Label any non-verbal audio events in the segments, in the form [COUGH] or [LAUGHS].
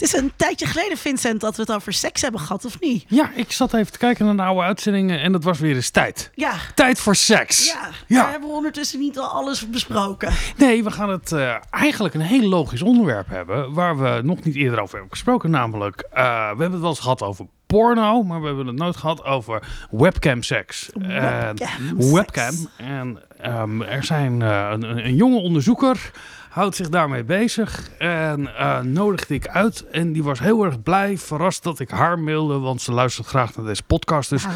Het is een tijdje geleden, Vincent, dat we het over seks hebben gehad, of niet? Ja, ik zat even te kijken naar de oude uitzendingen en het was weer eens tijd. Ja. Tijd voor seks. Ja, Ja. daar hebben we ondertussen niet al alles besproken. Nee, we gaan het eh, eigenlijk een heel logisch onderwerp hebben waar we nog niet eerder over hebben gesproken. Namelijk, eh, we hebben het wel eens gehad over porno, maar we hebben het nooit gehad over webcam seks. En- Webcam webcam. seks. En ehm, er zijn eh, een jonge onderzoeker houdt zich daarmee bezig en eh, nodigde ik uit. En die was heel erg blij, verrast dat ik haar mailde, want ze luistert graag naar deze podcast. Dus Ah,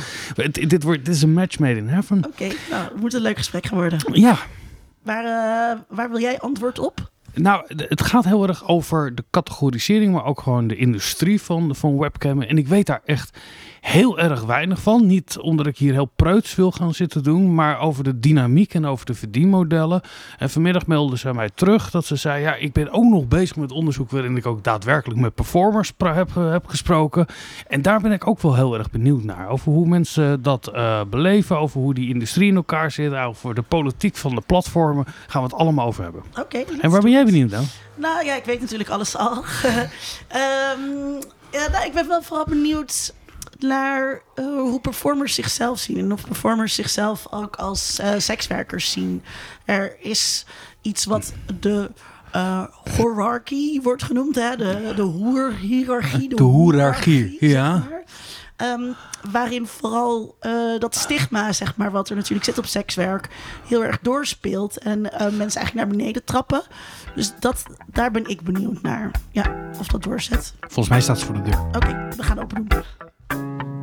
dit, wordt, dit is een match made in heaven. Oké, nou, het moet een leuk gesprek gaan worden. Ja, Waar, eh, waar wil jij antwoord op? Nou, het gaat heel erg over de categorisering, maar ook gewoon de industrie van, van webcammen. En ik weet daar echt heel erg weinig van. Niet omdat ik hier heel preuts wil gaan zitten doen, maar over de dynamiek en over de verdienmodellen. En vanmiddag meldde ze mij terug dat ze zei, ja, ik ben ook nog bezig met onderzoek waarin ik ook daadwerkelijk met performers heb, eh, heb gesproken. En daar ben ik ook wel heel erg benieuwd naar. Over hoe mensen dat eh, beleven, over hoe die industrie in elkaar zit, over de politiek van de platformen. Gaan we het allemaal over hebben. Oké. En waar ben jij benieuwd naar? Nou ja, ik weet natuurlijk alles al. [LAUGHS] Ehm, ja, nou, ik ben wel vooral benieuwd naar eh, hoe performers zichzelf zien. En of performers zichzelf ook als eh, sekswerkers zien. Er is iets wat de uh, hierarchie wordt genoemd. Hè? De, de hoerhiërarchie. De hoerarchie, zeg ja. Ehm, waarin vooral dat stigma, zeg maar, wat er natuurlijk zit op sekswerk, heel erg doorspeelt. En mensen eigenlijk naar beneden trappen. Dus dat, daar ben ik benieuwd naar. Ja, of dat doorzet. Volgens mij staat ze voor de deur. Oké, we gaan open doen.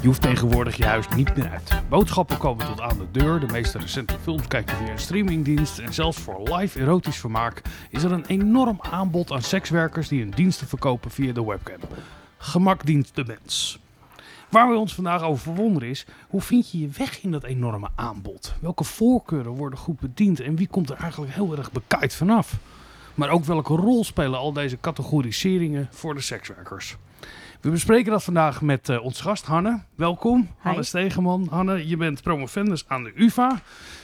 je hoeft tegenwoordig je huis niet meer uit. Boodschappen komen tot aan de deur, de meeste recente films kijk je via een streamingdienst en zelfs voor live erotisch vermaak is er een enorm aanbod aan sekswerkers die hun diensten verkopen via de webcam. Gemak dient de mens. Waar we ons vandaag over verwonderen is, hoe vind je je weg in dat enorme aanbod? Welke voorkeuren worden goed bediend en wie komt er eigenlijk heel erg bekijkt vanaf? Maar ook welke rol spelen al deze categoriseringen voor de sekswerkers? We bespreken dat vandaag met uh, onze gast Hanne. Welkom, Hanne Stegeman. Hanne, je bent promovendus aan de UvA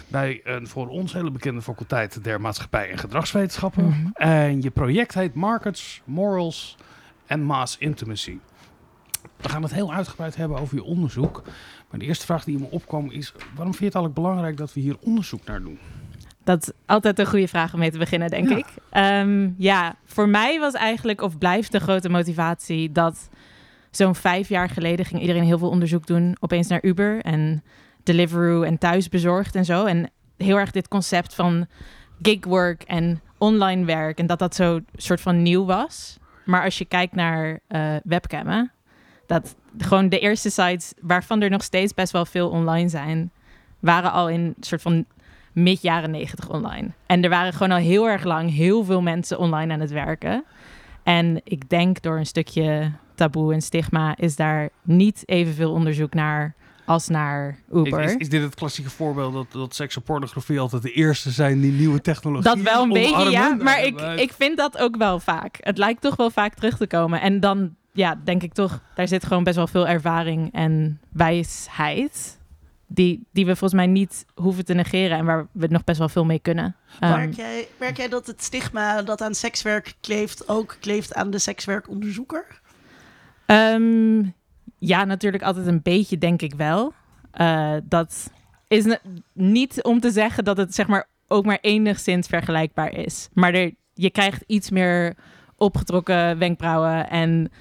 bij een voor ons hele bekende faculteit der maatschappij en gedragswetenschappen. Mm -hmm. En je project heet Markets, Morals en Mass Intimacy. We gaan het heel uitgebreid hebben over je onderzoek. Maar de eerste vraag die in me opkwam is: waarom vind je het eigenlijk belangrijk dat we hier onderzoek naar doen? Dat is altijd een goede vraag om mee te beginnen, denk ja. ik. Um, ja, voor mij was eigenlijk, of blijft de grote motivatie dat zo'n vijf jaar geleden ging iedereen heel veel onderzoek doen opeens naar Uber en Deliveroo en thuisbezorgd en zo. En heel erg dit concept van gigwork en online werk en dat dat zo soort van nieuw was. Maar als je kijkt naar uh, webcammen, dat gewoon de eerste sites waarvan er nog steeds best wel veel online zijn, waren al in soort van mid jaren negentig online. En er waren gewoon al heel erg lang heel veel mensen online aan het werken. En ik denk door een stukje taboe en stigma is daar niet evenveel onderzoek naar als naar Uber. Is, is, is dit het klassieke voorbeeld dat, dat seks en pornografie altijd de eerste zijn die nieuwe technologie Dat wel een omarmen? beetje, ja. Maar ik, ik vind dat ook wel vaak. Het lijkt toch wel vaak terug te komen. En dan, ja, denk ik toch, daar zit gewoon best wel veel ervaring en wijsheid. Die, die we volgens mij niet hoeven te negeren en waar we nog best wel veel mee kunnen. Merk, um, jij, merk jij dat het stigma dat aan sekswerk kleeft ook kleeft aan de sekswerkonderzoeker? Um, ja, natuurlijk altijd een beetje, denk ik wel. Uh, dat is niet om te zeggen dat het zeg maar ook maar enigszins vergelijkbaar is. Maar er, je krijgt iets meer opgetrokken wenkbrauwen en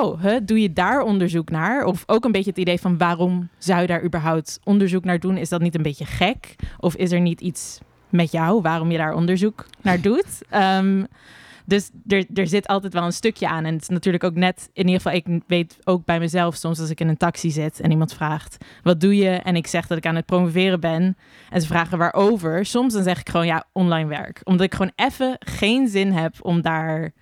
oh, doe je daar onderzoek naar? Of ook een beetje het idee van waarom zou je daar überhaupt onderzoek naar doen? Is dat niet een beetje gek? Of is er niet iets met jou waarom je daar onderzoek naar doet? Um, [LAUGHS] dus er, er zit altijd wel een stukje aan. En het is natuurlijk ook net, in ieder geval, ik weet ook bij mezelf soms als ik in een taxi zit en iemand vraagt, wat doe je? En ik zeg dat ik aan het promoveren ben. En ze vragen waarover. Soms dan zeg ik gewoon, ja, online werk. Omdat ik gewoon even geen zin heb om daar,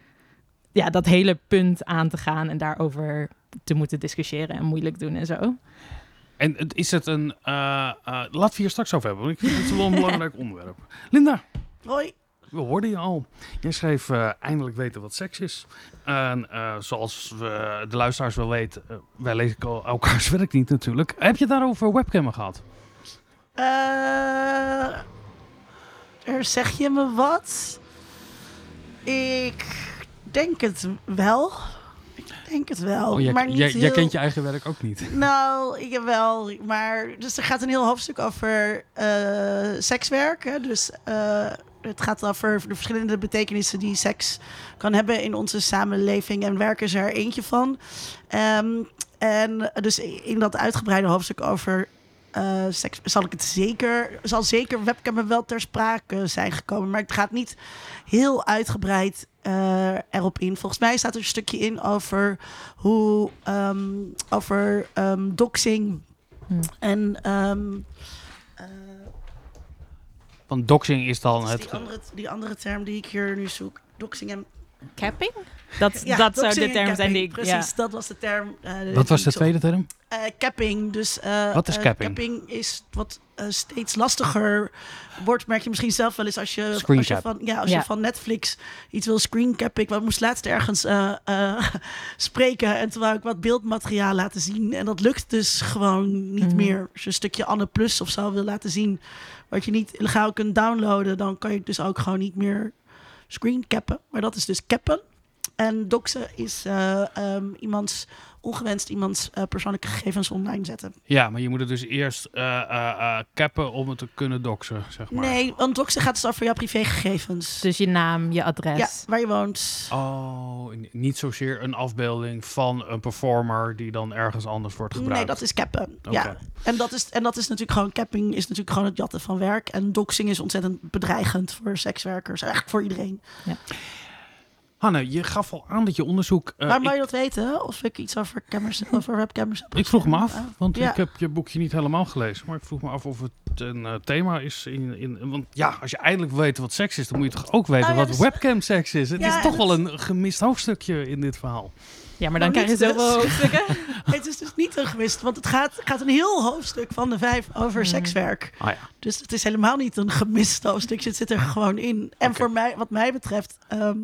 ja, dat hele punt aan te gaan en daarover te moeten discussiëren en moeilijk doen en zo. En het- is het een... eh eh laten we hier straks over hebben. want Ik vind het wel een [LAUGHS] belangrijk onderwerp. Linda, Hoi. we hoorden je al. Jij schreef eh, eindelijk weten wat seks is. En eh, zoals we, de luisteraars wel weten, wij lezen el- elkaars [LAUGHS] werk niet natuurlijk. Heb je het daarover webcammen gehad? Eh, er zeg je me wat? Ik denk het wel. Ik denk het wel. Oh, jij, maar niet jij, jij heel- kent je eigen werk ook niet. [LAUGHS] Nou, ik heb wel. Maar dus er gaat een heel hoofdstuk over eh, sekswerk. Hè? Dus eh, het gaat over de verschillende betekenissen die seks kan hebben in onze samenleving. En werk is er eentje van. Ehm, en dus in dat uitgebreide hoofdstuk over eh, seks zal ik het zeker, zal zeker webcam wel ter sprake zijn gekomen. Maar het gaat niet heel uitgebreid eh, erop in. Volgens mij staat er een stukje in over hoe ehm, over ehm, doxing Hmm. en ehm, eh, Want doxing is dan is het... die, andere, die andere term die ik hier nu zoek. Doxing en Capping? Dat, ja, dat zou de term zijn die ik... capping. Ja. Precies, dat was de term. eh, Wat was de tweede term? Eh, capping. Dus, eh, Wat is capping? capping is wat eh, steeds lastiger wordt. Merk je misschien zelf wel eens als je, Screen als je, cap. van, ja, als Ja. je van Netflix iets wil screencappen. Ik moest laatst ergens eh, eh, [LAUGHS] spreken en wou ik wat beeldmateriaal laten zien. En dat lukt dus gewoon niet Mhm. meer. Als je een stukje Anne Plus of zo wil laten zien, wat je niet illegaal kunt downloaden, dan kan je het dus ook gewoon niet meer screencappen. Maar dat is dus cappen. En doxen is eh, ehm, iemands ongewenst iemands eh, persoonlijke gegevens online zetten. Ja, maar je moet het dus eerst eh, eh, eh, cappen om het te kunnen doxen, zeg maar. Nee, want doxen gaat dus over jouw privégegevens. Dus je naam, je adres. ja, waar je woont. Oh, niet zozeer een afbeelding van een performer die dan ergens anders wordt gebruikt. Nee, dat is cappen. Ja. En dat, is, en dat is natuurlijk gewoon, capping is natuurlijk gewoon het jatten van werk. En doxing is ontzettend bedreigend voor sekswerkers. Eigenlijk voor iedereen. Hanne, je gaf al aan dat je onderzoek... eh, maar mag je dat weten? Of ik iets over cameras, over webcammers heb ik vroeg me af, want Ja. ik heb je boekje niet helemaal gelezen. Maar ik vroeg me af of het een eh, thema is. In, in, want ja, als je eindelijk weet wat seks is, dan moet je toch ook weten Nou ja, wat dus- webcam seks is. Het Ja, is toch wel het- een gemist hoofdstukje in dit verhaal. Ja, maar dan krijg je zoveel [LAUGHS] hoofdstukken. Het is dus niet een gewist, want het gaat, gaat een heel hoofdstuk van de vijf over Hmm. sekswerk. Ah ja. Dus het is helemaal niet een gemist hoofdstukje. Het zit er gewoon in. En voor mij, wat mij betreft, ehm,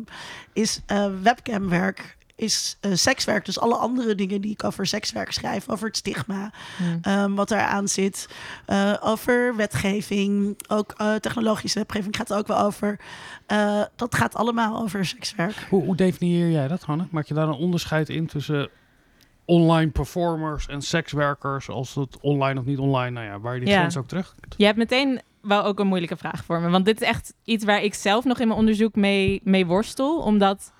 is eh, webcamwerk is eh, sekswerk. Dus alle andere dingen die ik over sekswerk schrijf, over het stigma, Hmm. ehm, wat eraan zit, eh, over wetgeving, ook eh, technologische wetgeving gaat er ook wel over. Eh, dat gaat allemaal over sekswerk. Hoe, hoe definieer jij dat, Hanne? Maak je daar een onderscheid in tussen online performers en sekswerkers, als het online of niet online, nou ja, waar je die Ja. grens ook terug? Je hebt meteen wel ook een moeilijke vraag voor me. Want dit is echt iets waar ik zelf nog in mijn onderzoek mee, mee worstel. Omdat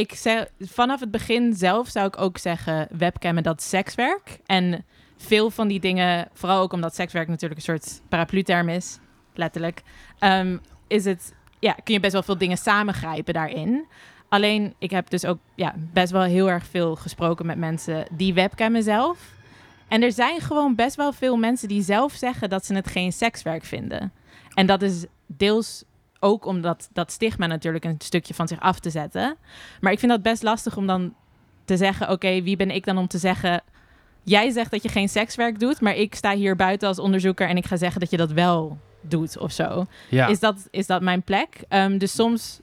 ik ze- vanaf het begin zelf zou ik ook zeggen webcammen dat sekswerk. En veel van die dingen, vooral ook omdat sekswerk natuurlijk een soort paraplu-term is, letterlijk, ehm, is het, ja, kun je best wel veel dingen samengrijpen daarin. Alleen, ik heb dus ook ja, best wel heel erg veel gesproken met mensen die webcammen zelf. En er zijn gewoon best wel veel mensen die zelf zeggen dat ze het geen sekswerk vinden. En dat is deels ook omdat dat stigma natuurlijk een stukje van zich af te zetten. Maar ik vind dat best lastig om dan te zeggen: oké, wie ben ik dan om te zeggen. Jij zegt dat je geen sekswerk doet, maar ik sta hier buiten als onderzoeker en ik ga zeggen dat je dat wel doet of zo. Ja. Is, dat, is dat mijn plek? Ehm, dus soms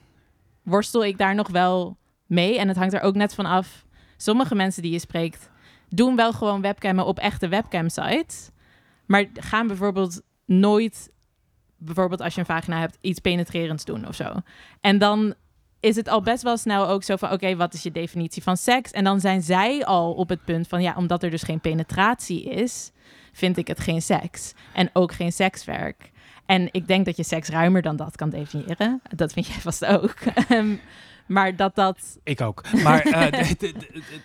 worstel ik daar nog wel mee. En het hangt er ook net van af. Sommige mensen die je spreekt, doen wel gewoon webcammen op echte webcam-sites. Maar gaan bijvoorbeeld nooit, bijvoorbeeld als je een vagina hebt, iets penetrerends doen of zo. En dan is het al best wel snel ook zo van, oké, wat is je definitie van seks? En dan zijn zij al op het punt van, ja, omdat er dus geen penetratie is, vind ik het geen seks. En ook geen sekswerk. En ik denk dat je seks ruimer dan dat kan definiëren. Dat vind jij vast ook. [LAUGHS] Ehm, maar dat dat... Ik ook. Maar eh, [LAUGHS]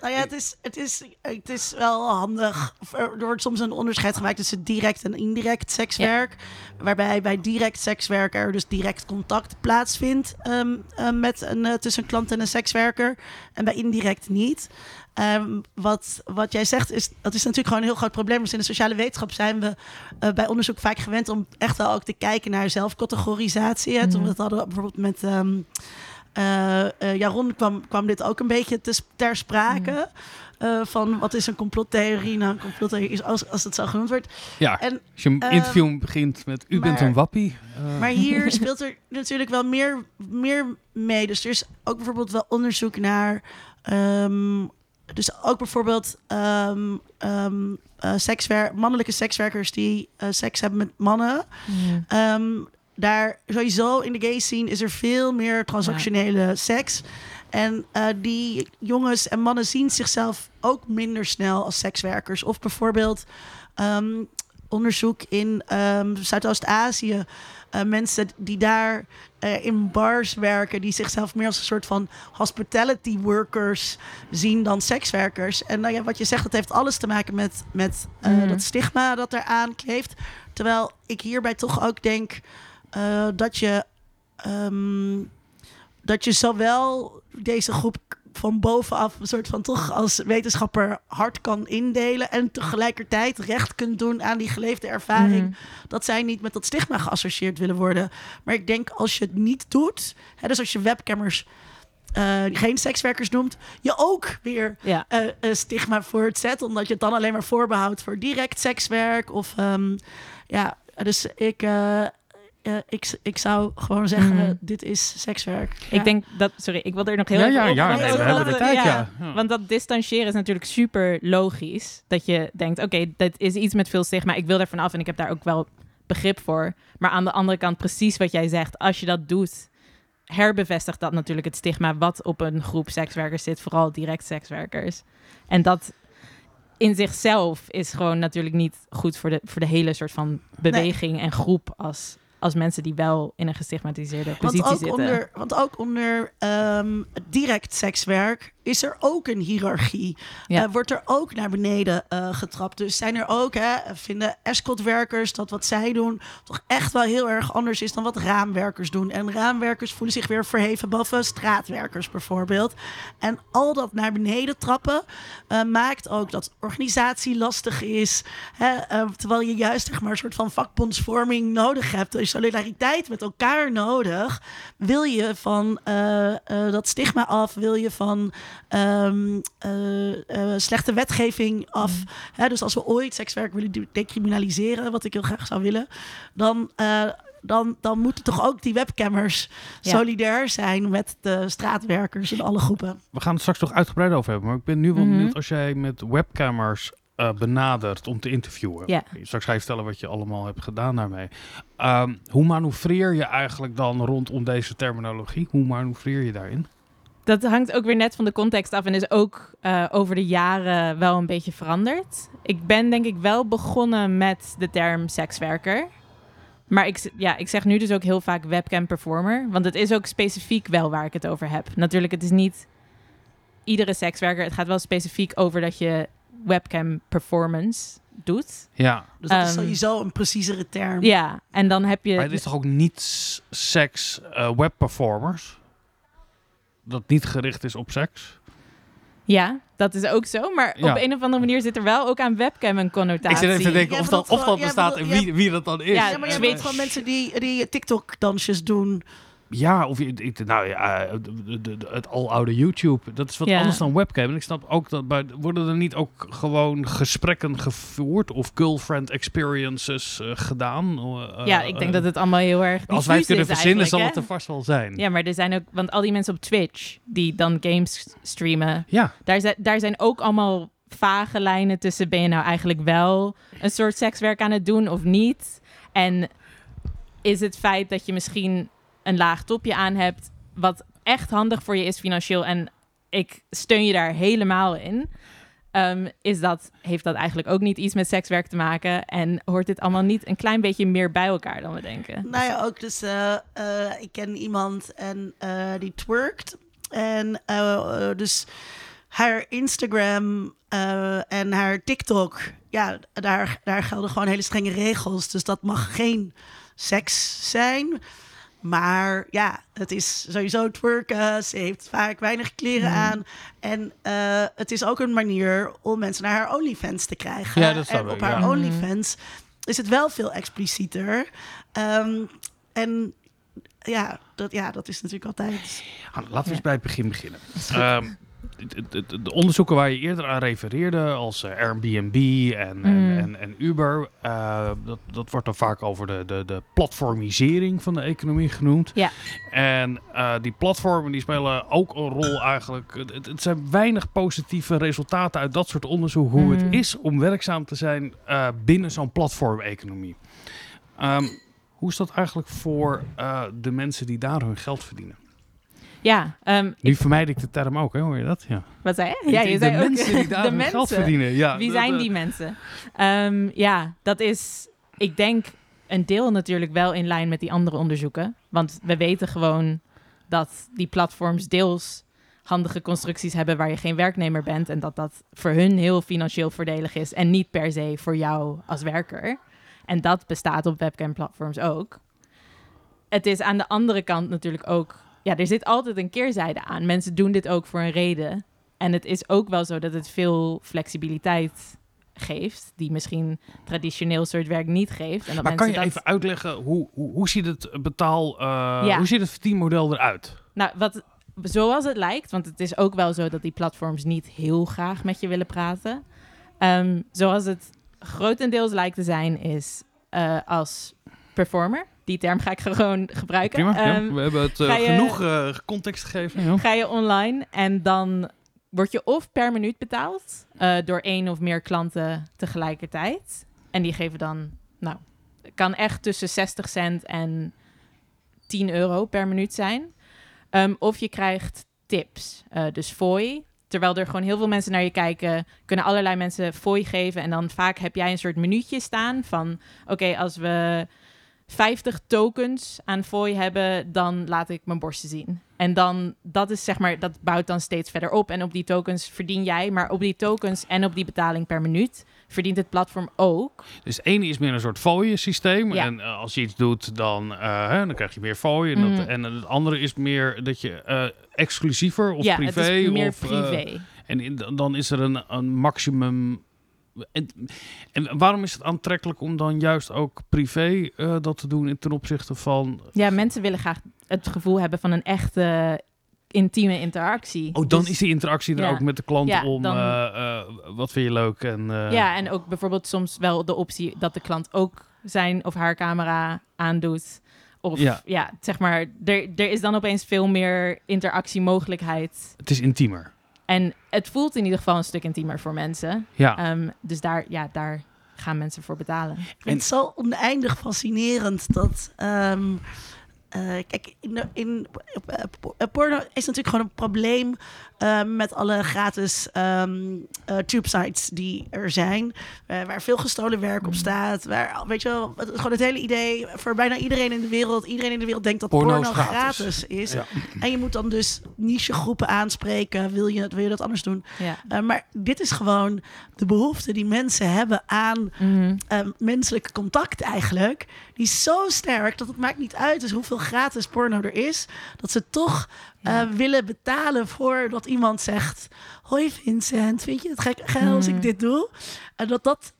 Nou ja, het is, het is, het is wel handig. Er wordt soms een onderscheid gemaakt tussen direct en indirect sekswerk. Waarbij bij direct sekswerk er dus direct contact plaatsvindt ehm, eh, met een, eh, tussen een klant en een sekswerker. En bij indirect niet. Ehm, wat, wat jij zegt, is, dat is natuurlijk gewoon een heel groot probleem. Dus in de sociale wetenschap zijn we eh, bij onderzoek vaak gewend om echt wel ook te kijken naar zelfcategorisatie. Hè, Toen we hadden bijvoorbeeld met. ehm, Jaron kwam, kwam dit ook een beetje te, ter sprake. eh, van wat is een complottheorie? Nou, een complottheorie is als, als het zo genoemd wordt. Ja, En, als je een ehm, interview begint met u bent een wappie. eh, maar hier [LAUGHS] speelt er natuurlijk wel meer, meer mee. Dus er is ook bijvoorbeeld wel onderzoek naar. ehm, dus ook bijvoorbeeld ehm, ehm, eh, sekswer mannelijke sekswerkers die eh, seks hebben met mannen. Ehm, daar sowieso in de gay scene is er veel meer transactionele seks. En eh, die jongens en mannen zien zichzelf ook minder snel als sekswerkers. Of bijvoorbeeld ehm, onderzoek in ehm, Zuidoost-Azië. Eh, mensen die daar eh, in bars werken, die zichzelf meer als een soort van hospitality workers zien dan sekswerkers. En nou ja, wat je zegt, dat heeft alles te maken met, met Mhm. dat stigma dat eraan kleeft. Terwijl ik hierbij toch ook denk eh, dat je ehm, dat je zowel deze groep van bovenaf een soort van toch als wetenschapper hard kan indelen en tegelijkertijd recht kunt doen aan die geleefde ervaring Mhm. dat zij niet met dat stigma geassocieerd willen worden. Maar ik denk als je het niet doet, hè, dus als je webcammers eh, geen sekswerkers noemt, je ook weer Ja. eh, een stigma voor het zet, omdat je het dan alleen maar voorbehoudt voor direct sekswerk. Of ehm, ja, dus ik, eh, ik, ik zou gewoon zeggen: Mhm. dit is sekswerk. Ja. Ik denk dat, sorry, ik wil er nog heel ja, even ja, op- ja, nee, we hebben de tijd, ja. Want dat distancieren is natuurlijk super logisch. Dat je denkt, oké, dat is iets met veel stigma. Ik wil er vanaf en ik heb daar ook wel begrip voor. Maar aan de andere kant, precies wat jij zegt. Als je dat doet, herbevestigt dat natuurlijk het stigma... wat op een groep sekswerkers zit. Vooral direct sekswerkers. En dat in zichzelf is gewoon natuurlijk niet goed... voor de, voor de hele soort van beweging en groep... als, als mensen die wel in een gestigmatiseerde Want positie ook, zitten. onder, want ook onder ehm, direct sekswerk is er ook een hiërarchie. Ja. Eh, wordt er ook naar beneden eh, getrapt. Dus zijn er ook, hè, vinden escortwerkers dat wat zij doen toch echt wel heel erg anders is dan wat raamwerkers doen. En raamwerkers voelen zich weer verheven boven straatwerkers bijvoorbeeld. En al dat naar beneden trappen eh, maakt ook dat organisatie lastig is. Hè, terwijl je juist zeg maar, een soort van vakbondsvorming nodig hebt. Dus solidariteit met elkaar nodig. Wil je van dat stigma af? Wil je van ehm, eh, eh, slechte wetgeving af? Hè, dus als we ooit sekswerk willen de- decriminaliseren, wat ik heel graag zou willen, dan. eh, dan, dan moeten toch ook die webcammers Ja. solidair zijn met de straatwerkers in alle groepen. We gaan het straks nog uitgebreid over hebben. Maar ik ben nu wel Mhm. benieuwd als jij met webcammers eh, benadert om te interviewen. Ja. Straks ga je vertellen wat je allemaal hebt gedaan daarmee. Ehm, hoe manoeuvreer je eigenlijk dan rondom deze terminologie? Hoe manoeuvreer je daarin? Dat hangt ook weer net van de context af en is ook eh, over de jaren wel een beetje veranderd. Ik ben denk ik wel begonnen met de term sekswerker. Maar ik, ja, ik zeg nu dus ook heel vaak webcam performer. Want het is ook specifiek wel waar ik het over heb. Natuurlijk, het is niet iedere sekswerker. Het gaat wel specifiek over dat je webcam performance doet. Ja, Dus dat is Ehm, sowieso een preciezere term. Ja, en dan heb je... maar het is toch ook niet seks eh, webperformers? Dat niet gericht is op seks? Ja, dat is ook zo. Maar Ja. op een of andere manier zit er wel ook aan webcam een connotatie. Ik zit even te denken of dat, of bestaat en wie, wie dat dan is. Ja, maar je hebt gewoon mensen die, die TikTok-dansjes doen. Ja, of je, nou ja, eh, het aloude YouTube. Dat is wat Ja. anders dan webcam. En ik snap ook dat bij, worden er niet ook gewoon gesprekken gevoerd of girlfriend experiences eh, gedaan? Eh, Ja, ik denk dat het allemaal heel erg. als wij het kunnen verzinnen, zal het er vast wel zijn. Ja, maar er zijn ook, want al die mensen op Twitch die dan games streamen, Ja, daar zijn, daar zijn ook allemaal vage lijnen tussen. Ben je nou eigenlijk wel een soort sekswerk aan het doen of niet? En is het feit dat je misschien een laag topje aan hebt, wat echt handig voor je is financieel en ik steun je daar helemaal in. ehm, is dat, heeft dat eigenlijk ook niet iets met sekswerk te maken? En hoort dit allemaal niet een klein beetje meer bij elkaar dan we denken? Nou ja, ook dus, eh, eh, ik ken iemand en eh, die twerkt. En dus haar Instagram en haar TikTok, ja, daar, daar gelden gewoon hele strenge regels. Dus dat mag geen seks zijn. Maar ja, het is sowieso twerken. Ze heeft vaak weinig kleren Mhm. aan. En eh, het is ook een manier om mensen naar haar OnlyFans te krijgen. Ja, dat ik, op haar ja. OnlyFans is het wel veel explicieter. Ehm, en ja, dat, ja, dat is natuurlijk altijd. Laten we eens bij het begin beginnen. Ehm, de, de- de- de onderzoeken waar je eerder aan refereerde, als eh, Airbnb en, Mm. en, en, en Uber, eh, dat, dat wordt dan vaak over de, de, de platformisering van de economie genoemd. Ja. En eh, die platformen die spelen ook een rol eigenlijk. Het, zijn weinig positieve resultaten uit dat soort onderzoek hoe Mm. het is om werkzaam te zijn binnen zo'n platformeconomie. Ehm, hoe is dat eigenlijk voor de mensen die daar hun geld verdienen? Ja, ehm, Nu ik- vermijd ik de term ook, hè? hoor je dat? Ja. wat zei je? Ja, je de zei ook mensen die [LAUGHS] daar geld mensen. verdienen. Ja, Wie zijn eh, die mensen? Ehm, ja, dat is, ik denk, een deel natuurlijk wel in lijn met die andere onderzoeken. Want we weten gewoon dat die platforms deels handige constructies hebben waar je geen werknemer bent. En dat dat voor hun heel financieel voordelig is en niet per se voor jou als werker. En dat bestaat op webcam-platforms ook. Het is aan de andere kant natuurlijk ook... Ja, er zit altijd een keerzijde aan. Mensen doen dit ook voor een reden. En het is ook wel zo dat het veel flexibiliteit geeft, die misschien traditioneel soort werk niet geeft. En dat Maar kan je dat, even uitleggen, hoe, hoe, hoe ziet het betaal, Ja. hoe ziet het verdienmodel eruit? Nou, wat, zoals het lijkt, want het is ook wel zo dat die platforms niet heel graag met je willen praten. Ehm, zoals het grotendeels lijkt te zijn, is eh, als performer. Die term ga ik gewoon gebruiken. Prima, ja. Ehm, we hebben het eh, je- genoeg eh, context gegeven. Ja. ga je online en dan word je of per minuut betaald eh, door één of meer klanten tegelijkertijd. En die geven dan, nou, kan echt tussen 60 cent en 10 euro per minuut zijn. Ehm, of je krijgt tips, eh, dus fooi. Terwijl er gewoon heel veel mensen naar je kijken, kunnen allerlei mensen fooi geven. En dan vaak heb jij een soort minuutje staan van... oké, als we 50 tokens aan fooi hebben, dan laat ik mijn borsten zien. En dan, dat is zeg maar, dat bouwt dan steeds verder op. En op die tokens verdien jij, maar op die tokens en op die betaling per minuut verdient het platform ook. Dus ene is meer een soort fooien systeem. Ja. En eh, als je iets doet, dan, eh, hè, dan krijg je meer fooien. En, dat- Mhm. en het andere is meer dat je eh, exclusiever of ja, privé. het is meer of, privé. en in- dan is er een, een maximum. En, en waarom is het aantrekkelijk om dan juist ook privé eh, dat te doen in ten opzichte van. ja, mensen willen graag het gevoel hebben van een echte intieme interactie. Oh, dan Dus- is die interactie er ja. ook met de klant Ja, om dan- eh, eh, wat vind je leuk en. eh, Ja, en ook bijvoorbeeld soms wel de optie dat de klant ook zijn of haar camera aandoet. Of Ja. ja, zeg maar, er, er is dan opeens veel meer interactiemogelijkheid. Het is intiemer. En het voelt in ieder geval een stuk intiemer voor mensen. Ja. Ehm, dus daar, ja, daar gaan mensen voor betalen. Ik vind het zo oneindig fascinerend dat. ehm, eh, kijk, in, in, eh, porno is natuurlijk gewoon een probleem eh, met alle gratis ehm eh, tube sites die er zijn. eh, waar veel gestolen werk op staat. Waar, weet je wel, het, gewoon het hele idee voor bijna iedereen in de wereld. Iedereen in de wereld denkt dat Porno porno, is gratis. gratis. is. Ja. En je moet dan dus niche groepen aanspreken. Wil je, wil je dat anders doen? Ja. Eh, maar dit is gewoon de behoefte die mensen hebben aan Mhm. um, menselijk contact eigenlijk. Die is zo sterk dat het maakt niet uit dus hoeveel gratis porno er is. Dat ze toch uh, Ja. willen betalen voor dat iemand zegt... Hoi Vincent, vind je het gek geil als ik dit doe? En dat, dat,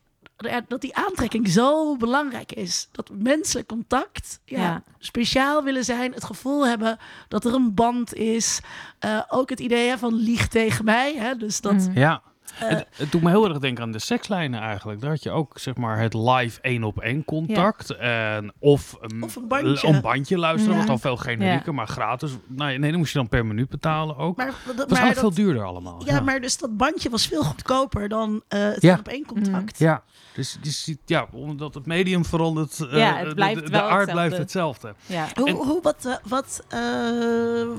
dat die aantrekking zo belangrijk is. Dat menselijk contact ja, Ja. speciaal willen zijn. Het gevoel hebben dat er een band is. Uh, ook het idee hè, van lieg tegen mij. Hè? Dus dat... Mhm. Ja. Eh, het, het doet me heel erg denken aan de sekslijnen eigenlijk. Daar had je ook zeg maar het live één op één contact. En, of, een, Of een bandje. een bandje luisteren, Ja. wat dan veel generieker, maar gratis. Nou, nee, dan moest je dan per minuut betalen ook. maar, dat was maar eigenlijk dat- veel duurder allemaal. Ja, maar dus dat bandje was veel goedkoper dan eh, het Ja. op één contact. Ja, dus, dus ja, omdat het medium verandert, eh, Ja, het de- blijft de, aard hetzelfde. blijft hetzelfde. Ja. Hoe, En- hoe, wat, wat, eh,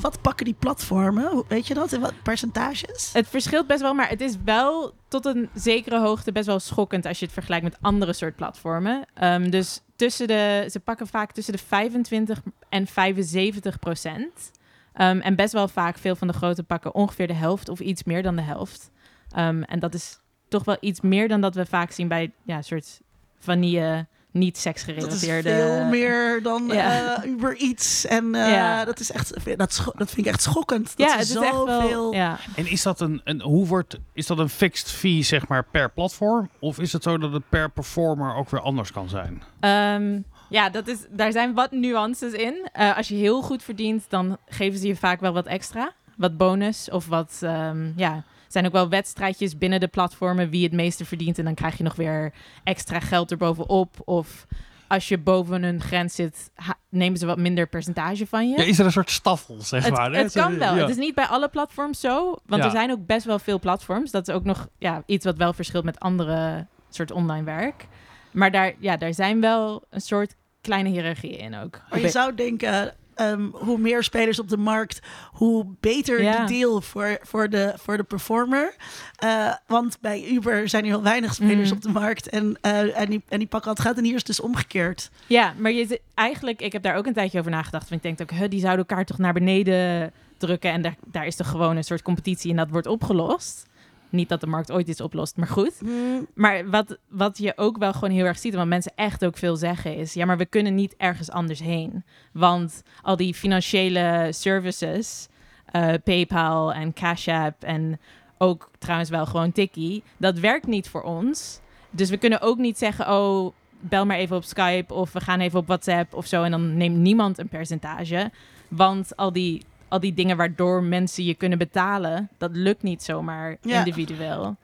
wat pakken die platformen? Hoe- Weet je dat? In wat percentages? Het verschilt best wel, maar het is wel tot een zekere hoogte best wel schokkend als je het vergelijkt met andere soort platformen. Ehm, dus tussen de, ze pakken vaak tussen de 25 en 75 procent. Ehm, en best wel vaak, veel van de grote pakken ongeveer de helft of iets meer dan de helft. Ehm, en dat is toch wel iets meer dan dat we vaak zien bij ja, soort vanille, niet Dat is seksgerelateerde... veel meer dan Ja. eh, Uber Eats. En eh, Ja. dat is echt, dat, dat vind ik echt schokkend. Dat ja, is echt wel... zoveel... Ja. En is dat een, een hoe wordt, is dat een fixed fee zeg maar per platform? Of is het zo dat het per performer ook weer anders kan zijn? Ehm, Ja, dat is, daar zijn wat nuances in. Eh, als je heel goed verdient, dan geven ze je vaak wel wat extra. Wat bonus of wat, ehm, ja... Er zijn ook wel wedstrijdjes binnen de platformen wie het meeste verdient. En dan krijg je nog weer extra geld erbovenop. Of als je boven een grens zit, nemen ze wat minder percentage van je. Ja, is er een soort staffel, zeg Het, maar. hè? het kan wel. Ja. Het is niet bij alle platforms zo. Want Ja. er zijn ook best wel veel platforms. Dat is ook nog ja, iets wat wel verschilt met andere soort online werk. Maar daar, ja, daar zijn wel een soort kleine hiërarchieën in ook. Maar je zou denken, ehm, hoe meer spelers op de markt, hoe beter Ja. de deal voor, voor, de, voor de performer. Eh, want bij Uber zijn er heel weinig spelers Mm. op de markt en, eh, en, die, en die pakken wat gaat. En hier is het dus omgekeerd. Ja, maar je, eigenlijk, ik heb daar ook een tijdje over nagedacht. Want ik denk ook, huh, die zouden elkaar toch naar beneden drukken. En daar, daar is toch gewoon een soort competitie en dat wordt opgelost. Niet dat de markt ooit iets oplost, maar goed. Mm, Maar wat, wat je ook wel gewoon heel erg ziet, wat mensen echt ook veel zeggen, is: ja, maar we kunnen niet ergens anders heen. Want al die financiële services, eh, PayPal en Cash App en ook trouwens wel gewoon Tikkie, dat werkt niet voor ons. Dus we kunnen ook niet zeggen: oh, bel maar even op Skype of we gaan even op WhatsApp of zo. En dan neemt niemand een percentage. Want al die, al die dingen waardoor mensen je kunnen betalen, dat lukt niet zomaar Ja. individueel.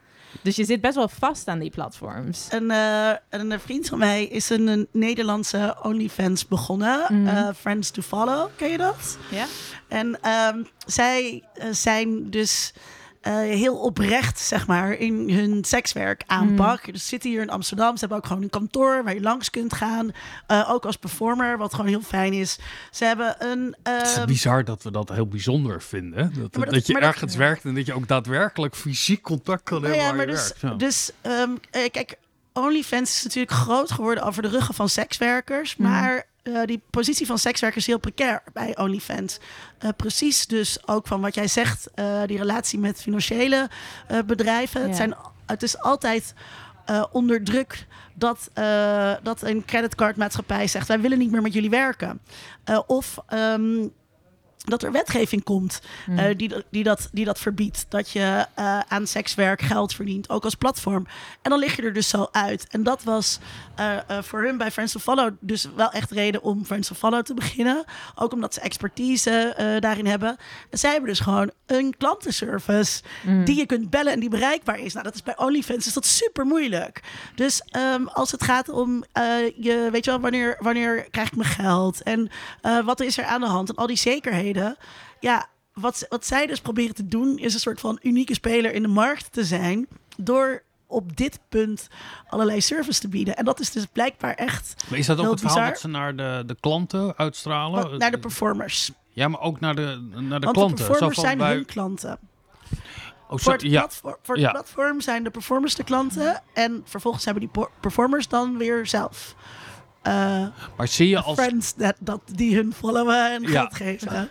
Dus je zit best wel vast aan die platforms. Een, eh, een vriend van mij is een, een Nederlandse OnlyFans begonnen. Mhm. eh, Friends to Follow, ken je dat? Ja? En ehm, zij eh, zijn dus eh, heel oprecht, zeg maar, in hun sekswerk aanpak. Dus ze zitten hier in Amsterdam. Ze hebben ook gewoon een kantoor waar je langs kunt gaan. Eh, ook als performer, wat gewoon heel fijn is. Ze hebben een... Het is ehm, bizar dat we dat heel bijzonder vinden. Dat, dat, dat- je dat- ergens werkt en dat je ook daadwerkelijk fysiek contact kan Nou hebben ja, waar maar je dus, werkt. Dus ehm, eh, kijk, OnlyFans is natuurlijk groot geworden over de ruggen van sekswerkers. Mhm. Maar eh, die positie van sekswerkers is heel precair bij OnlyFans. Eh, precies dus ook van wat jij zegt, eh, die relatie met financiële bedrijven. Ja. Het, zijn, het is altijd onder druk dat, dat een creditcardmaatschappij zegt... wij willen niet meer met jullie werken. Of... ehm, dat er wetgeving komt Hmm. eh, die, die, dat, die dat verbiedt. Dat je eh, aan sekswerk geld verdient, ook als platform. En dan lig je er dus zo uit. En dat was eh, voor hun bij Friends to Follow dus wel echt reden om Friends to Follow te beginnen. Ook omdat ze expertise daarin hebben. En zij hebben dus gewoon een klantenservice Mm. die je kunt bellen en die bereikbaar is. Nou, dat is bij OnlyFans is dat super moeilijk. Dus ehm, als het gaat om je, weet je wel, wanneer, wanneer krijg ik mijn geld en wat is er aan de hand en al die zekerheden. Ja, wat, wat zij dus proberen te doen is een soort van unieke speler in de markt te zijn door op dit punt allerlei service te bieden. En dat is dus blijkbaar echt Maar is dat ook het verhaal dat ze naar de, de klanten uitstralen? naar de performers. Ja, maar ook naar de, naar de Want klanten. de performers van zijn wij- hun klanten. Oh, Voor het, ja. platform, voor het Ja. platform zijn de performers de klanten. En vervolgens hebben die performers dan weer zelf eh, Maar zie je als... friends dat, dat die hun followen en Ja. geld geven.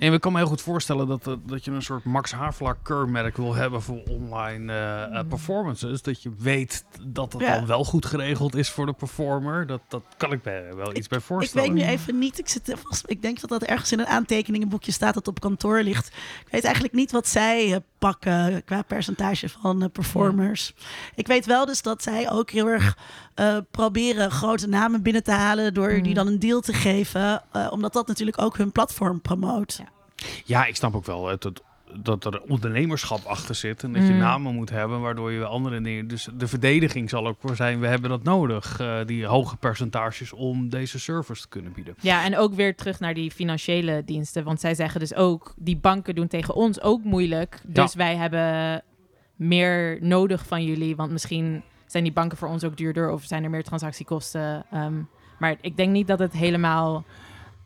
Nee, maar ik kan me heel goed voorstellen dat, dat je een soort Max Havelaar keurmerk wil hebben voor online eh, eh, performances. Dat je weet dat het Ja. dan wel goed geregeld is voor de performer. Dat, dat kan ik wel iets bij Ik voorstellen. weet nu even niet. Ik, zit, vast- ik denk dat dat ergens in een aantekeningenboekje staat dat op kantoor ligt. Ik weet eigenlijk niet wat zij eh, pakken qua percentage van performers. Ik weet wel dus dat zij ook heel erg proberen grote namen binnen te halen door die Mm. dan een deal te geven. omdat dat natuurlijk ook hun platform promoot. Ja. Ja, ik snap ook wel het, het- dat er ondernemerschap achter zit. En dat je Mm. namen moet hebben, waardoor je andere dingen... Dus de verdediging zal ook voor zijn, we hebben dat nodig. eh, die hoge percentages om deze service te kunnen bieden. Ja, en ook weer terug naar die financiële diensten. Want zij zeggen dus ook, die banken doen tegen ons ook moeilijk. Dus wij hebben meer nodig van jullie. Want misschien zijn die banken voor ons ook duurder of zijn er meer transactiekosten. Ehm, maar ik denk niet dat het helemaal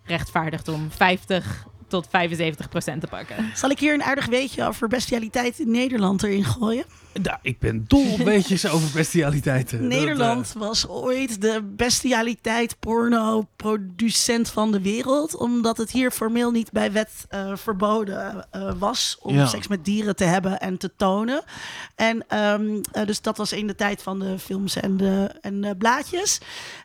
rechtvaardigt om 50 tot 75 procent te pakken. Zal ik hier een aardig weetje over bestialiteit in Nederland erin gooien? Nou, ik ben dol op weetjes [LAUGHS] over bestialiteiten. Dat, eh, Nederland was ooit de bestialiteit porno producent van de wereld. Omdat het hier formeel niet bij wet eh, verboden eh, was om Ja. seks met dieren te hebben en te tonen. En ehm, eh, dus dat was in de tijd van de films en de, en de blaadjes.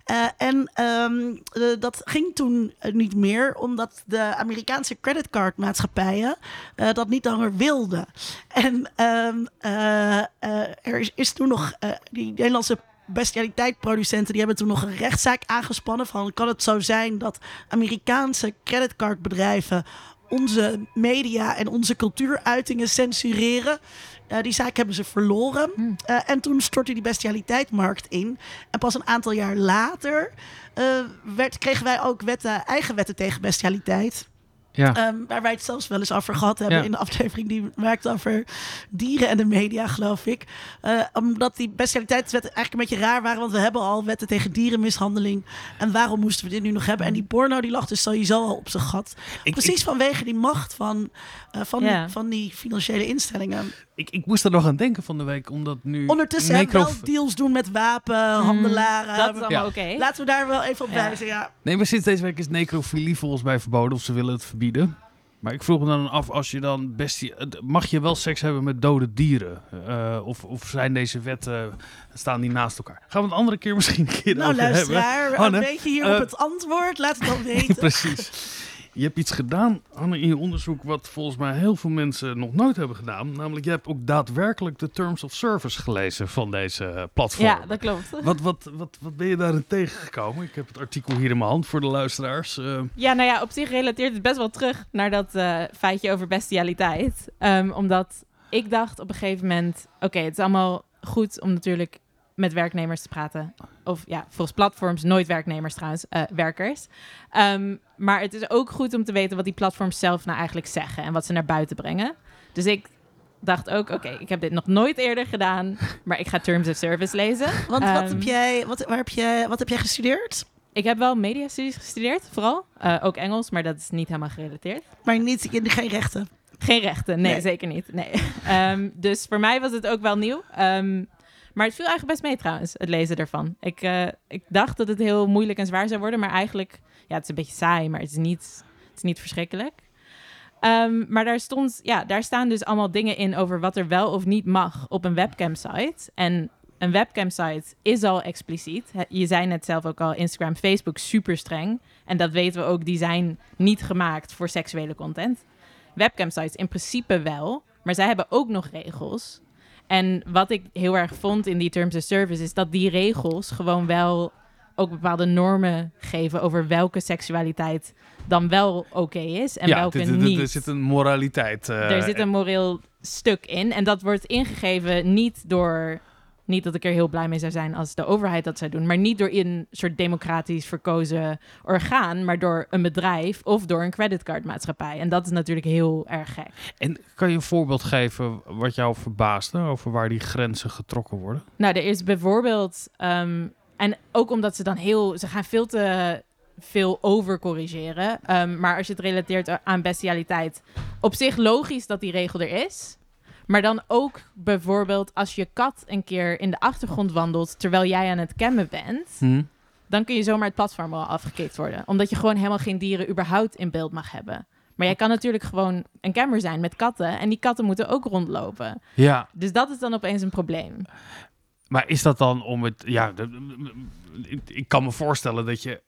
Eh, en ehm, eh, dat ging toen niet meer, omdat de Amerikaanse creditcardmaatschappijen eh, dat niet langer wilden. En ehm, eh, eh, er is, is toen nog die Nederlandse bestialiteitproducenten die hebben toen nog een rechtszaak aangespannen van kan het zo zijn dat Amerikaanse creditcardbedrijven onze media en onze cultuuruitingen censureren. Uh, die zaak hebben ze verloren. Hmm. Uh, en toen stortte die bestialiteitmarkt in. En pas een aantal jaar later uh, werd, kregen wij ook wetten, eigen wetten tegen bestialiteit. Ja. Um, waar wij het zelfs wel eens over gehad hebben Ja. in de aflevering die werkt over dieren en de media, geloof ik. Uh, omdat die bestialiteitswetten eigenlijk een beetje raar waren, want we hebben al wetten tegen dierenmishandeling. En waarom moesten we dit nu nog hebben? En die porno die lag dus sowieso al op zijn gat. Ik, Precies ik, vanwege die macht van, uh, van, Ja. die, van die financiële instellingen. Ik, ik moest er nog aan denken van de week, omdat nu... Ondertussen hebben wel deals doen met wapenhandelaren. Mm, dat is allemaal Ja. oké. Laten we daar wel even op Ja. wijzen, ja. Nee, maar sinds deze week is necrofilie volgens mij verboden, of ze willen het verbieden. Maar ik vroeg me dan af, als je dan bestie... Mag je wel seks hebben met dode dieren? Eh, of, of zijn deze wetten, staan die naast elkaar? Gaan we het een andere keer [LAUGHS] misschien een keer Nou, over hebben? luisteraar, Hanne, een beetje hier eh, op het antwoord. Laat het dan [LAUGHS] weten. Precies. Je hebt iets gedaan, Anne, in je onderzoek wat volgens mij heel veel mensen nog nooit hebben gedaan. Namelijk, je hebt ook daadwerkelijk de Terms of Service gelezen van deze eh, platform. Ja, dat klopt. Wat, wat, wat, wat ben je daarin tegengekomen? Ik heb het artikel hier in mijn hand voor de luisteraars. Eh, Ja, nou ja, op zich relateert het best wel terug naar dat eh, feitje over bestialiteit. Ehm, omdat ik dacht op een gegeven moment... Oké, het is allemaal goed om natuurlijk met werknemers te praten. Of ja, volgens platforms nooit werknemers trouwens, eh, werkers. Ehm, maar het is ook goed om te weten wat die platforms zelf nou eigenlijk zeggen... en wat ze naar buiten brengen. Dus ik dacht ook, oké, ik heb dit nog nooit eerder gedaan... maar ik ga Terms of Service lezen. Want wat, Ehm, heb jij, wat, waar heb jij, wat heb jij gestudeerd? Ik heb wel mediastudies gestudeerd, vooral. Eh, ook Engels, maar dat is niet helemaal gerelateerd. Maar niet, geen rechten. Geen rechten, nee, Nee. zeker niet. Nee. [LAUGHS] Ehm, dus voor mij was het ook wel nieuw. Maar het viel eigenlijk best mee trouwens, het lezen ervan. Ik, eh, ik dacht dat het heel moeilijk en zwaar zou worden, maar eigenlijk... Ja, het is een beetje saai, maar het is niet, het is niet verschrikkelijk. Ehm, maar daar, stond, ja, daar staan dus allemaal dingen in over wat er wel of niet mag op een webcam-site. En een webcam-site is al expliciet. Je zei net zelf ook al, Instagram, Facebook, super streng. En dat weten we ook, die zijn niet gemaakt voor seksuele content. Webcam-sites in principe wel, maar zij hebben ook nog regels. En wat ik heel erg vond in die Terms of Service is dat die regels gewoon wel ook bepaalde normen geven over welke seksualiteit dan wel oké is en welke dit- dit- niet. Er zit een moraliteit. eh, er zit een moreel stuk in en dat wordt ingegeven niet door niet dat ik er heel blij mee zou zijn als de overheid dat zou doen, maar niet door een soort democratisch verkozen orgaan, maar door een bedrijf of door een creditcardmaatschappij. En dat is natuurlijk heel erg gek. En kan je een voorbeeld geven wat jou verbaasde over waar die grenzen getrokken worden? Nou, er is bijvoorbeeld, ehm, en ook omdat ze dan heel, ze gaan veel te veel overcorrigeren. Ehm, maar als je het relateert aan bestialiteit, op zich logisch dat die regel er is. Maar dan ook bijvoorbeeld als je kat een keer in de achtergrond wandelt terwijl jij aan het cammen bent, Hm? dan kun je zomaar het platform al afgekikt worden. Omdat je gewoon helemaal geen dieren überhaupt in beeld mag hebben. Maar jij kan natuurlijk gewoon een cammer zijn met katten en die katten moeten ook rondlopen. Ja, Dus dat is dan opeens een probleem. maar is dat dan om het... Ja, ik kan me voorstellen dat je...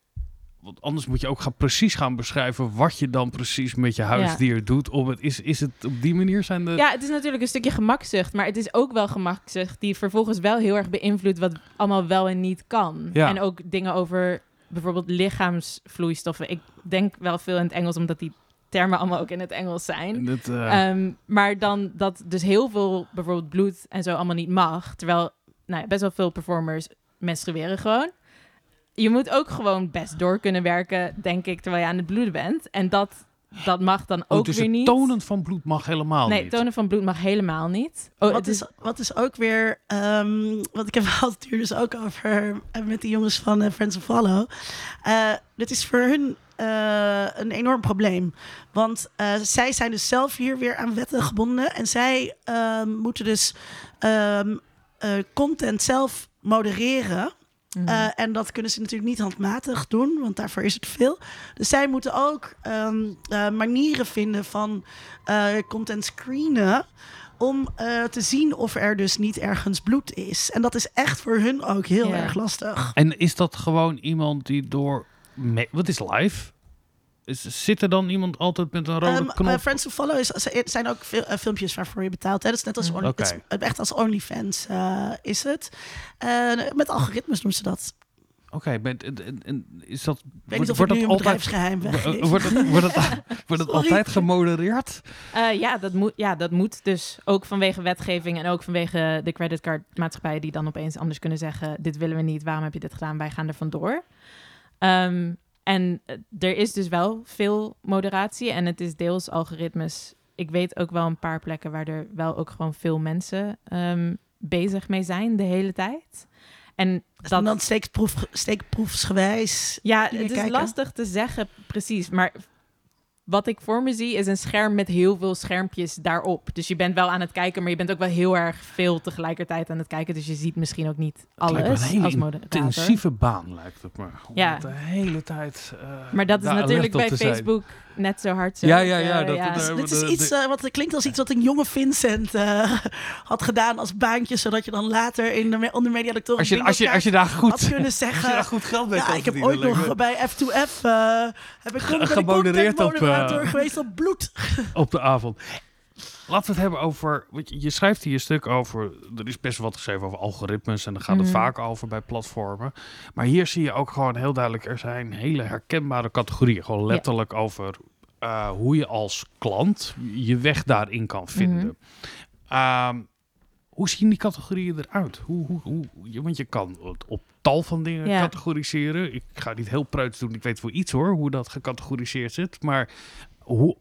Want anders moet je ook gaan, precies gaan beschrijven wat je dan precies met je huisdier doet. Om het, is, is het op die manier zijn de... Ja, het is natuurlijk een stukje gemakzucht, maar het is ook wel gemakzucht die vervolgens wel heel erg beïnvloedt wat allemaal wel en niet kan. Ja. En ook dingen over bijvoorbeeld lichaamsvloeistoffen. Ik denk wel veel in het Engels, omdat die termen allemaal ook in het Engels zijn. Dat, eh, Ehm, maar dan dat dus heel veel bijvoorbeeld bloed en zo allemaal niet mag. Terwijl nou ja, best wel veel performers menstrueren gewoon. Je moet ook gewoon best door kunnen werken, denk ik, terwijl je aan het bloeden bent. En dat, dat mag dan oh, ook dus weer het niet. tonen van bloed mag helemaal nee, niet. tonen van bloed mag helemaal niet. Oh, wat, het is, wat is ook weer, ehm want ik heb [LAUGHS] het hier dus ook over eh, met die jongens van eh, Friends of Follow. Eh, dit is voor hun eh, een enorm probleem. Want eh, zij zijn dus zelf hier weer aan wetten gebonden. En zij ehm, moeten dus ehm, eh, content zelf modereren. Mhm. Eh, en dat kunnen ze natuurlijk niet handmatig doen, want daarvoor is het veel. Dus zij moeten ook ehm, eh, manieren vinden van eh, content screenen. Om eh, te zien of er dus niet ergens bloed is. En dat is echt voor hun ook heel Ja. erg lastig. En is dat gewoon iemand die door... Wat is live? Is- zit er dan iemand altijd met een rode Ehm, knop? eh, Friends to Follow is, zijn ook veel, eh, filmpjes waarvoor je betaalt. Hè? Dat is net als Mm. Only- het is echt als OnlyFans eh, is het. Eh, met algoritmes doen ze dat. Oké, met- en- en- en is dat... Ik weet niet of ik nu een bedrijfsgeheim weggeef. Wordt het, wordt het, [LAUGHS] wordt het altijd gemodereerd? Eh, ja, dat moet, ja, dat moet dus ook vanwege wetgeving en ook vanwege de creditcardmaatschappijen die dan opeens anders kunnen zeggen: dit willen we niet, waarom heb je dit gedaan? Wij gaan er vandoor. Ehm, en eh, er is dus wel veel moderatie en het is deels algoritmes. Ik weet ook wel een paar plekken waar er wel ook gewoon veel mensen ehm, bezig mee zijn de hele tijd. En En dan steekproef, steekproefsgewijs. ja, het is kijken? lastig te zeggen precies, maar wat ik voor me zie is een scherm met heel veel schermpjes daarop. Dus je bent wel aan het kijken, maar je bent ook wel heel erg veel tegelijkertijd aan het kijken. Dus je ziet misschien ook niet lijkt me een alles hele als moderator. Intensieve baan lijkt het me. Ja. de hele tijd. eh, Maar dat is natuurlijk bij zijn. Facebook net zo hard zo. Ja, ja, ja, Eh, dat- ja. dat- Dit is iets eh, wat klinkt als iets wat een jonge Vincent eh, [LAUGHS] had gedaan als baantje, zodat je dan later in de onder mediadoctoren Als je, als, je, als je daar goed, had kunnen [LAUGHS] als je zeggen. daar goed geld mee Ja, kan ik heb ooit nog bij F2F eh heb ik op, eh, geweest op bloed. [LAUGHS] op de avond. Laten we het hebben over. je- Je schrijft hier een stuk over. Er is best wel wat geschreven over algoritmes. En daar gaat het Mhm. vaak over bij platformen. Maar hier zie je ook gewoon heel duidelijk. Er zijn hele herkenbare categorieën. Gewoon letterlijk over eh, hoe je als klant je weg daarin kan vinden. Ehm, hoe zien die categorieën eruit? Hoe, hoe, hoe, je- want je kan het op tal van dingen Ja. categoriseren. Ik ga niet heel preuts doen. Ik weet voor iets hoor, hoe dat gecategoriseerd zit. Maar hoe,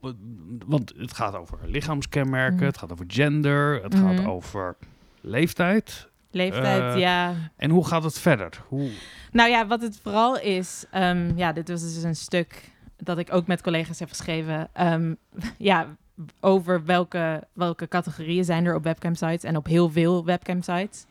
want het gaat over lichaamskenmerken, Mhm. het gaat over gender, het gaat Mhm. over leeftijd. Leeftijd, Eh, ja. En hoe gaat het verder? Hoe, Nou ja, wat het vooral is, ehm, ja, dit was dus een stuk dat ik ook met collega's heb geschreven. ehm, [LAUGHS] ja, over welke, welke categorieën zijn er op webcam sites en op heel veel webcam sites.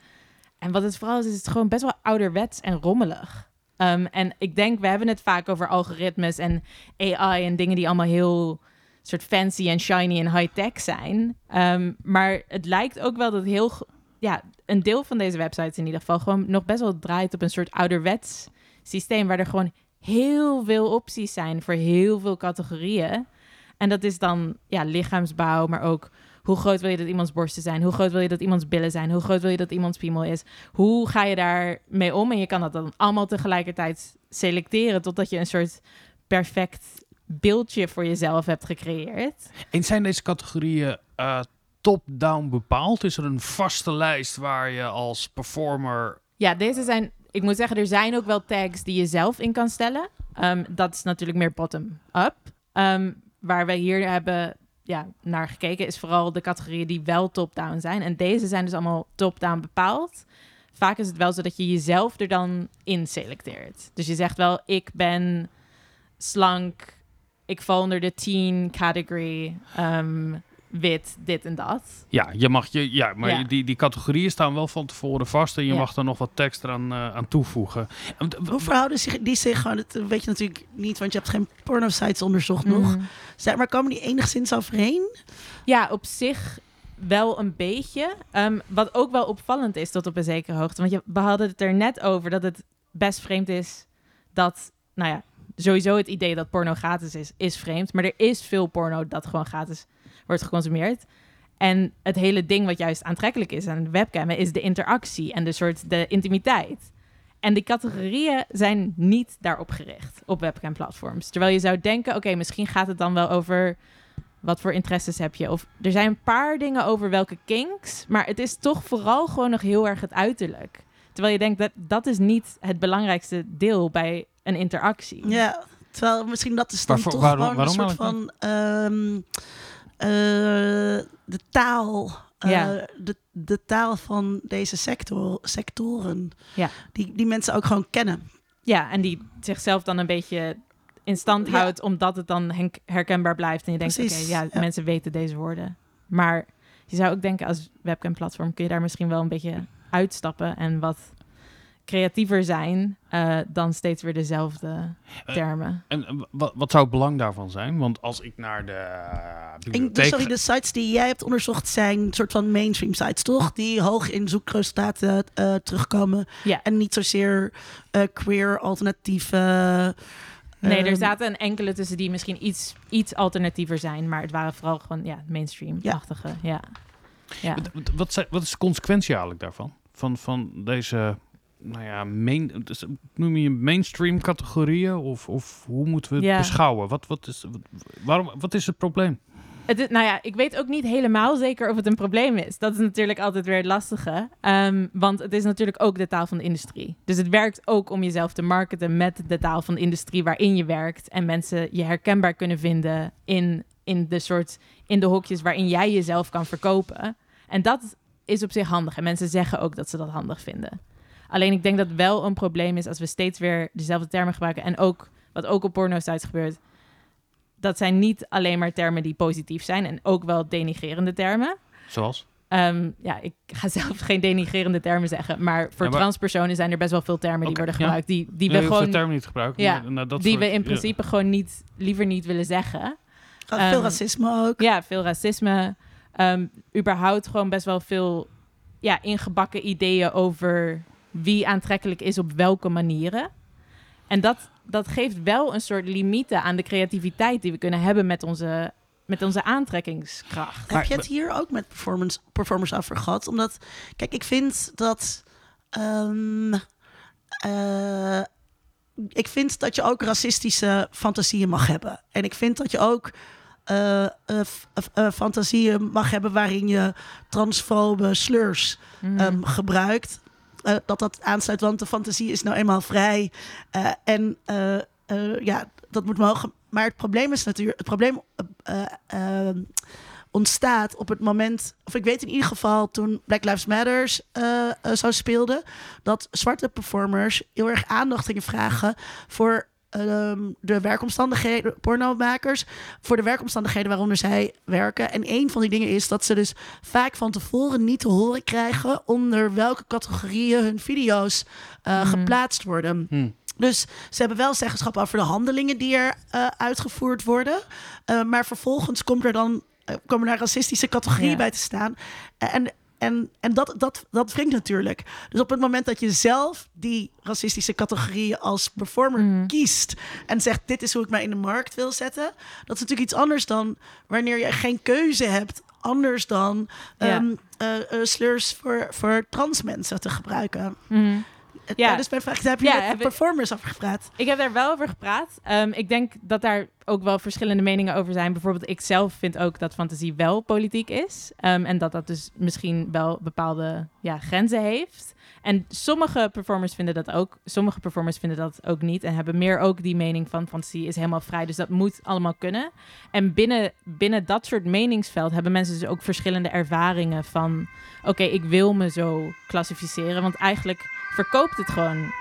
En wat het vooral is, is het gewoon best wel ouderwets en rommelig. Ehm, en ik denk, we hebben het vaak over algoritmes en AI en dingen die allemaal heel soort fancy en shiny en high-tech zijn. Ehm, maar het lijkt ook wel dat heel, ja, een deel van deze websites in ieder geval gewoon nog best wel draait op een soort ouderwets systeem waar er gewoon heel veel opties zijn voor heel veel categorieën. En dat is dan ja, lichaamsbouw, maar ook hoe groot wil je dat iemands borsten zijn? Hoe groot wil je dat iemands billen zijn? Hoe groot wil je dat iemands piemel is? Hoe ga je daar mee om? En je kan dat dan allemaal tegelijkertijd selecteren totdat je een soort perfect beeldje voor jezelf hebt gecreëerd. en zijn deze categorieën eh, top-down bepaald? Is er een vaste lijst waar je als performer Ja, deze zijn. Ik moet zeggen, er zijn ook wel tags die je zelf in kan stellen. Ehm, dat is natuurlijk meer bottom-up. Ehm, waar we hier hebben ja, naar gekeken, is vooral de categorieën die wel top-down zijn. En deze zijn dus allemaal top-down bepaald. Vaak is het wel zo dat je jezelf er dan in selecteert. Dus je zegt wel, ik ben slank, ik val onder de teen category, ehm, wit, dit en dat. Ja, je mag je, ja maar Ja. Die, die categorieën staan wel van tevoren vast en je Ja. mag er nog wat tekst eraan, eh, aan toevoegen. W- Hoe verhouden zich die zich gewoon? Dat weet je natuurlijk niet, want je hebt geen porno-sites onderzocht nog. Mhm. Zeg, maar komen die enigszins overeen? Ja, op zich wel een beetje. Ehm, wat ook wel opvallend is tot op een zekere hoogte. Want je, we hadden het er net over dat het best vreemd is dat, nou ja, sowieso het idee dat porno gratis is, is vreemd. Maar er is veel porno dat gewoon gratis wordt geconsumeerd. En het hele ding wat juist aantrekkelijk is aan webcammen is de interactie en de soort de intimiteit. En die categorieën zijn niet daarop gericht op webcam-platforms. Terwijl je zou denken, oké, misschien gaat het dan wel over wat voor interesses heb je? Of er zijn een paar dingen over welke kinks, maar het is toch vooral gewoon nog heel erg het uiterlijk. Terwijl je denkt dat dat is niet het belangrijkste deel bij een interactie. Ja, terwijl misschien dat is dan Waarvoor- toch waarom- gewoon waarom een soort van ehm, eh, de taal. eh, Ja. de, de taal van deze sector, sectoren. Ja. Die, die mensen ook gewoon kennen. Ja, en die zichzelf dan een beetje in stand Ja. houdt, omdat het dan herkenbaar blijft. En je denkt, oké, ja, ja. mensen weten deze woorden. Maar je zou ook denken, als webcam-platform kun je daar misschien wel een beetje uitstappen en wat creatiever zijn eh, dan steeds weer dezelfde Eh, termen. En eh, wat, wat zou het belang daarvan zijn? Want als ik naar de En, bibliotheek... sorry, de sites die jij hebt onderzocht zijn een soort van mainstream sites, toch? Die hoog in zoekresultaten eh, terugkomen. Ja. En niet zozeer eh, queer, alternatieve Nee, er zaten een enkele tussen die misschien iets, iets alternatiever zijn. Maar het waren vooral gewoon ja, mainstream-achtige. Ja. Ja. Wat- wat- Wat, wat is de consequentie eigenlijk daarvan? Van, van deze, nou ja, main, dus, noem je mainstream categorieën? Of, of hoe moeten we het Ja. beschouwen? Wat, wat, is, wat, waarom, wat is het probleem? Het is, nou ja, ik weet ook niet helemaal zeker of het een probleem is. Dat is natuurlijk altijd weer het lastige. Ehm, want het is natuurlijk ook de taal van de industrie. Dus het werkt ook om jezelf te marketen met de taal van de industrie waarin je werkt. En mensen je herkenbaar kunnen vinden in, in, de soort, in de hokjes waarin jij jezelf kan verkopen. En dat is op zich handig. En mensen zeggen ook dat ze dat handig vinden. Alleen ik denk dat wel een probleem is als we steeds weer dezelfde termen gebruiken. En ook, wat ook op porno-sites gebeurt, dat zijn niet alleen maar termen die positief zijn en ook wel denigrerende termen. Zoals? Ehm, ja, ik ga zelf [LAUGHS] geen denigrerende termen zeggen, maar voor Ja, maar- transpersonen zijn er best wel veel termen die worden ja. gebruikt die, die we je hoeft de gewoon term niet gebruiken. Ja, maar, nou, dat die soort- we in ja. principe gewoon niet liever niet willen zeggen. veel ehm, racisme ook. Ja, veel racisme. Ehm, überhaupt gewoon best wel veel ja, ingebakken ideeën over wie aantrekkelijk is op welke manieren. En dat, dat geeft wel een soort limieten aan de creativiteit die we kunnen hebben met onze, met onze aantrekkingskracht. Heb je het hier ook met performance, performers over gehad? Omdat, kijk, ik vind dat. ehm, eh, ik vind dat je ook racistische fantasieën mag hebben. En ik vind dat je ook eh, eh, f- fantasieën mag hebben waarin je transfobe slurs Mhm. ehm, gebruikt. Eh, dat dat aansluit, want de fantasie is nou eenmaal vrij. Eh, en eh, ja, dat moet mogen. Maar het probleem is natuurlijk, het probleem ontstaat op het moment, of ik weet in ieder geval toen Black Lives Matters eh, zo speelde, dat zwarte performers heel erg aandacht gingen vragen voor ehm, de werkomstandigheden, pornomakers, voor de werkomstandigheden waaronder zij werken. En een van die dingen is dat ze dus vaak van tevoren niet te horen krijgen onder welke categorieën hun video's eh, Mhm. geplaatst worden. Hm. Dus ze hebben wel zeggenschap over de handelingen die er eh, uitgevoerd worden. Eh, maar vervolgens komt er dan, komen daar racistische categorieën Ja. bij te staan. En, en, en dat, dat, dat wringt natuurlijk. Dus op het moment dat je zelf die racistische categorieën als performer Mhm. kiest en zegt: Dit is hoe ik mij in de markt wil zetten, dat is natuurlijk iets anders dan wanneer je geen keuze hebt. Anders dan Ja. ehm, eh, eh, slurs voor, voor trans mensen te gebruiken. Mhm. Ja. Dus mijn vraag is, heb je Ja, met ik- performers over gepraat? Ik heb daar wel over gepraat. Ehm, ik denk dat daar ook wel verschillende meningen over zijn. Bijvoorbeeld, ik zelf vind ook dat fantasie wel politiek is. Ehm, en dat dat dus misschien wel bepaalde ja, grenzen heeft. En sommige performers vinden dat ook. Sommige performers vinden dat ook niet. En hebben meer ook die mening van fantasie is helemaal vrij. Dus dat moet allemaal kunnen. En binnen, binnen dat soort meningsveld hebben mensen dus ook verschillende ervaringen van... Oké, ik wil me zo klassificeren. Want eigenlijk verkoopt het gewoon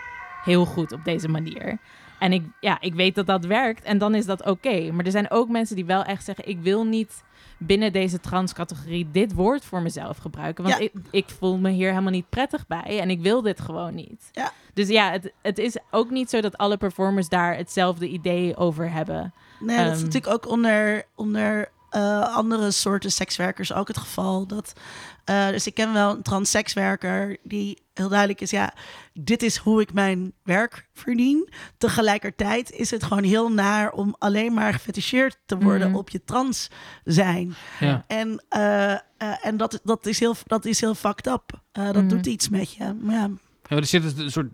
heel goed op deze manier. En ik, ja, ik weet dat dat werkt en dan is dat oké. Maar er zijn ook mensen die wel echt zeggen: ik wil niet binnen deze transcategorie dit woord voor mezelf gebruiken. Want Ja. ik, ik voel me hier helemaal niet prettig bij en ik wil dit gewoon niet. Ja. Dus ja, het, het is ook niet zo dat alle performers daar hetzelfde idee over hebben. Nee, dat is Ehm. natuurlijk ook onder, onder eh, andere soorten sekswerkers ook het geval. Dat, eh, dus ik ken wel een transsekswerker die heel duidelijk is, ja, dit is hoe ik mijn werk verdien. Tegelijkertijd is het gewoon heel naar om alleen maar gefeticheerd te worden Mhm. op je trans zijn. Ja. En, eh, eh, en dat, dat, is heel, dat is heel fucked up. Eh, dat Mhm. doet iets met je. Maar ja, er zit dus een soort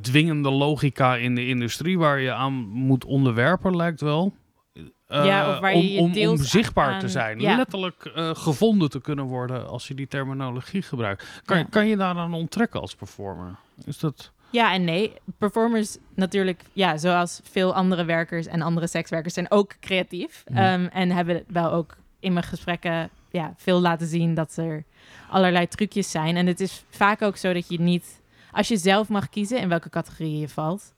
dwingende logica in de industrie waar je aan moet onderwerpen, lijkt wel. Eh, Ja, of waar je om, je om, zichtbaar te zijn. ja. Letterlijk eh, gevonden te kunnen worden als je die terminologie gebruikt. Kan, Ja. je, kan je daaraan onttrekken als performer? Is dat... Ja en nee. Performers natuurlijk, ja, zoals veel andere werkers en andere sekswerkers, zijn ook creatief. Ehm, en hebben wel ook in mijn gesprekken ja, veel laten zien dat er allerlei trucjes zijn. En het is vaak ook zo dat je niet, als je zelf mag kiezen in welke categorie je valt.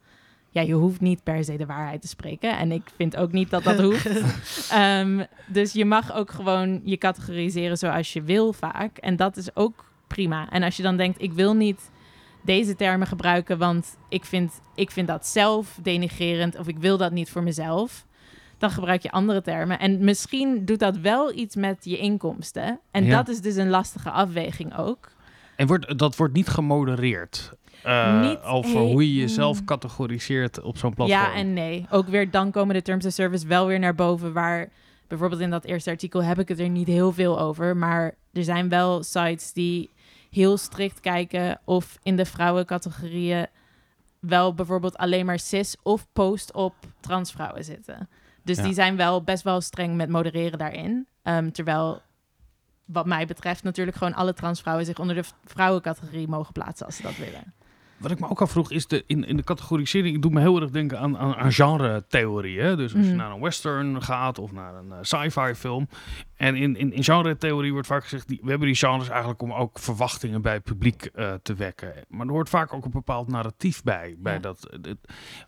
Ja, je hoeft niet per se de waarheid te spreken. En ik vind ook niet dat dat [LAUGHS] hoeft. Ehm, dus je mag ook gewoon je categoriseren zoals je wil vaak. En dat is ook prima. En als je dan denkt, ik wil niet deze termen gebruiken, want ik vind, ik vind dat zelf denigrerend of ik wil dat niet voor mezelf. Dan gebruik je andere termen. En misschien doet dat wel iets met je inkomsten. En Ja. dat is dus een lastige afweging ook. En wordt, dat wordt niet gemodereerd. Niet over hoe je jezelf mm. categoriseert op zo'n platform. Ja en nee. Ook weer dan komen de terms of service wel weer naar boven. Waar bijvoorbeeld in dat eerste artikel heb ik het er niet heel veel over. Maar er zijn wel sites die heel strikt kijken of in de vrouwencategorieën wel bijvoorbeeld alleen maar cis of post op transvrouwen zitten. Dus Ja. die zijn wel best wel streng met modereren daarin. Ehm, terwijl wat mij betreft natuurlijk gewoon alle transvrouwen zich onder de vrouwencategorie mogen plaatsen als ze dat willen. Wat ik me ook afvroeg is de, in, in de categorisering, het doet me heel erg denken aan, aan, aan genre-theorie. hè. Dus als je Mhm. naar een western gaat of naar een eh, sci-fi film. En in, in, in genre-theorie wordt vaak gezegd, die, we hebben die genres eigenlijk om ook verwachtingen bij het publiek eh, te wekken. Maar er hoort vaak ook een bepaald narratief bij. bij Ja. dat, het-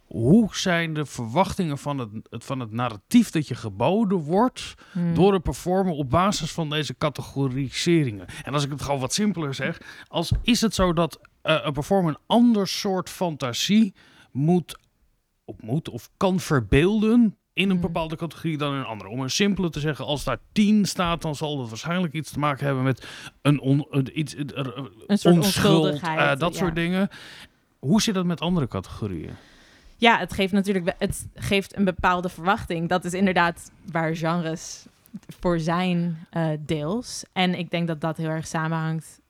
hoe zijn de verwachtingen van het, het, van het narratief dat je geboden wordt Hmm. door een performer op basis van deze categoriseringen. En als ik het gewoon wat simpeler zeg, als is het zo dat eh, een performer een ander soort fantasie moet, op moet of kan verbeelden in een Mhm. bepaalde categorie dan in een andere. Om een simpele te zeggen, als daar 10 staat, dan zal dat waarschijnlijk iets te maken hebben met een, on, een, iets, een, Een soort onschuld, onschuldigheid, eh, dat ja. soort dingen. Hoe zit dat met andere categorieën? Ja, het geeft natuurlijk het geeft een bepaalde verwachting. Dat is inderdaad waar genres voor zijn eh, deels. En ik denk dat dat heel erg samenhangt.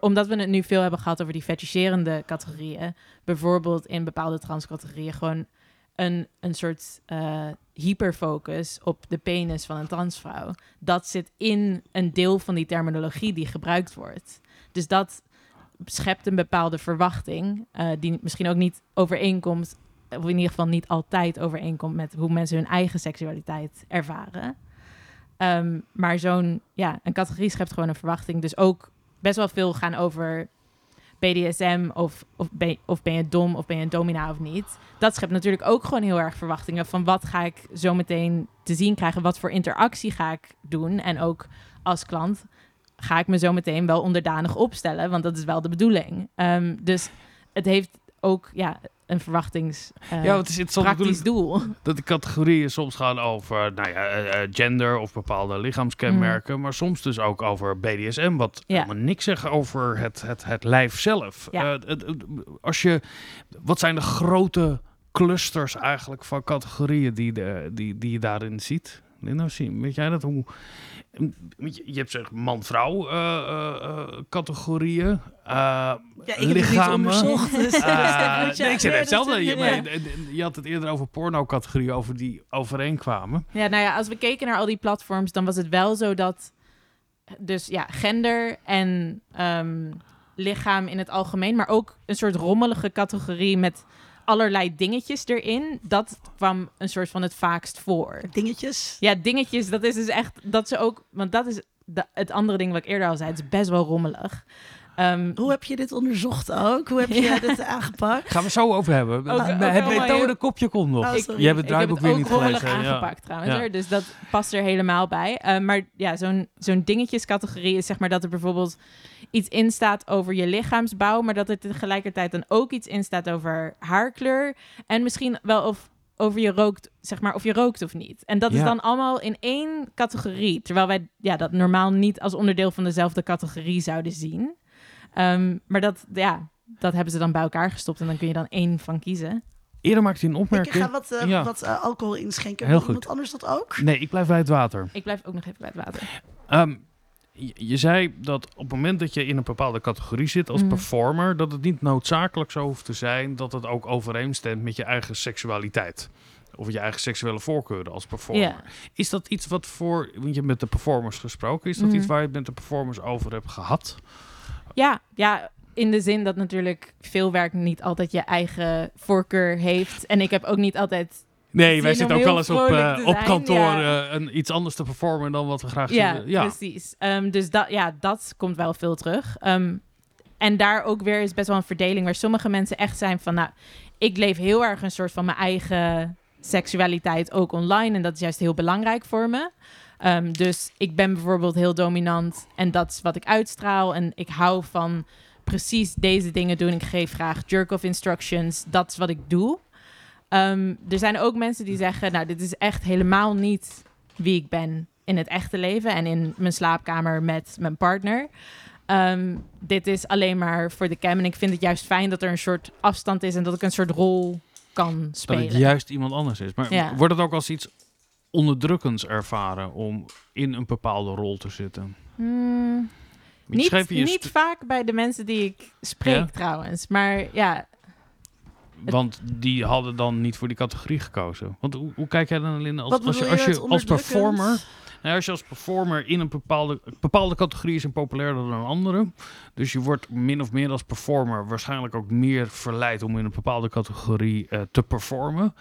Omdat we het nu veel hebben gehad over die fetischerende categorieën. Bijvoorbeeld in bepaalde transcategorieën gewoon een, een soort eh, hyperfocus op de penis van een transvrouw. Dat zit in een deel van die terminologie die gebruikt wordt. Dus dat schept een bepaalde verwachting, eh, die misschien ook niet overeenkomt, of in ieder geval niet altijd overeenkomt met hoe mensen hun eigen seksualiteit ervaren. Ehm, maar zo'n, ja, een categorie schept gewoon een verwachting. Dus ook best wel veel gaan over BDSM of, of, ben, of ben je dom of ben je een domina of niet. Dat schept natuurlijk ook gewoon heel erg verwachtingen van wat ga ik zo meteen te zien krijgen, wat voor interactie ga ik doen. En ook als klant ga ik me zo meteen wel onderdanig opstellen, want dat is wel de bedoeling. Ehm, dus het heeft ook ja, een verwachtings eh, ja, het is praktisch doel. dat de categorieën soms gaan over nou ja, eh, eh, gender of bepaalde lichaamskenmerken, maar soms dus ook over BDSM, wat Mm. Ja. helemaal niks zeggen over het, het, het lijf zelf. Ja. Als je, wat zijn de grote clusters eigenlijk van categorieën die, de, die, die je daarin ziet? Linda, weet jij dat? Hoe, je hebt zeg man-vrouw eh, eh, eh, categorieën. eh, Ja, ik heb het niet lichamen. onderzocht. Dus, [LAUGHS] dus, nee, ik ja, hetzelfde. Je, ja. maar je- je had het eerder over porno-categorieën, over die overeenkwamen. Ja, nou ja, als we keken naar al die platforms, dan was het wel zo dat dus ja, gender en ehm, lichaam in het algemeen, maar ook een soort rommelige categorie met allerlei dingetjes erin, dat kwam een soort van het vaakst voor. Dingetjes. Ja, dingetjes, dat is dus echt dat ze ook, want dat is de- het andere ding wat ik eerder al zei, het is best wel rommelig. Ehm, Hoe heb je dit onderzocht ook? Hoe heb je [LAUGHS] Ja. dit aangepakt? Gaan we zo over hebben. Ook- ook het methode kopje komt nog. Oh, Ik-. Je hebt het ik heb draaiboek het weer ook niet gelezen. Ja. aangepakt trouwens, Ja. hoor. dus dat past er helemaal bij. Eh, maar ja, zo'n zo'n dingetjescategorie is zeg maar dat er bijvoorbeeld iets in staat over je lichaamsbouw, maar dat er tegelijkertijd dan ook iets in staat over haarkleur en misschien wel of over je rookt, zeg maar, of je rookt of niet. En dat is Ja. dan allemaal in één categorie, terwijl wij ja, dat normaal niet als onderdeel van dezelfde categorie zouden zien. Ehm, maar dat, ja, dat hebben ze dan bij elkaar gestopt en dan kun je dan één van kiezen. Eerder maakte hij een Ik opmerking. ga wat, eh, Ja. wat eh, alcohol inschenken. Heel Wil iemand goed. anders dat ook? Nee, ik blijf bij het water. Ik blijf ook nog even bij het water. Ehm, je, je zei dat op het moment dat je in een bepaalde categorie zit als Mhm. performer, dat het niet noodzakelijk zo hoeft te zijn dat het ook overeenstemt met je eigen seksualiteit. Of je eigen seksuele voorkeuren als performer. Is dat iets wat voor, want je hebt met de performers gesproken, is dat Mhm. iets waar je het met de performers over hebt gehad? Ja, ja, in de zin dat natuurlijk veel werk niet altijd je eigen voorkeur heeft. En ik heb ook niet altijd... Nee, wij zitten ook wel eens op, te op kantoor ja. eh, een, iets anders te performen dan wat we graag Ja. Ja, precies. Ehm, dus dat, ja, dat komt wel veel terug. Ehm, en daar ook weer is best wel een verdeling waar sommige mensen echt zijn van... nou, ik leef heel erg een soort van mijn eigen seksualiteit ook online. En dat is juist heel belangrijk voor me. Ehm, dus ik ben bijvoorbeeld heel dominant en dat is wat ik uitstraal. En ik hou van precies deze dingen doen. Ik geef graag jerk-off instructions. Dat is wat ik doe. Ehm, er zijn ook mensen die zeggen, nou, dit is echt helemaal niet wie ik ben in het echte leven en in mijn slaapkamer met mijn partner. ehm, dit is alleen maar voor de cam. En ik vind het juist fijn dat er een soort afstand is en dat ik een soort rol kan Dat spelen. het juist iemand anders is. Maar Ja. wordt het ook als iets onderdrukkends ervaren om in een bepaalde rol te zitten? Hmm, niet niet vaak bij de mensen die ik spreek Ja? trouwens. Maar ja, Want die hadden dan niet voor die categorie gekozen. Want hoe, hoe kijk jij dan, Linda, als, als je, als je als performer... Nou, als je als performer in een bepaalde, bepaalde categorie is en populairder dan een andere. Dus je wordt min of meer als performer waarschijnlijk ook meer verleid om in een bepaalde categorie eh, te performen.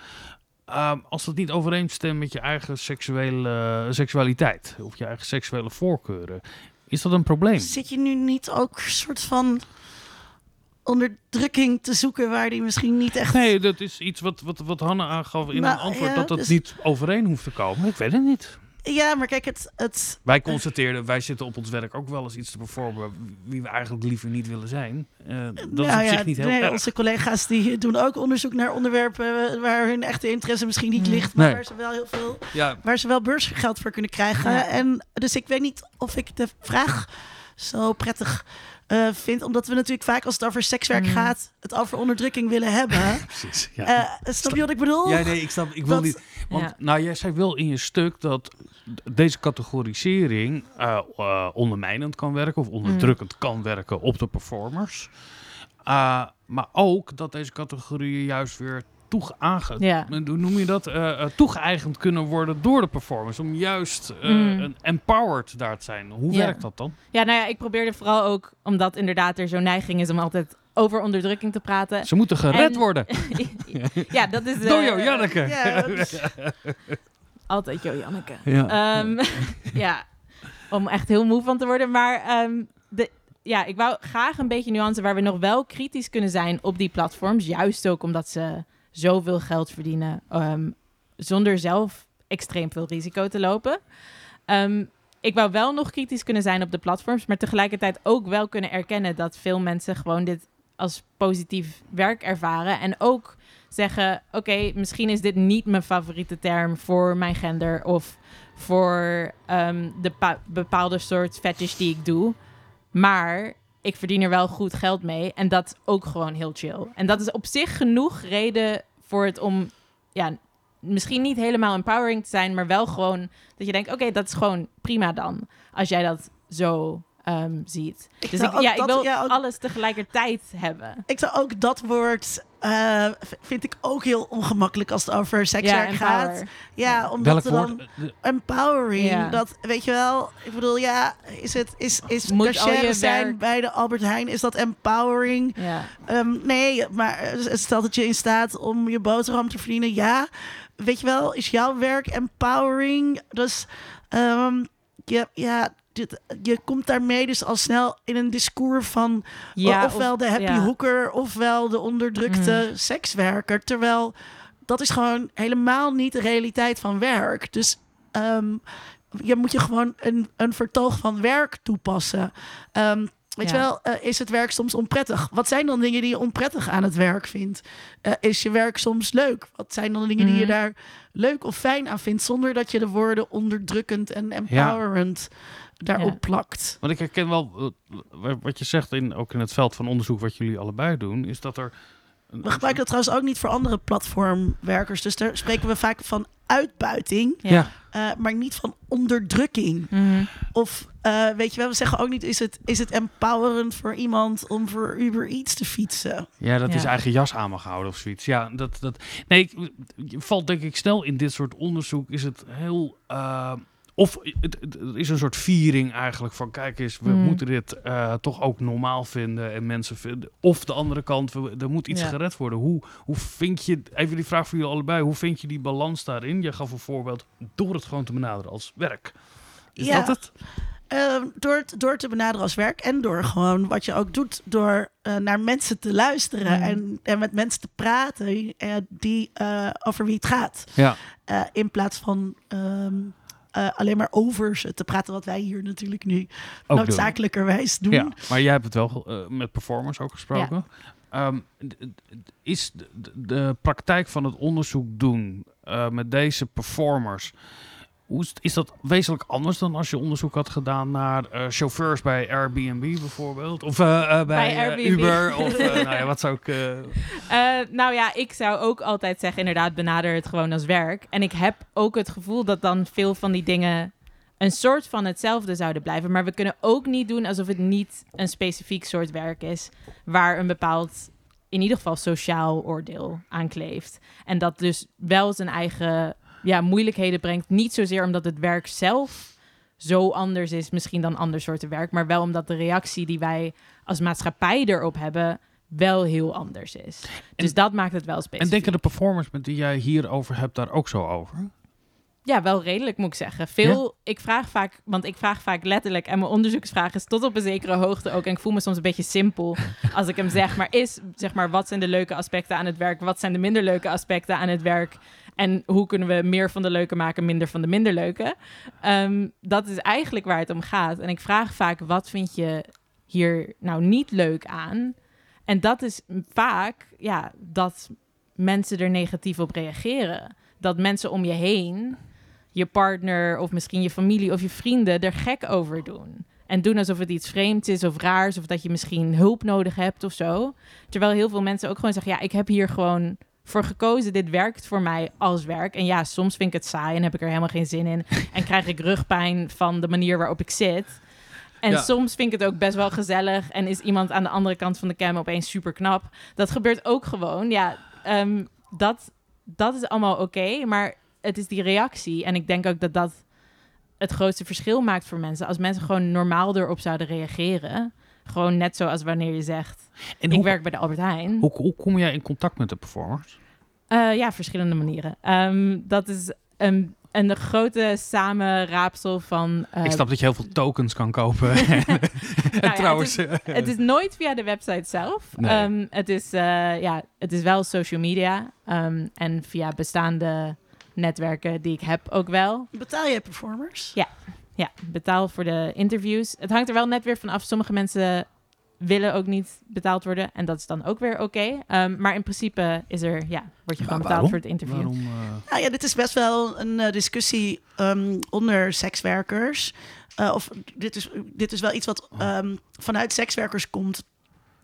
Ehm, als dat niet overeenstemt met je eigen seksuele, seksualiteit of je eigen seksuele voorkeuren, is dat een probleem? Zit je nu niet ook een soort van onderdrukking te zoeken waar die misschien niet echt... Nee, dat is iets wat, wat, wat Hanne aangaf in Nou, een antwoord, ja, dat dat dus- niet overeen hoeft te komen. Ik weet het niet. Ja, maar kijk, het, het, Wij constateerden, wij zitten op ons werk ook wel eens iets te performen wie we eigenlijk liever niet willen zijn. Eh, dat is nou op ja, zich niet heel nee, erg. Onze collega's die doen ook onderzoek naar onderwerpen waar hun echte interesse misschien niet Hmm. ligt, maar Nee. waar ze wel heel veel, Ja, waar ze wel beursgeld voor kunnen krijgen. Ja. En dus ik weet niet of ik de vraag zo prettig eh, vind, omdat we natuurlijk vaak als het over sekswerk Hmm. gaat, het over onderdrukking willen hebben. [LAUGHS] precies. Ja. Eh, snap je wat ik bedoel? ja, nee, ik snap, ik wil dat- niet. Want Ja. nou, jij zei wel in je stuk dat deze categorisering eh, eh, ondermijnend kan werken of onderdrukkend kan werken op de performers. Uh, maar ook dat deze categorieën juist weer toege aange- Ja. hoe noem je dat? Eh, eh, toegeëigend kunnen worden door de performers. Om juist eh, Mm. een empowered daar te zijn. Hoe Ja. werkt dat dan? ja, nou ja, ik probeerde vooral ook, omdat inderdaad er zo'n neiging is om altijd over onderdrukking te praten. Ze moeten gered En- worden. [LAUGHS] ja, dat is... Door eh, jou, Janneke. Ja, [LAUGHS] Altijd Jo Janneke. Ja. Ehm, [LAUGHS] ja, om echt heel moe van te worden. Maar ehm, de, ja, ik wou graag een beetje nuance waar we nog wel kritisch kunnen zijn op die platforms. Juist ook omdat ze zoveel geld verdienen ehm, zonder zelf extreem veel risico te lopen. Ehm, ik wou wel nog kritisch kunnen zijn op de platforms, maar tegelijkertijd ook wel kunnen erkennen dat veel mensen gewoon dit als positief werk ervaren. En ook zeggen: Oké, misschien is dit niet mijn favoriete term voor mijn gender of voor ehm, de pa- bepaalde soort fetish die ik doe. Maar ik verdien er wel goed geld mee. En dat ook gewoon heel chill. En dat is op zich genoeg reden voor het om, ja, misschien niet helemaal empowering te zijn, maar wel gewoon dat je denkt: Oké, dat is gewoon prima dan. Als jij dat zo ehm, ziet. Ik dus ik, ja, ik wil ja, ook- alles tegelijkertijd hebben. Ik zou ook dat woord, eh, vind ik ook heel ongemakkelijk als het over sekswerk ja, gaat. Ja, omdat Welk we dan woord? De- empowering, Ja. dat weet je wel. Ik bedoel, ja, is het is is Moet je zijn werk- bij de Albert Heijn, is dat empowering? Ja. Ehm, nee, maar eh, het stelt dat je in staat om je boterham te verdienen. Ja, weet je wel, is jouw werk empowering? Dus ehm, je, ja, dit, je komt daarmee dus al snel in een discours van Ja, ofwel of- de happy ja. Mm. hoeker ofwel de onderdrukte sekswerker. Terwijl dat is gewoon helemaal niet de realiteit van werk. Dus ehm, je moet je gewoon een, een vertoog van werk toepassen. Ehm, weet Ja. je wel, eh, is het werk soms onprettig? Wat zijn dan dingen die je onprettig aan het werk vindt? Eh, is je werk soms leuk? Wat zijn dan dingen die je Mhm. daar leuk of fijn aan vindt... zonder dat je de woorden onderdrukkend en empowerend daarop Ja. plakt? Want ik herken wel eh, wat je zegt, in, ook in het veld van onderzoek wat jullie allebei doen, is dat er. een- We gebruiken dat trouwens ook niet voor andere platformwerkers. Dus daar spreken we vaak van uitbuiting, Ja. eh, maar niet van onderdrukking. Mhm. Of eh, weet je wel, we zeggen ook niet: is het, is het empowerend voor iemand om voor Uber Eats te fietsen? Ja, dat is eigen jas aan mag houden of zoiets. Ja, dat, dat, nee, ik, valt denk ik snel in dit soort onderzoek. Is het heel. Of het, het- is een soort viering eigenlijk van: kijk eens, we Mm. moeten dit eh, toch ook normaal vinden. En mensen vinden. Of de andere kant, we, er moet iets Ja. gered worden. Hoe, hoe vind je. Even die vraag voor jullie allebei: hoe vind je die balans daarin? Je gaf een voorbeeld door het gewoon te benaderen als werk. Is Ja. dat het? Eh, door, het, door te benaderen als werk en door gewoon wat je ook doet, door eh, naar mensen te luisteren Mm. en, en met mensen te praten eh, die, eh, over wie het gaat. Ja. Eh, in plaats van ehm, eh, alleen maar over ze te praten, wat wij hier natuurlijk nu Ook noodzakelijkerwijs doen. Ja, maar jij hebt het wel eh, met performers ook gesproken. Ehm, is de, de praktijk van het onderzoek doen eh, met deze performers, Hoe is, dat wezenlijk anders dan als je onderzoek had gedaan naar eh, chauffeurs bij Airbnb bijvoorbeeld? Of eh, eh, bij. Uber? Of [LAUGHS] nou ja, wat zou ik... nou ja, ik zou ook altijd zeggen, inderdaad, benader het gewoon als werk. En ik heb ook het gevoel dat dan veel van die dingen een soort van hetzelfde zouden blijven. Maar we kunnen ook niet doen alsof het niet een specifiek soort werk is, waar een bepaald, in ieder geval sociaal oordeel aan kleeft. En dat dus wel zijn eigen ja, moeilijkheden brengt. Niet zozeer omdat het werk zelf zo anders is, misschien dan ander soorten werk, maar wel omdat de reactie die wij als maatschappij erop hebben wel heel anders is. dus dat maakt het wel specifiek. en denken de performers met die jij hierover hebt daar ook zo over? Ja, wel redelijk moet ik zeggen. Veel, ik vraag vaak, want ik vraag vaak letterlijk, en mijn onderzoeksvraag is tot op een zekere hoogte ook, en ik voel me soms een beetje simpel [LAUGHS] als ik hem zeg, maar is, zeg maar, wat zijn de leuke aspecten aan het werk, wat zijn de minder leuke aspecten aan het werk, en hoe kunnen we meer van de leuke maken, minder van de minder leuke. Ehm, dat is eigenlijk waar het om gaat. En ik vraag vaak, wat vind je hier nou niet leuk aan? En dat is vaak, ja, dat mensen er negatief op reageren. Dat mensen om je heen je partner of misschien je familie of je vrienden er gek over doen. En doen alsof het iets vreemds is of raars of dat je misschien hulp nodig hebt of zo. Terwijl heel veel mensen ook gewoon zeggen, ja, ik heb hier gewoon voor gekozen. Dit werkt voor mij als werk. En ja, soms vind ik het saai en heb ik er helemaal geen zin in. [LAUGHS] En krijg ik rugpijn van de manier waarop ik zit. En Ja. soms vind ik het ook best wel gezellig. En is iemand aan de andere kant van de cam opeens super knap. Dat gebeurt ook gewoon. Ja, ehm, dat, dat is allemaal oké. maar het is die reactie. En ik denk ook dat dat het grootste verschil maakt voor mensen. Als mensen gewoon normaal erop zouden reageren. Gewoon net zoals wanneer je zegt... En ik hoe, werk bij de Albert Heijn. hoe, hoe kom jij in contact met de performers? Eh, ja, verschillende manieren. Ehm, dat is een, een grote samenraapsel van... eh, ik snap dat je heel veel tokens kan kopen. [LAUGHS] ja, en trouwens... Het is nooit via de website zelf. Nee. Ehm, het, is, eh, ja, het is wel social media. ehm, en via bestaande netwerken die ik heb ook wel. Betaal je performers? Ja, betaal voor de interviews. Het hangt er wel net weer van af. Sommige mensen willen ook niet betaald worden. En dat is dan ook weer oké. Ehm, maar in principe is er, ja, word je gewoon betaald waarom? voor het interview. Waarom, eh, Nou ja, dit is best wel een eh, discussie ehm, onder sekswerkers. Eh, of dit is, dit is wel iets wat ehm, vanuit sekswerkers komt.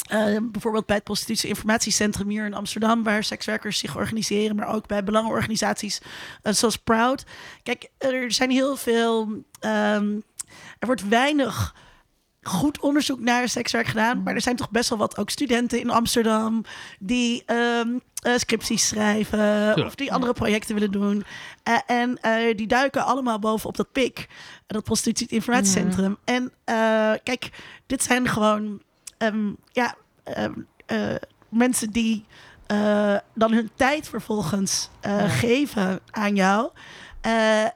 Eh, bijvoorbeeld bij het Prostitutie Informatiecentrum hier in Amsterdam, waar sekswerkers zich organiseren, maar ook bij belangenorganisaties eh, zoals Proud. Kijk, er zijn heel veel. ehm, er wordt weinig goed onderzoek naar sekswerk gedaan, maar er zijn toch best wel wat ook studenten in Amsterdam die ehm, eh, scripties schrijven of die andere projecten willen doen. Eh, en eh, die duiken allemaal bovenop dat PIK, eh, dat Prostitutie Informatiecentrum. En eh, kijk, dit zijn gewoon ehm, ja, ehm, eh, mensen die dan hun tijd vervolgens Ja. geven aan jou.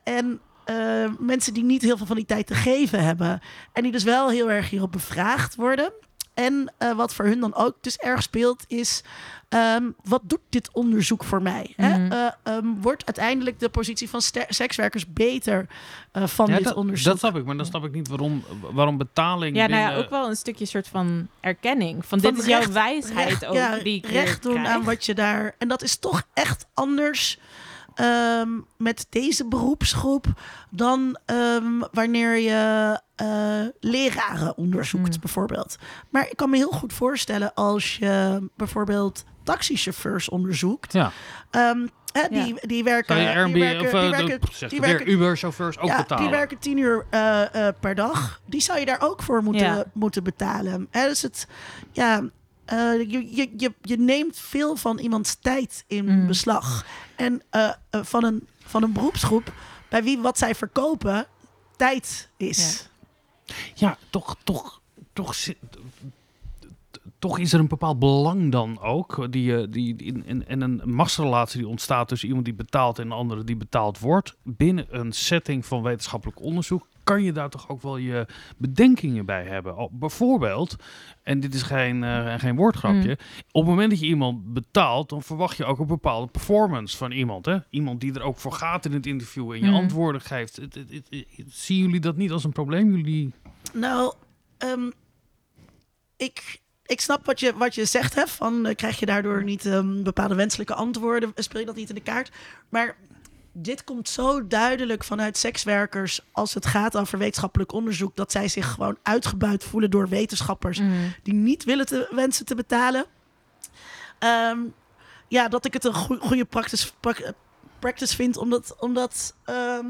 En eh, mensen die niet heel veel van die tijd te geven hebben. En die dus wel heel erg hierop bevraagd worden. En eh, wat voor hun dan ook dus erg speelt, is ehm, wat doet dit onderzoek voor mij? Hè? Mhm. Eh, ehm, wordt uiteindelijk de positie van sekswerkers beter eh, van ja, dit dat, onderzoek? dat snap ik, maar dan snap ik niet waarom, waarom betaling Ja, nou ja, ook wel een stukje soort van erkenning. Van, Van dit is jouw wijsheid recht, ook ja, die recht doen krijg. aan wat je daar. En dat is toch echt anders ehm, met deze beroepsgroep dan ehm, wanneer je eh, leraren onderzoekt, Hmm. bijvoorbeeld. Maar ik kan me heel goed voorstellen als je bijvoorbeeld taxichauffeurs onderzoekt. Ja, Ehm, hè, die, Ja. die werken. Airbnb die werken, of die eh, werken, de, die Uber-chauffeurs ook ja, betalen? die werken tien uur eh, per dag. Die zou je daar ook voor moeten, Ja. moeten betalen. Hè, dus het, ja, eh, je, je, je, je neemt veel van iemands tijd in Mm. beslag. En eh, eh, van, een, van een beroepsgroep bij wie wat zij verkopen tijd is. Ja, toch, toch, toch, zit- toch is er een bepaald belang dan ook. Die, die, in- in- en een machtsrelatie die ontstaat tussen iemand die betaalt en een andere die betaald wordt. Binnen een setting van wetenschappelijk onderzoek kan je daar toch ook wel je bedenkingen bij hebben. Al- bijvoorbeeld, en dit is geen, eh, geen woordgrapje. Op het moment dat je iemand betaalt, dan verwacht je ook een bepaalde performance van iemand. Hè? Iemand die er ook voor gaat in het interview en je Mhm. antwoorden geeft. Het, het, het- het- zien jullie dat niet als een probleem? Jullie... Nou, ehm, ik, ik snap wat je, wat je zegt. Hè, van, eh, krijg je daardoor niet ehm, bepaalde wenselijke antwoorden? Speel je dat niet in de kaart? Maar dit komt zo duidelijk vanuit sekswerkers als het gaat over wetenschappelijk onderzoek, dat zij zich gewoon uitgebuit voelen door wetenschappers Mm. die niet willen te, wensen te betalen. Ehm, ja, dat ik het een goe- goede practice, prac- practice vind om dat, om dat ehm,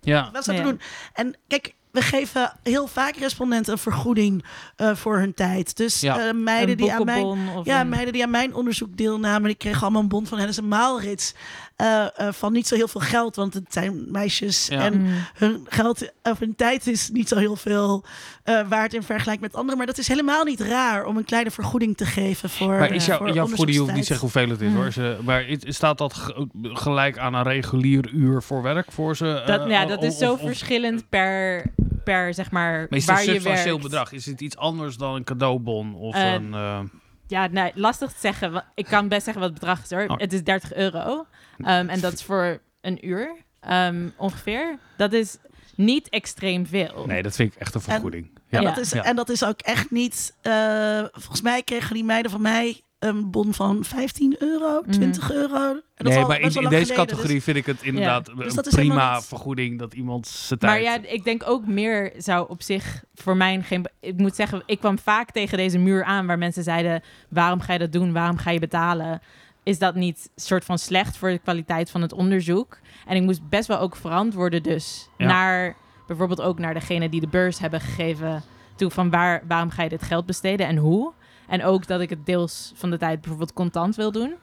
Ja. wel zo te Ja. doen. En kijk, we geven heel vaak respondenten een vergoeding eh, voor hun tijd. Dus Ja. eh, meiden die aan mijn ja, een- meiden die aan mijn onderzoek deelnamen, die kregen allemaal een bon van Hennis en Maurits. Eh, eh, van niet zo heel veel geld, want het zijn meisjes. Ja. En Mm. hun geld of hun tijd is niet zo heel veel eh, waard in vergelijking met anderen. Maar dat is helemaal niet raar om een kleine vergoeding te geven voor. Maar is jouw, voor jouw vergoeding, hoeft niet zeggen hoeveel het is Mm. hoor. Ze, maar is- staat dat ge- gelijk aan een regulier uur voor werk voor ze? Dat, ja, dat of- is zo of- of- verschillend per, per zeg maar, Maar is het waar een je werkt. bedrag? Is het iets anders dan een cadeaubon? Of een, eh, Ja, nee, lastig te zeggen. Ik kan best zeggen wat het bedrag is hoor. Oh. Het is 30 euro. Ehm, en dat is voor een uur ehm, ongeveer. Dat is niet extreem veel. nee, dat vind ik echt een vergoeding. En, ja. dat is, Ja. en dat is ook echt niet. eh, volgens mij kregen die meiden van mij een bon van 15 euro, 20 euro. En dat Nee, al maar in, deze geleden, categorie vind ik het inderdaad Dus dat is helemaal prima niet- vergoeding dat iemand zijn Maar tijd... ja, ik denk ook meer zou op zich voor mij geen. Ik moet zeggen, ik kwam vaak tegen deze muur aan waar mensen zeiden: waarom ga je dat doen? Waarom ga je betalen? Is dat niet soort van slecht voor de kwaliteit van het onderzoek? En ik moest best wel ook verantwoorden, dus Ja. naar bijvoorbeeld ook naar degene die de beurs hebben gegeven. Toe van waar, waarom ga je dit geld besteden en hoe? En ook dat ik het deels van de tijd bijvoorbeeld contant wil doen.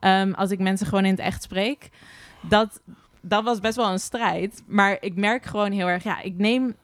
Ehm, als ik mensen gewoon in het echt spreek. Dat, dat was best wel een strijd. Maar ik merk gewoon heel erg, ja, ik neem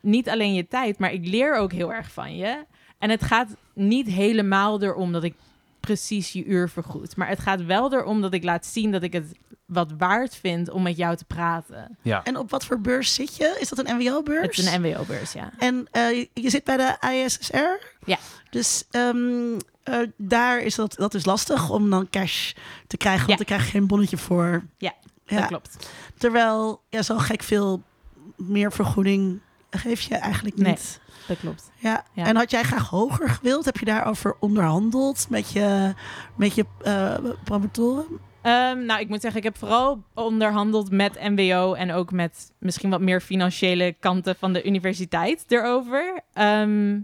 niet alleen je tijd, maar ik leer ook heel erg van je. En het gaat niet helemaal erom dat ik precies je uur vergoed. Maar het gaat wel erom dat ik laat zien dat ik het wat waard vind om met jou te praten. ja. En op wat voor beurs zit je? Is dat een MWO-beurs? Het is een MWO-beurs, ja. En eh, je, zit bij de ISSR? Ja. Dus ehm, eh, daar is dat, dat is lastig om dan cash te krijgen, want Ja. dan krijg je geen bonnetje voor. Ja, Ja. Dat klopt. Terwijl ja, zo gek veel meer vergoeding geef je eigenlijk Nee. niet. Dat klopt. Ja. Ja. En had jij graag hoger gewild? Heb je daarover onderhandeld met je, met je eh, promotoren? Ehm, nou, ik moet zeggen, ik heb vooral onderhandeld met MWO en ook met misschien wat meer financiële kanten van de universiteit erover. Ehm,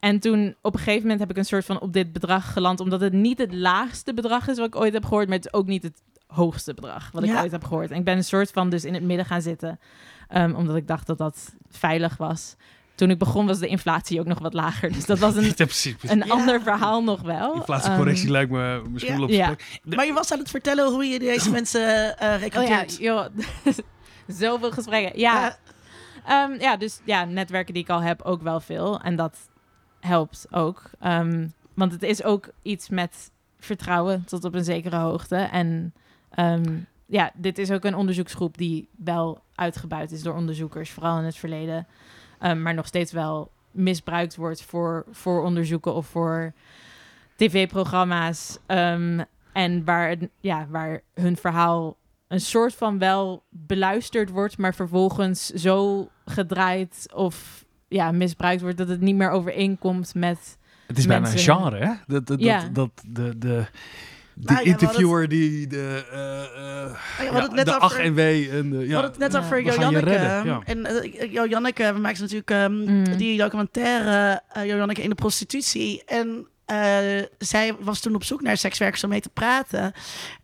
en toen op een gegeven moment heb ik een soort van op dit bedrag geland, omdat het niet het laagste bedrag is wat ik ooit heb gehoord, maar het is ook niet het hoogste bedrag wat ik Ja. ooit heb gehoord. En ik ben een soort van dus in het midden gaan zitten, ehm, omdat ik dacht dat dat veilig was. Toen ik begon was de inflatie ook nog wat lager, dus dat was een, [LAUGHS] Ja, precies. een Ja. ander verhaal nog wel. Inflatiecorrectie Ehm, lijkt me misschien ja. wel op Ja. plek. Maar je was aan het vertellen hoe je deze [LAUGHS] mensen eh Oh ja, recruteert. joh. [LAUGHS] Zoveel gesprekken. Ja, Ehm, ja, dus ja, netwerken die ik al heb ook wel veel. En dat helpt ook. Ehm, want het is ook iets met vertrouwen tot op een zekere hoogte. En ehm, ja, dit is ook een onderzoeksgroep die wel uitgebuit is door onderzoekers, vooral in het verleden. Ehm, maar nog steeds wel misbruikt wordt voor, voor onderzoeken of voor tv-programma's. Ehm, en waar, ja, waar hun verhaal een soort van wel beluisterd wordt, maar vervolgens zo gedraaid of ja, misbruikt wordt dat het niet meer overeenkomt met. Het is bijna een genre, hè? Dat, dat, Ja. dat, dat de, de, de Nou ja, we interviewer die de, eh, eh, ja, het net de over- ach en wee en de, We hadden het net Ja. over Jo gaan je Janneke. redden, ja. En eh, Jo Janneke, we maken natuurlijk ehm, Mm. die documentaire eh Jo Janneke in de prostitutie. En eh, zij was toen op zoek naar sekswerkers om mee te praten.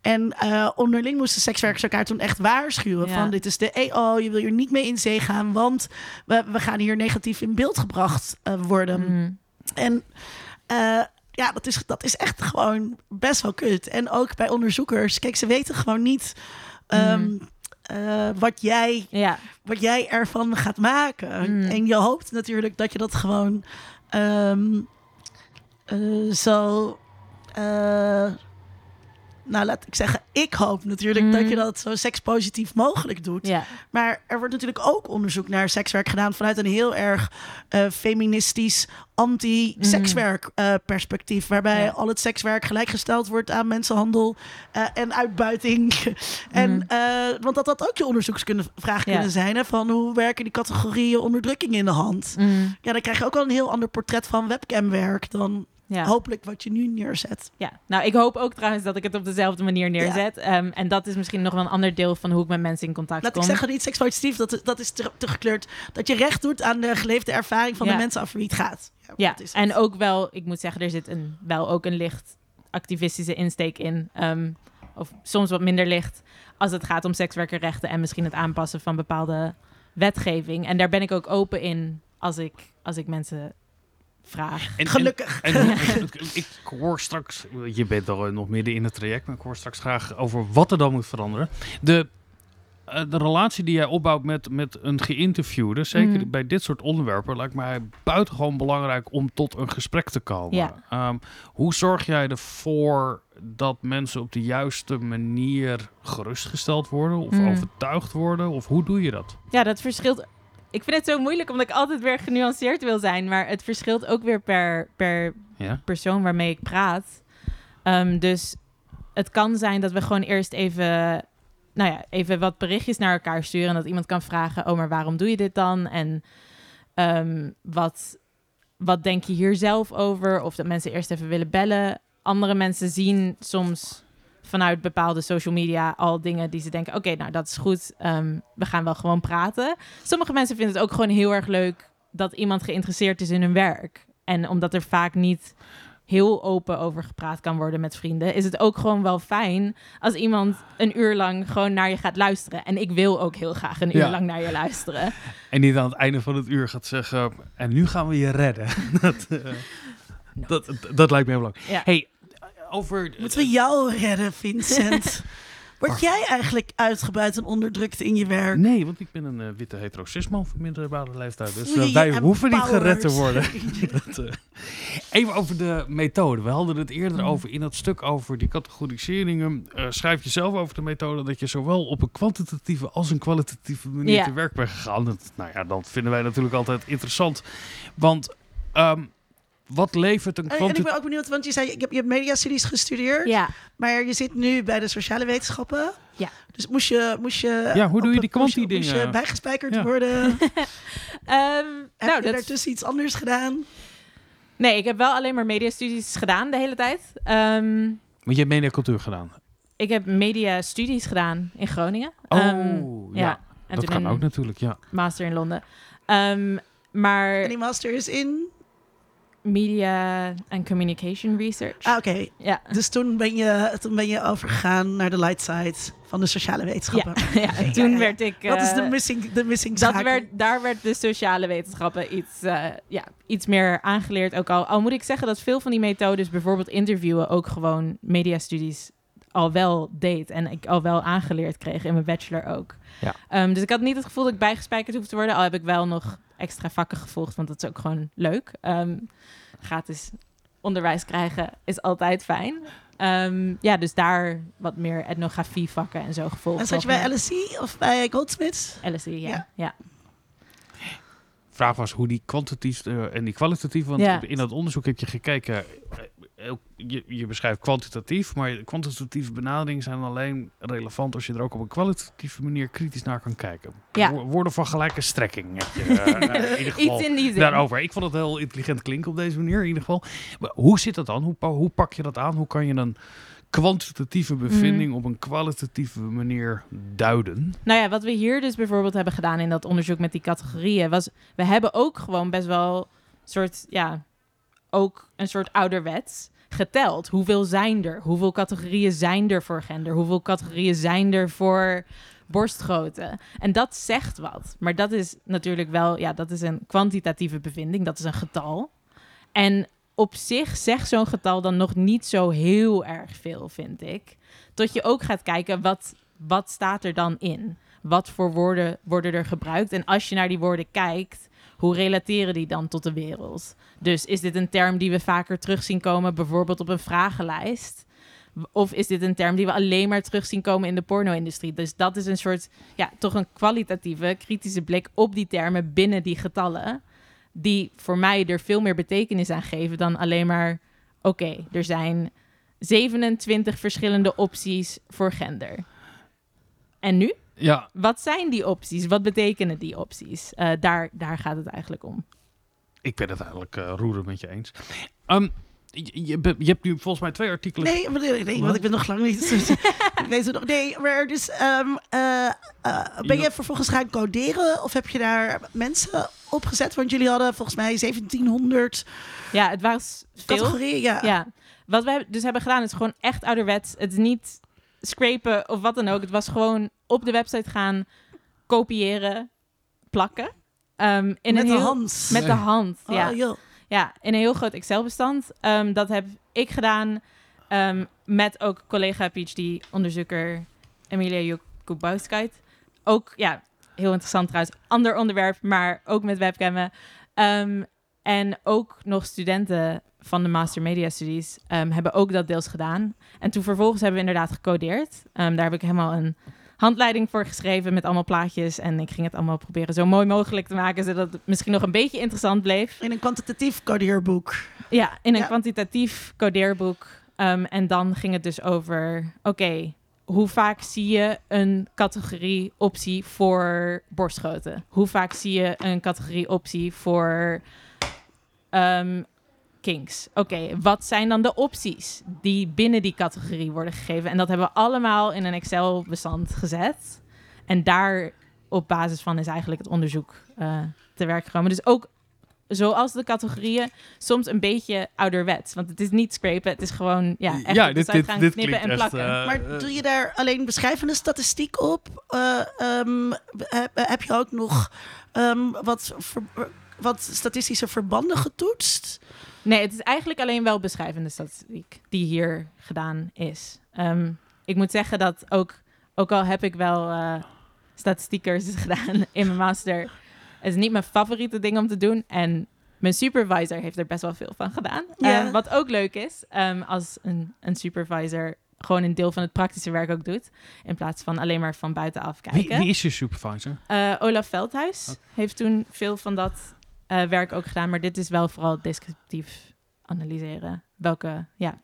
En eh, onderling moesten sekswerkers elkaar toen echt waarschuwen. Ja. Van dit is de EO, je wil hier niet mee in zee gaan. Want we, we gaan hier negatief in beeld gebracht worden. Mm. En eh, ja, dat is, dat is echt gewoon best wel kut. En ook bij onderzoekers. Kijk, ze weten gewoon niet ehm, Mhm. eh, wat, jij, Ja, wat jij ervan gaat maken. Mhm. En je hoopt natuurlijk dat je dat gewoon ehm, eh, zo... nou, laat ik zeggen, ik hoop natuurlijk dat je dat zo sekspositief mogelijk doet. ja. Maar er wordt natuurlijk ook onderzoek naar sekswerk gedaan vanuit een heel erg eh, feministisch, anti-sekswerk eh, perspectief. Waarbij Ja. al het sekswerk gelijkgesteld wordt aan mensenhandel eh, en uitbuiting. [LAUGHS] en, eh, want dat had ook je onderzoeksvraag Ja. kunnen zijn. Hè, van hoe werken die categorieën onderdrukking in de hand? Mm. Ja, dan krijg je ook wel een heel ander portret van webcamwerk dan Ja. hopelijk wat je nu neerzet. Ja, nou, ik hoop ook trouwens dat ik het op dezelfde manier neerzet. Ehm, en dat is misschien nog wel een ander deel van hoe ik met mensen in contact Laat kom. ik zeggen, niet sekspositief, dat, dat is te, te gekleurd. Dat je recht doet aan de geleefde ervaring van Ja. de mensen over wie het gaat. Ja, het. en ook wel, ik moet zeggen, er zit een, wel ook een licht activistische insteek in. Ehm, of soms wat minder licht als het gaat om sekswerkerrechten en misschien het aanpassen van bepaalde wetgeving. En daar ben ik ook open in als ik, als ik mensen vraag. En, Gelukkig. [LAUGHS] En, en- ik, hoor straks, je bent al nog midden in het traject, maar ik hoor straks graag over wat er dan moet veranderen. De, eh, de relatie die jij opbouwt met, met een geïnterviewde, zeker Mhm. bij dit soort onderwerpen, lijkt mij buitengewoon belangrijk om tot een gesprek te komen. Ja. Ehm, hoe zorg jij ervoor dat mensen op de juiste manier gerustgesteld worden of Mhm. overtuigd worden? Of hoe doe je dat? Ja, dat verschilt. Ik vind het zo moeilijk omdat ik altijd weer genuanceerd wil zijn. Maar het verschilt ook weer per, per Ja? persoon waarmee ik praat. Ehm, dus het kan zijn dat we gewoon eerst even, nou ja, even wat berichtjes naar elkaar sturen. En dat iemand kan vragen: Oh, maar waarom doe je dit dan? En ehm, wat, wat denk je hier zelf over? Of dat mensen eerst even willen bellen. Andere mensen zien soms vanuit bepaalde social media al dingen die ze denken: Oké, nou dat is goed. Ehm, we gaan wel gewoon praten. Sommige mensen vinden het ook gewoon heel erg leuk dat iemand geïnteresseerd is in hun werk. En omdat er vaak niet heel open over gepraat kan worden met vrienden, is het ook gewoon wel fijn als iemand een uur lang gewoon naar je gaat luisteren. En ik wil ook heel graag een uur Ja. lang naar je luisteren. En niet aan het einde van het uur gaat zeggen, en nu gaan we je redden. [LAUGHS] dat, eh, dat, dat, lijkt me heel belangrijk. Ja. Hey, over... Moeten we jou redden, Vincent? [LAUGHS] Word jij eigenlijk uitgebuit en onderdrukt in je werk? Nee, want ik ben een eh, witte hetero cisman van middelbare leeftijd. Dus eh, wij hoeven niet gered te worden. [LAUGHS] [LAUGHS] Dat, eh, Even over de methode. We hadden het eerder Mm. over in dat stuk over die categoriseringen. Eh, schrijf je zelf over de methode dat je zowel op een kwantitatieve als een kwalitatieve manier Ja. te werk bent gegaan. Dat, nou ja, dat vinden wij natuurlijk altijd interessant. Want ehm, wat levert een En, en ik ben ook benieuwd, want je zei, je hebt, je hebt mediastudies gestudeerd, Ja, maar je zit nu bij de sociale wetenschappen. Ja. Dus moest je, moest je... Ja, hoe doe je die je- kwanti-dingen? Moest je bijgespijkerd Ja. worden? [LAUGHS] [LAUGHS] Ehm, Heb nou, je dat daartussen iets anders gedaan? Nee, ik heb wel alleen maar mediastudies gedaan de hele tijd. Ehm, Want je hebt media cultuur gedaan. ik heb mediastudies gedaan in Groningen. Oh, Ehm, ja. En dat toen kan ook natuurlijk, ja. master in Londen. Ehm, maar En die master is in... media en communication research. Ah, oké. Ja. Dus toen ben, je, toen ben je overgegaan naar de light side van de sociale wetenschappen. ja, [LAUGHS] en toen ja, ja. werd ik. Wat is de eh, missing, de missing dat zaak? werd, daar werd de sociale wetenschappen iets, eh, ja, iets meer aangeleerd. Ook al, al moet ik zeggen dat veel van die methodes, bijvoorbeeld interviewen, ook gewoon mediastudies al wel deed. En ik al wel aangeleerd kreeg in mijn bachelor ook. Ja. Ehm, dus ik had niet het gevoel dat ik bijgespijkerd hoef te worden. Al heb ik wel nog extra vakken gevolgd, want dat is ook gewoon leuk. Ehm, gratis onderwijs krijgen is altijd fijn. Ehm, ja, dus daar wat meer etnografie vakken en zo gevolgd. En zat je bij meer. LSE of bij Goldsmiths? LSE, ja. Ja. ja. vraag was hoe die kwantitatief eh, en die kwalitatief, want Ja. in dat onderzoek heb je gekeken, je, je beschrijft kwantitatief, maar kwantitatieve benaderingen zijn alleen relevant als je er ook op een kwalitatieve manier kritisch naar kan kijken. Ja. Wo- Woorden van gelijke strekking heb je eh, [LAUGHS] in ieder geval Iets in die zin. daarover. Ik vond het heel intelligent klinken op deze manier in ieder geval. Maar hoe zit dat dan? Hoe, hoe pak je dat aan? Hoe kan je een kwantitatieve bevinding Mhm. op een kwalitatieve manier duiden? Nou ja, wat we hier dus bijvoorbeeld hebben gedaan in dat onderzoek met die categorieën, was we hebben ook gewoon best wel soort, ja, ook een soort ouderwets geteld. Hoeveel zijn er? Hoeveel categorieën zijn er voor gender? Hoeveel categorieën zijn er voor borstgrootte? En dat zegt wat. Maar dat is natuurlijk wel, ja, dat is een kwantitatieve bevinding. Dat is een getal. En op zich zegt zo'n getal dan nog niet zo heel erg veel, vind ik. Tot je ook gaat kijken, wat, wat staat er dan in? Wat voor woorden worden er gebruikt? En als je naar die woorden kijkt, hoe relateren die dan tot de wereld? Dus is dit een term die we vaker terug zien komen, bijvoorbeeld op een vragenlijst? Of is dit een term die we alleen maar terug zien komen in de porno-industrie? Dus dat is een soort, ja, toch een kwalitatieve, kritische blik op die termen binnen die getallen. Die voor mij er veel meer betekenis aan geven dan alleen maar, oké, er zijn 27 verschillende opties voor gender. En nu? Ja, Wat zijn die opties? Wat betekenen die opties? Eh, daar, daar gaat het eigenlijk om. ik ben het eigenlijk eh roerend met je eens. Ehm, je, je, hebt nu volgens mij twee artikelen. Nee, maar nee, nee, want ik ben nog lang niet. ik weet het nog. Nee, maar dus ehm, eh, eh, ben je vervolgens gaan coderen of heb je daar mensen opgezet? Want jullie hadden volgens mij 1700 Ja, het was veel. categorieën. Ja. Ja. Wat wij dus hebben gedaan is gewoon echt ouderwets. Het is niet scrapen of wat dan ook. Het was gewoon op de website gaan, kopiëren, plakken. Ehm, in Met een de heel, hand. Met de hand, Oh, ja. joh. Ja, in een heel groot Excel-bestand. Ehm, dat heb ik gedaan ehm, met ook collega PhD-onderzoeker Emilia Jakubowskite. Ook, ja, heel interessant trouwens. Ander onderwerp, maar ook met webcammen. En ook nog studenten van de Master Media Studies hebben ook dat deels gedaan. En toen vervolgens hebben we inderdaad gecodeerd. Daar heb ik helemaal een handleiding voor geschreven met allemaal plaatjes. En ik ging het allemaal proberen zo mooi mogelijk te maken, zodat het misschien nog een beetje interessant bleef. In een kwantitatief codeerboek. Ja, in een Ja. kwantitatief codeerboek. Ehm, en dan ging het dus over, oké, hoe vaak zie je een categorie optie voor borstgrote? Hoe vaak zie je een categorie optie voor ehm, kinks? Oké, wat zijn dan de opties die binnen die categorie worden gegeven? En dat hebben we allemaal in een Excel-bestand gezet. En daar op basis van is eigenlijk het onderzoek eh, te werk gekomen. Dus ook zoals de categorieën soms een beetje ouderwets. Want het is niet scrapen, het is gewoon ja, echt ja, dit, gaan dit knippen en echt... plakken. eh, Maar eh, doe je daar alleen beschrijvende statistiek op? Eh, ehm, heb, heb je ook nog ehm, wat, ver- wat statistische verbanden getoetst? Nee, het is eigenlijk alleen wel beschrijvende statistiek die hier gedaan is. Ehm, ik moet zeggen dat ook, ook al heb ik wel eh statistiekcursus [LAUGHS] gedaan in mijn master, het is niet mijn favoriete ding om te doen. En mijn supervisor heeft er best wel veel van gedaan. Ja. Ehm, wat ook leuk is, ehm, als een, een supervisor gewoon een deel van het praktische werk ook doet, in plaats van alleen maar van buitenaf kijken. wie, wie is je supervisor? Eh, Olaf Veldhuis Oké. heeft toen veel van dat eh, werk ook gedaan. Maar dit is wel vooral descriptief analyseren. Welke, ja,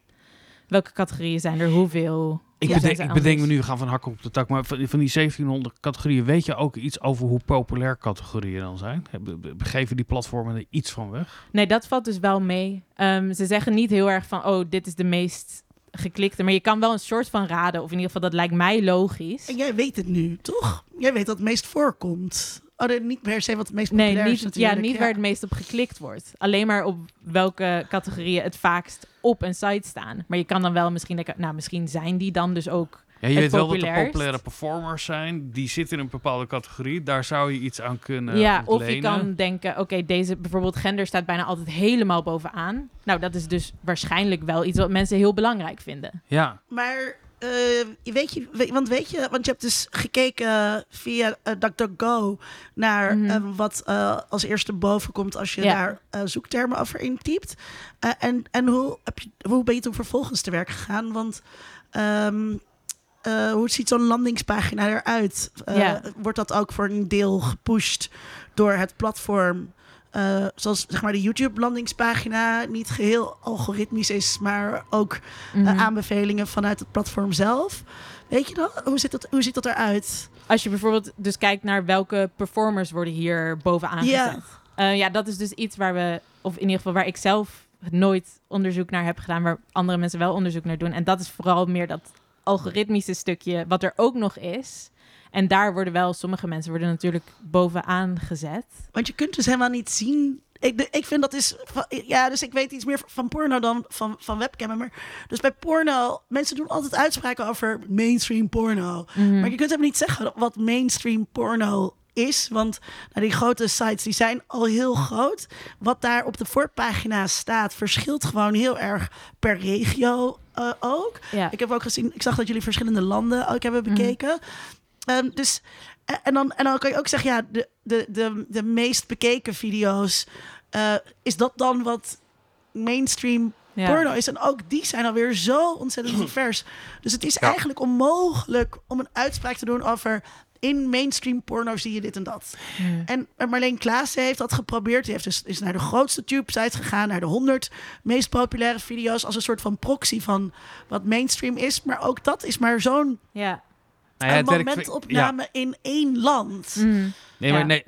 welke categorieën zijn er, hoeveel. Ik, Ja. bedenk, ik bedenk me nu, we gaan van hak op de tak, maar van, van die 1700 categorieën, weet je ook iets over hoe populair categorieën dan zijn? Be- be- Geven die platformen er iets van weg? Nee, dat valt dus wel mee. Ehm, ze zeggen niet heel erg van, oh, dit is de meest geklikte. Maar je kan wel een soort van raden, of in ieder geval dat lijkt mij logisch. En jij weet het nu, toch? Jij weet wat het meest voorkomt. Oh, nee, niet per se wat het meest Nee, populair is niet, ja, natuurlijk. niet waar het meest op geklikt wordt. Alleen maar op welke categorieën het vaakst op een site staan. Maar je kan dan wel misschien denken, nou, misschien zijn die dan dus ook Ja, je weet wel dat er populaire performers zijn, die zitten in een bepaalde categorie, daar zou je iets aan kunnen ja, of je kan denken, oké, deze bijvoorbeeld gender staat bijna altijd helemaal bovenaan. Nou, dat is dus waarschijnlijk wel iets wat mensen heel belangrijk vinden. Ja, Maar eh, weet je, want weet je, want je hebt dus gekeken via eh, DuckDuckGo naar Mhm. eh, wat als eerste boven komt als je Ja. daar zoektermen over intypt. En en hoe, heb je, hoe ben je toen vervolgens te werk gegaan? Want ehm, eh, hoe ziet zo'n landingspagina eruit? Ja. Wordt dat ook voor een deel gepusht door het platform? Eh, zoals zeg maar de YouTube-landingspagina niet geheel algoritmisch is, maar ook eh, Mhm. aanbevelingen vanuit het platform zelf. Weet je dat? Hoe ziet dat, hoe ziet dat eruit? Als je bijvoorbeeld dus kijkt naar welke performers worden hier bovenaan Ja. gezet. Eh, ja, dat is dus iets waar we, of in ieder geval waar ik zelf nooit onderzoek naar heb gedaan, waar andere mensen wel onderzoek naar doen. En dat is vooral meer dat algoritmische stukje, wat er ook nog is. En daar worden wel, sommige mensen worden natuurlijk bovenaan gezet. Want je kunt dus helemaal niet zien. Ik, ik vind dat is. Ja, dus ik weet iets meer van porno dan van, van webcammen. Maar dus bij porno, mensen doen altijd uitspraken over mainstream porno. Mhm. Maar je kunt hem niet zeggen wat mainstream porno is. Want nou, die grote sites die zijn al heel groot. Wat daar op de voorpagina staat, verschilt gewoon heel erg per regio eh, ook. ja. Ik heb ook gezien, ik zag dat jullie verschillende landen ook hebben Mhm. bekeken. Ehm, dus, eh, en dan, en dan kan je ook zeggen, ja, de, de, de, de meest bekeken video's, eh, is dat dan wat mainstream ja. porno is? En ook die zijn alweer zo ontzettend [CLEARS THROAT] divers. Dus het is eigenlijk onmogelijk om een uitspraak te doen over... In mainstream porno zie je dit en dat. En Marleen Klaassen heeft dat geprobeerd. Die heeft dus, is naar de grootste tube-sites gegaan, naar de 100 meest populaire video's, als een soort van proxy van wat mainstream is. Maar ook dat is maar zo'n Ja. Nou ja, een momentopname in één land. Mhm. Nee, Ja. maar nee,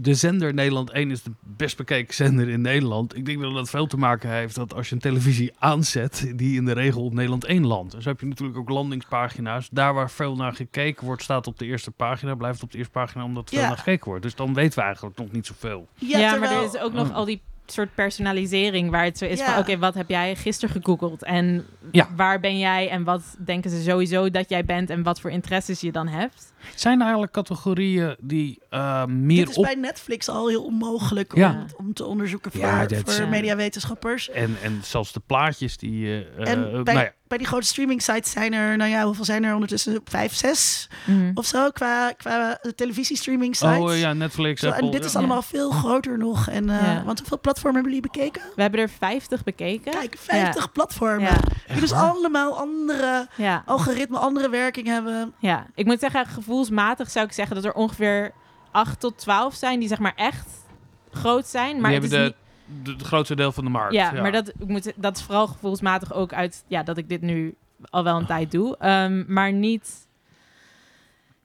de zender Nederland 1 is de best bekeken zender in Nederland. Ik denk dat dat veel te maken heeft dat als je een televisie aanzet, die in de regel op Nederland 1 landt. Dus heb je natuurlijk ook landingspagina's. Daar waar veel naar gekeken wordt, staat op de eerste pagina, blijft op de eerste pagina omdat veel Ja. naar gekeken wordt. Dus dan weten we eigenlijk nog niet zoveel. Ja, Ja, terwijl- maar er is ook nog Oh. al die soort personalisering waar het zo is Ja. van oké, wat heb jij gisteren gegoogeld en Ja. waar ben jij en wat denken ze sowieso dat jij bent en wat voor interesses je dan hebt. Zijn er eigenlijk categorieën die eh, meer Dit is op... bij Netflix al heel onmogelijk Ja. om, om te onderzoeken voor, voor mediawetenschappers. En, en zelfs de plaatjes die... En bij, nou ja, bij die grote streaming sites zijn er, nou ja, hoeveel zijn er ondertussen? Vijf, zes of zo qua, qua televisiestreaming sites. oh ja, Netflix, Zo, Apple. en dit is ja. allemaal veel groter nog. En, eh, Ja. Want hoeveel platformen hebben jullie bekeken? We hebben er 50 bekeken. Kijk, 50 platformen. Ja. Die dus allemaal andere Ja. algoritme, andere werking hebben. ja, ik moet zeggen, gevoelsmatig zou ik zeggen dat er ongeveer 8 tot 12 zijn die zeg maar echt groot zijn. Maar die het hebben is de, de grootste deel van de markt. Ja, maar dat, ik moet, dat is vooral gevoelsmatig ook uit ja, dat ik dit nu al wel een tijd doe. Ehm, maar niet.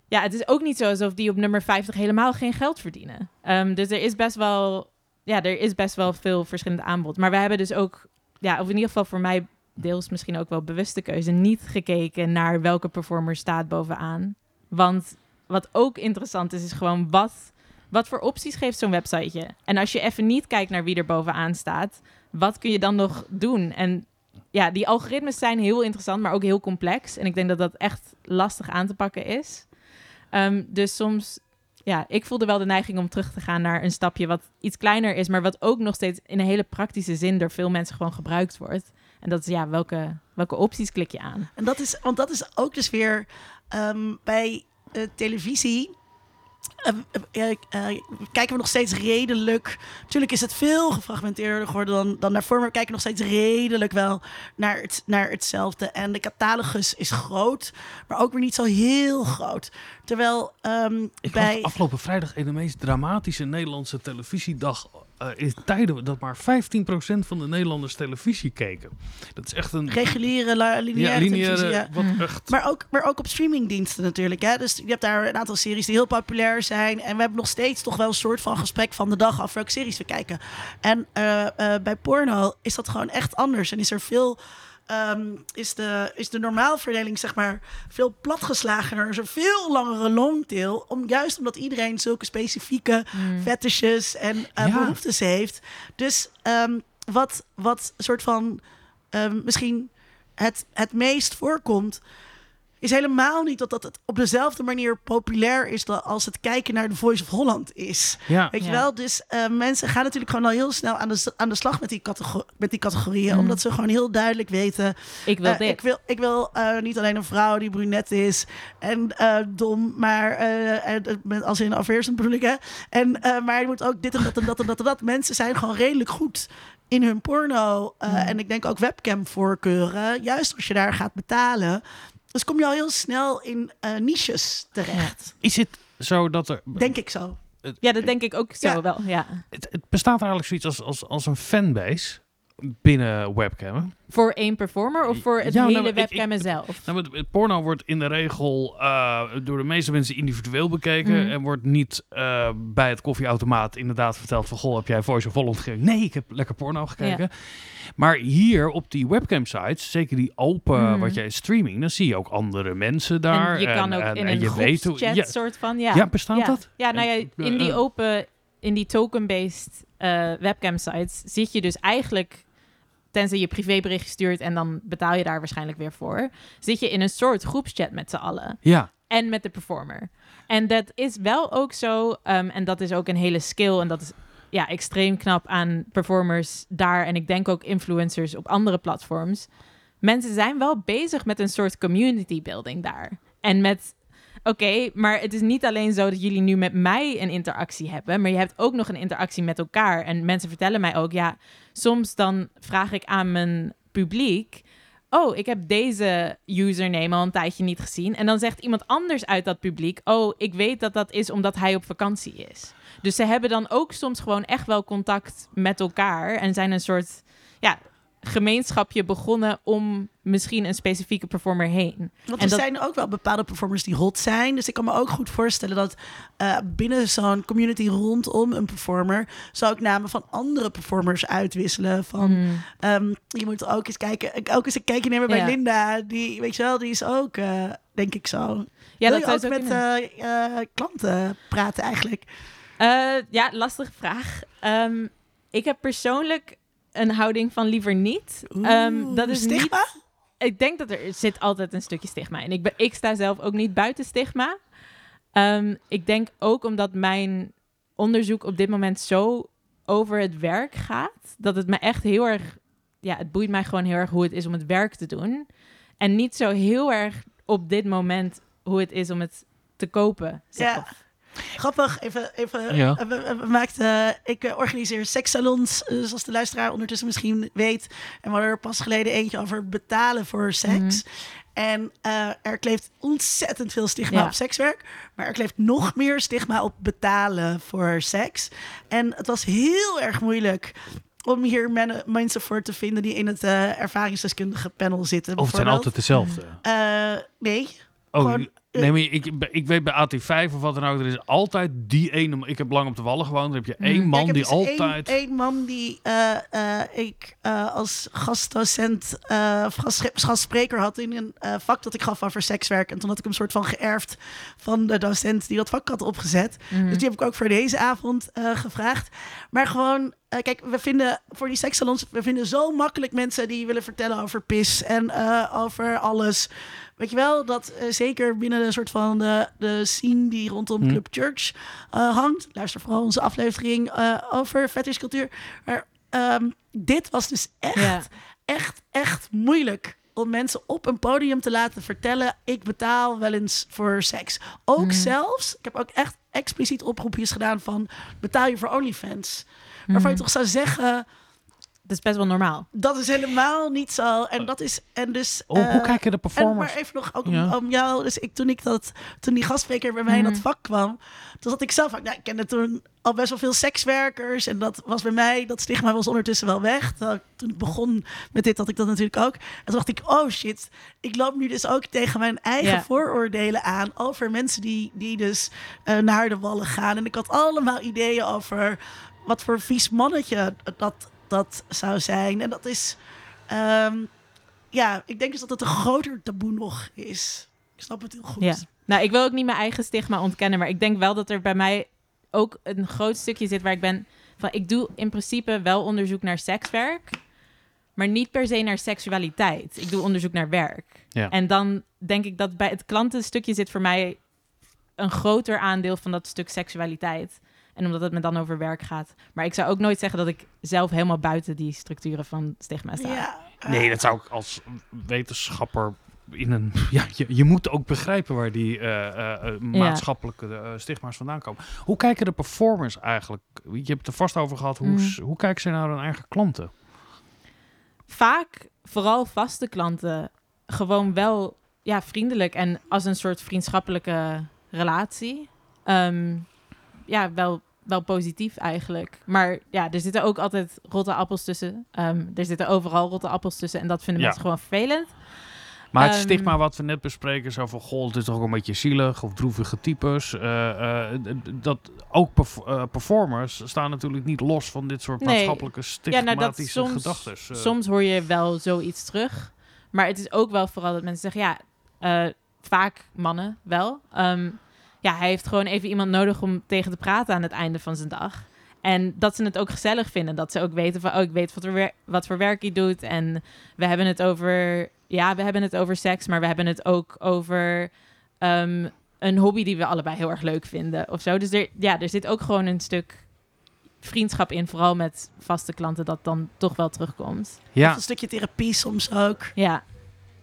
Ja, het is ook niet zo alsof die op nummer 50 helemaal geen geld verdienen. Ehm, dus er is best wel. Ja, er is best wel veel verschillend aanbod. Maar we hebben dus ook. Ja, of in ieder geval voor mij deels misschien ook wel bewuste keuze. Niet gekeken naar welke performer staat bovenaan. Want wat ook interessant is, is gewoon wat. Wat voor opties geeft zo'n websiteje? En als je even niet kijkt naar wie er bovenaan staat, wat kun je dan nog doen? En ja, die algoritmes zijn heel interessant, maar ook heel complex. En ik denk dat dat echt lastig aan te pakken is. Ehm, dus soms, ja, ik voelde wel de neiging om terug te gaan naar een stapje wat iets kleiner is, maar wat ook nog steeds in een hele praktische zin door veel mensen gewoon gebruikt wordt. En dat is ja, welke, welke opties klik je aan? En dat is, want dat is ook dus weer ehm, bij eh, televisie. Eh, eh, eh, kijken we nog steeds redelijk. Natuurlijk is het veel gefragmenteerder geworden dan, dan daarvoor. Maar we kijken nog steeds redelijk wel naar, het, naar hetzelfde. En de catalogus is groot, maar ook weer niet zo heel groot. Terwijl ehm, Ik bij. afgelopen vrijdag een de meest dramatische Nederlandse televisiedag eh in tijden dat maar 15% van de Nederlanders televisie keken. Dat is echt een Reguliere, lineaire, ja, lineaire, televisie, ja. wat Mm. echt... Maar ook, maar ook op streamingdiensten natuurlijk. Hè? Dus je hebt daar een aantal series die heel populair zijn. En we hebben nog steeds toch wel een soort van gesprek van de dag af welke series we kijken. En eh, eh, bij porno is dat gewoon echt anders. En is er veel. Ehm, is, de, is de normaalverdeling zeg maar veel platgeslagener. Is er veel langere longtail. Om, juist omdat iedereen zulke specifieke fetishes en eh, Ja. behoeftes heeft. Dus ehm, wat, wat soort van ehm, misschien het, het meest voorkomt, is helemaal niet dat dat het op dezelfde manier populair is dan als het kijken naar de Voice of Holland is. Ja, Weet je Ja. wel? Dus eh, mensen gaan natuurlijk gewoon al heel snel aan de, aan de slag met die, catego- met die categorieën. Mm. Omdat ze gewoon heel duidelijk weten. Ik wil eh, dit. ik wil, ik wil eh, niet alleen een vrouw die brunet is en eh, dom, maar met- als in afweersend bedoel ik hè. En, eh, maar je moet ook dit en dat en dat en dat en dat. Mensen zijn gewoon redelijk goed in hun porno. eh, Mm. En ik denk ook webcam voorkeuren. Juist als je daar gaat betalen. Dus kom je al heel snel in eh, niches terecht. is het zo dat er... Denk ik zo. Ja, dat denk ik ook zo Ja. wel. Ja. Het, het bestaat eigenlijk zoiets als, als, als een fanbase binnen webcam. Voor één performer of voor het Ja, nou, hele webcam ik- zelf? Nou, porno wordt in de regel eh, door de meeste mensen individueel bekeken. Mhm. En wordt niet eh, bij het koffieautomaat inderdaad verteld van... Goh, heb jij Voice of Holland gekeken? Nee, ik heb lekker porno gekeken. Maar hier op die webcam sites, zeker die open, Mhm. wat jij streaming... dan zie je ook andere mensen daar. en je kan ook en- in en een je weet hoe- ja, soort van. Ja, ja, bestaat dat? Ja, nou ja, in die Eh, open, in die token-based webcam sites zit je dus eigenlijk, tenzij je privébericht stuurt en dan betaal je daar waarschijnlijk weer voor, zit je in een soort groepschat met z'n allen Ja, en met de performer. En dat is wel ook zo, ehm, en dat is ook een hele skill en dat is ja, extreem knap aan performers daar en ik denk ook influencers op andere platforms. Mensen zijn wel bezig met een soort community building daar. En met, oké, maar het is niet alleen zo dat jullie nu met mij een interactie hebben, maar je hebt ook nog een interactie met elkaar. En mensen vertellen mij ook, ja, soms dan vraag ik aan mijn publiek, oh, ik heb deze username al een tijdje niet gezien. En dan zegt iemand anders uit dat publiek, oh, ik weet dat dat is omdat hij op vakantie is. Dus ze hebben dan ook soms gewoon echt wel contact met elkaar en zijn een soort, ja, gemeenschapje begonnen om misschien een specifieke performer heen. Want er dat- zijn ook wel bepaalde performers die hot zijn. Dus ik kan me ook goed voorstellen dat eh, binnen zo'n community rondom een performer... zou ik namen van andere performers uitwisselen. Van, Mm. ehm, je moet ook eens kijken, ook eens een kijkje nemen bij Ja. Linda. Die, weet je wel, die is ook, eh, denk ik zo. Ja, Wil dat je ook zo met eh, klanten praten eigenlijk? Ja, lastige vraag. Ehm, ik heb persoonlijk een houding van liever niet. Ehm, dat is stigma? niet. Ik denk dat er zit altijd een stukje stigma in. Ik, ben, ik sta zelf ook niet buiten stigma. Ehm, ik denk ook omdat mijn onderzoek op dit moment zo over het werk gaat, dat het me echt heel erg, ja, het boeit mij gewoon heel erg hoe het is om het werk te doen. En niet zo heel erg op dit moment hoe het is om het te kopen. zeg Ja. of- Grappig, even, even Ja. eh, we, we maakten, ik eh, organiseer sekssalons, eh, zoals de luisteraar ondertussen misschien weet. En we hadden er pas geleden eentje over betalen voor seks. En eh, er kleeft ontzettend veel stigma Ja. op sekswerk. Maar er kleeft nog meer stigma op betalen voor seks. En het was heel erg moeilijk om hier men- mensen voor te vinden die in het eh, ervaringsdeskundige panel zitten. Of het zijn altijd dezelfde. Eh, nee. Oh, Gewoon, eh, nee, maar ik, ik weet bij AT5 of wat dan ook, er is altijd die ene. Ik heb lang op de Wallen gewoond. Dan heb je één Mm. man Ja, ik die heb dus altijd. Één, één man die eh, eh, ik eh, als gastdocent eh, of gast, gastspreker had in een eh, vak dat ik gaf over sekswerk. En toen had ik hem soort van geërfd van de docent die dat vak had opgezet. Mhm. Dus die heb ik ook voor deze avond eh, gevraagd. Maar gewoon, eh, kijk, we vinden voor die sekssalons, we vinden zo makkelijk mensen die willen vertellen over pis en eh, over alles. Weet je wel, dat eh, zeker binnen een soort van de, de scene die rondom Hm. Club Church eh, hangt. Luister vooral onze aflevering eh, over fetishcultuur. Maar ehm, dit was dus echt, Ja. echt, echt moeilijk om mensen op een podium te laten vertellen: ik betaal wel eens voor seks. Ook Mhm. zelfs, ik heb ook echt expliciet oproepjes gedaan van betaal je voor OnlyFans. Waarvan je Mhm. toch zou zeggen, Dat is best wel normaal. dat is helemaal niet zo. En dat is, en dus. Oh, hoe eh, kijken de en performers? maar even nog ook om, Ja. om jou. Dus ik, toen ik dat, toen die gastspreker bij mij in dat Mhm. vak kwam, toen zat ik zelf. ook- Nou, ik kende toen al best wel veel sekswerkers en dat was bij mij dat stigma was ondertussen wel weg. Toen ik begon met dit had ik dat natuurlijk ook. En toen dacht ik, oh shit, ik loop nu dus ook tegen mijn eigen Ja. vooroordelen aan over mensen die, die dus eh, naar de wallen gaan. En ik had allemaal ideeën over wat voor vies mannetje dat, dat zou zijn. En dat is. ehm, ja, ik denk dus dat het een groter taboe nog is. Ik snap het heel goed. Ja. Nou, ik wil ook niet mijn eigen stigma ontkennen, maar ik denk wel dat er bij mij ook een groot stukje zit waar ik ben van ik doe in principe wel onderzoek naar sekswerk, maar niet per se naar seksualiteit. Ik doe onderzoek naar werk. Ja. En dan denk ik dat bij het klantenstukje zit voor mij een groter aandeel van dat stuk seksualiteit. En omdat het me dan over werk gaat. Maar ik zou ook nooit zeggen dat ik zelf helemaal buiten die structuren van stigma sta. Ja, Nee, dat zou ik als wetenschapper in een. [LAUGHS] Ja, je, je moet ook begrijpen waar die eh, eh, eh, maatschappelijke stigma's vandaan komen. Hoe kijken de performers eigenlijk? Je hebt het er vast over gehad. Hoe, Mm. s- hoe kijken ze naar hun eigen klanten? vaak, vooral vaste klanten, gewoon wel ja, vriendelijk en als een soort vriendschappelijke relatie. Ehm, ja, wel, wel positief eigenlijk. Maar ja, er zitten ook altijd rotte appels tussen. Ehm, er zitten overal rotte appels tussen en dat vinden Ja. mensen gewoon vervelend. Maar het Ehm, stigma wat we net bespreken, zo van goh, het is toch ook een beetje zielig of droevige types. eh, eh, dat ook perf- eh, performers staan natuurlijk niet los van dit soort Nee. maatschappelijke Ja, nou, stigmatische gedachten. Soms hoor je wel zoiets terug. Maar het is ook wel vooral dat mensen zeggen, ja, vaak mannen wel. Ehm, ja, hij heeft gewoon even iemand nodig om tegen te praten aan het einde van zijn dag. En dat ze het ook gezellig vinden. Dat ze ook weten van, oh, ik weet wat voor, wer- wat voor werk hij doet. En we hebben het over, ja, we hebben het over seks, maar we hebben het ook over ehm, een hobby die we allebei heel erg leuk vinden of zo. Dus er, ja, er zit ook gewoon een stuk vriendschap in, vooral met vaste klanten, dat dan toch wel terugkomt. ja, Een stukje therapie soms ook. Ja,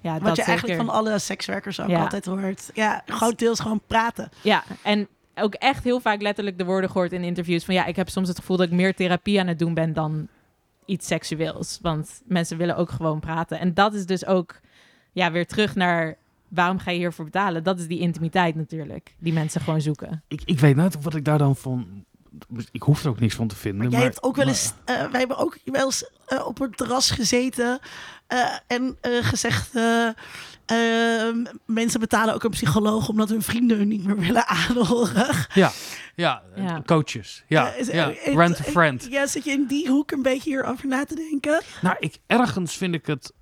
ja Wat dat je eigenlijk zeker. van alle sekswerkers ook Ja. altijd hoort. Ja, grotendeels gewoon praten. Ja, en ook echt heel vaak letterlijk de woorden gehoord in interviews van ja, ik heb soms het gevoel dat ik meer therapie aan het doen ben dan iets seksueels. Want mensen willen ook gewoon praten. En dat is dus ook ja, weer terug naar waarom ga je hiervoor betalen? Dat is die intimiteit natuurlijk, die mensen gewoon zoeken. ik, ik weet net wat ik daar dan van ik hoef er ook niks van te vinden. Maar Maar, jij hebt ook wel maar- eens, eh, wij hebben ook wel eens eh, op een terras gezeten en eh, gezegd, eh, eh, mensen betalen ook een psycholoog omdat hun vrienden hun niet meer willen aanhoren. Ja, ja, Ja. coaches. Ja, Eh, is- ja. eh, rent a eh, friend. Ja, zit je in die hoek een beetje hierover na te denken? Nou, ik, ergens vind ik het...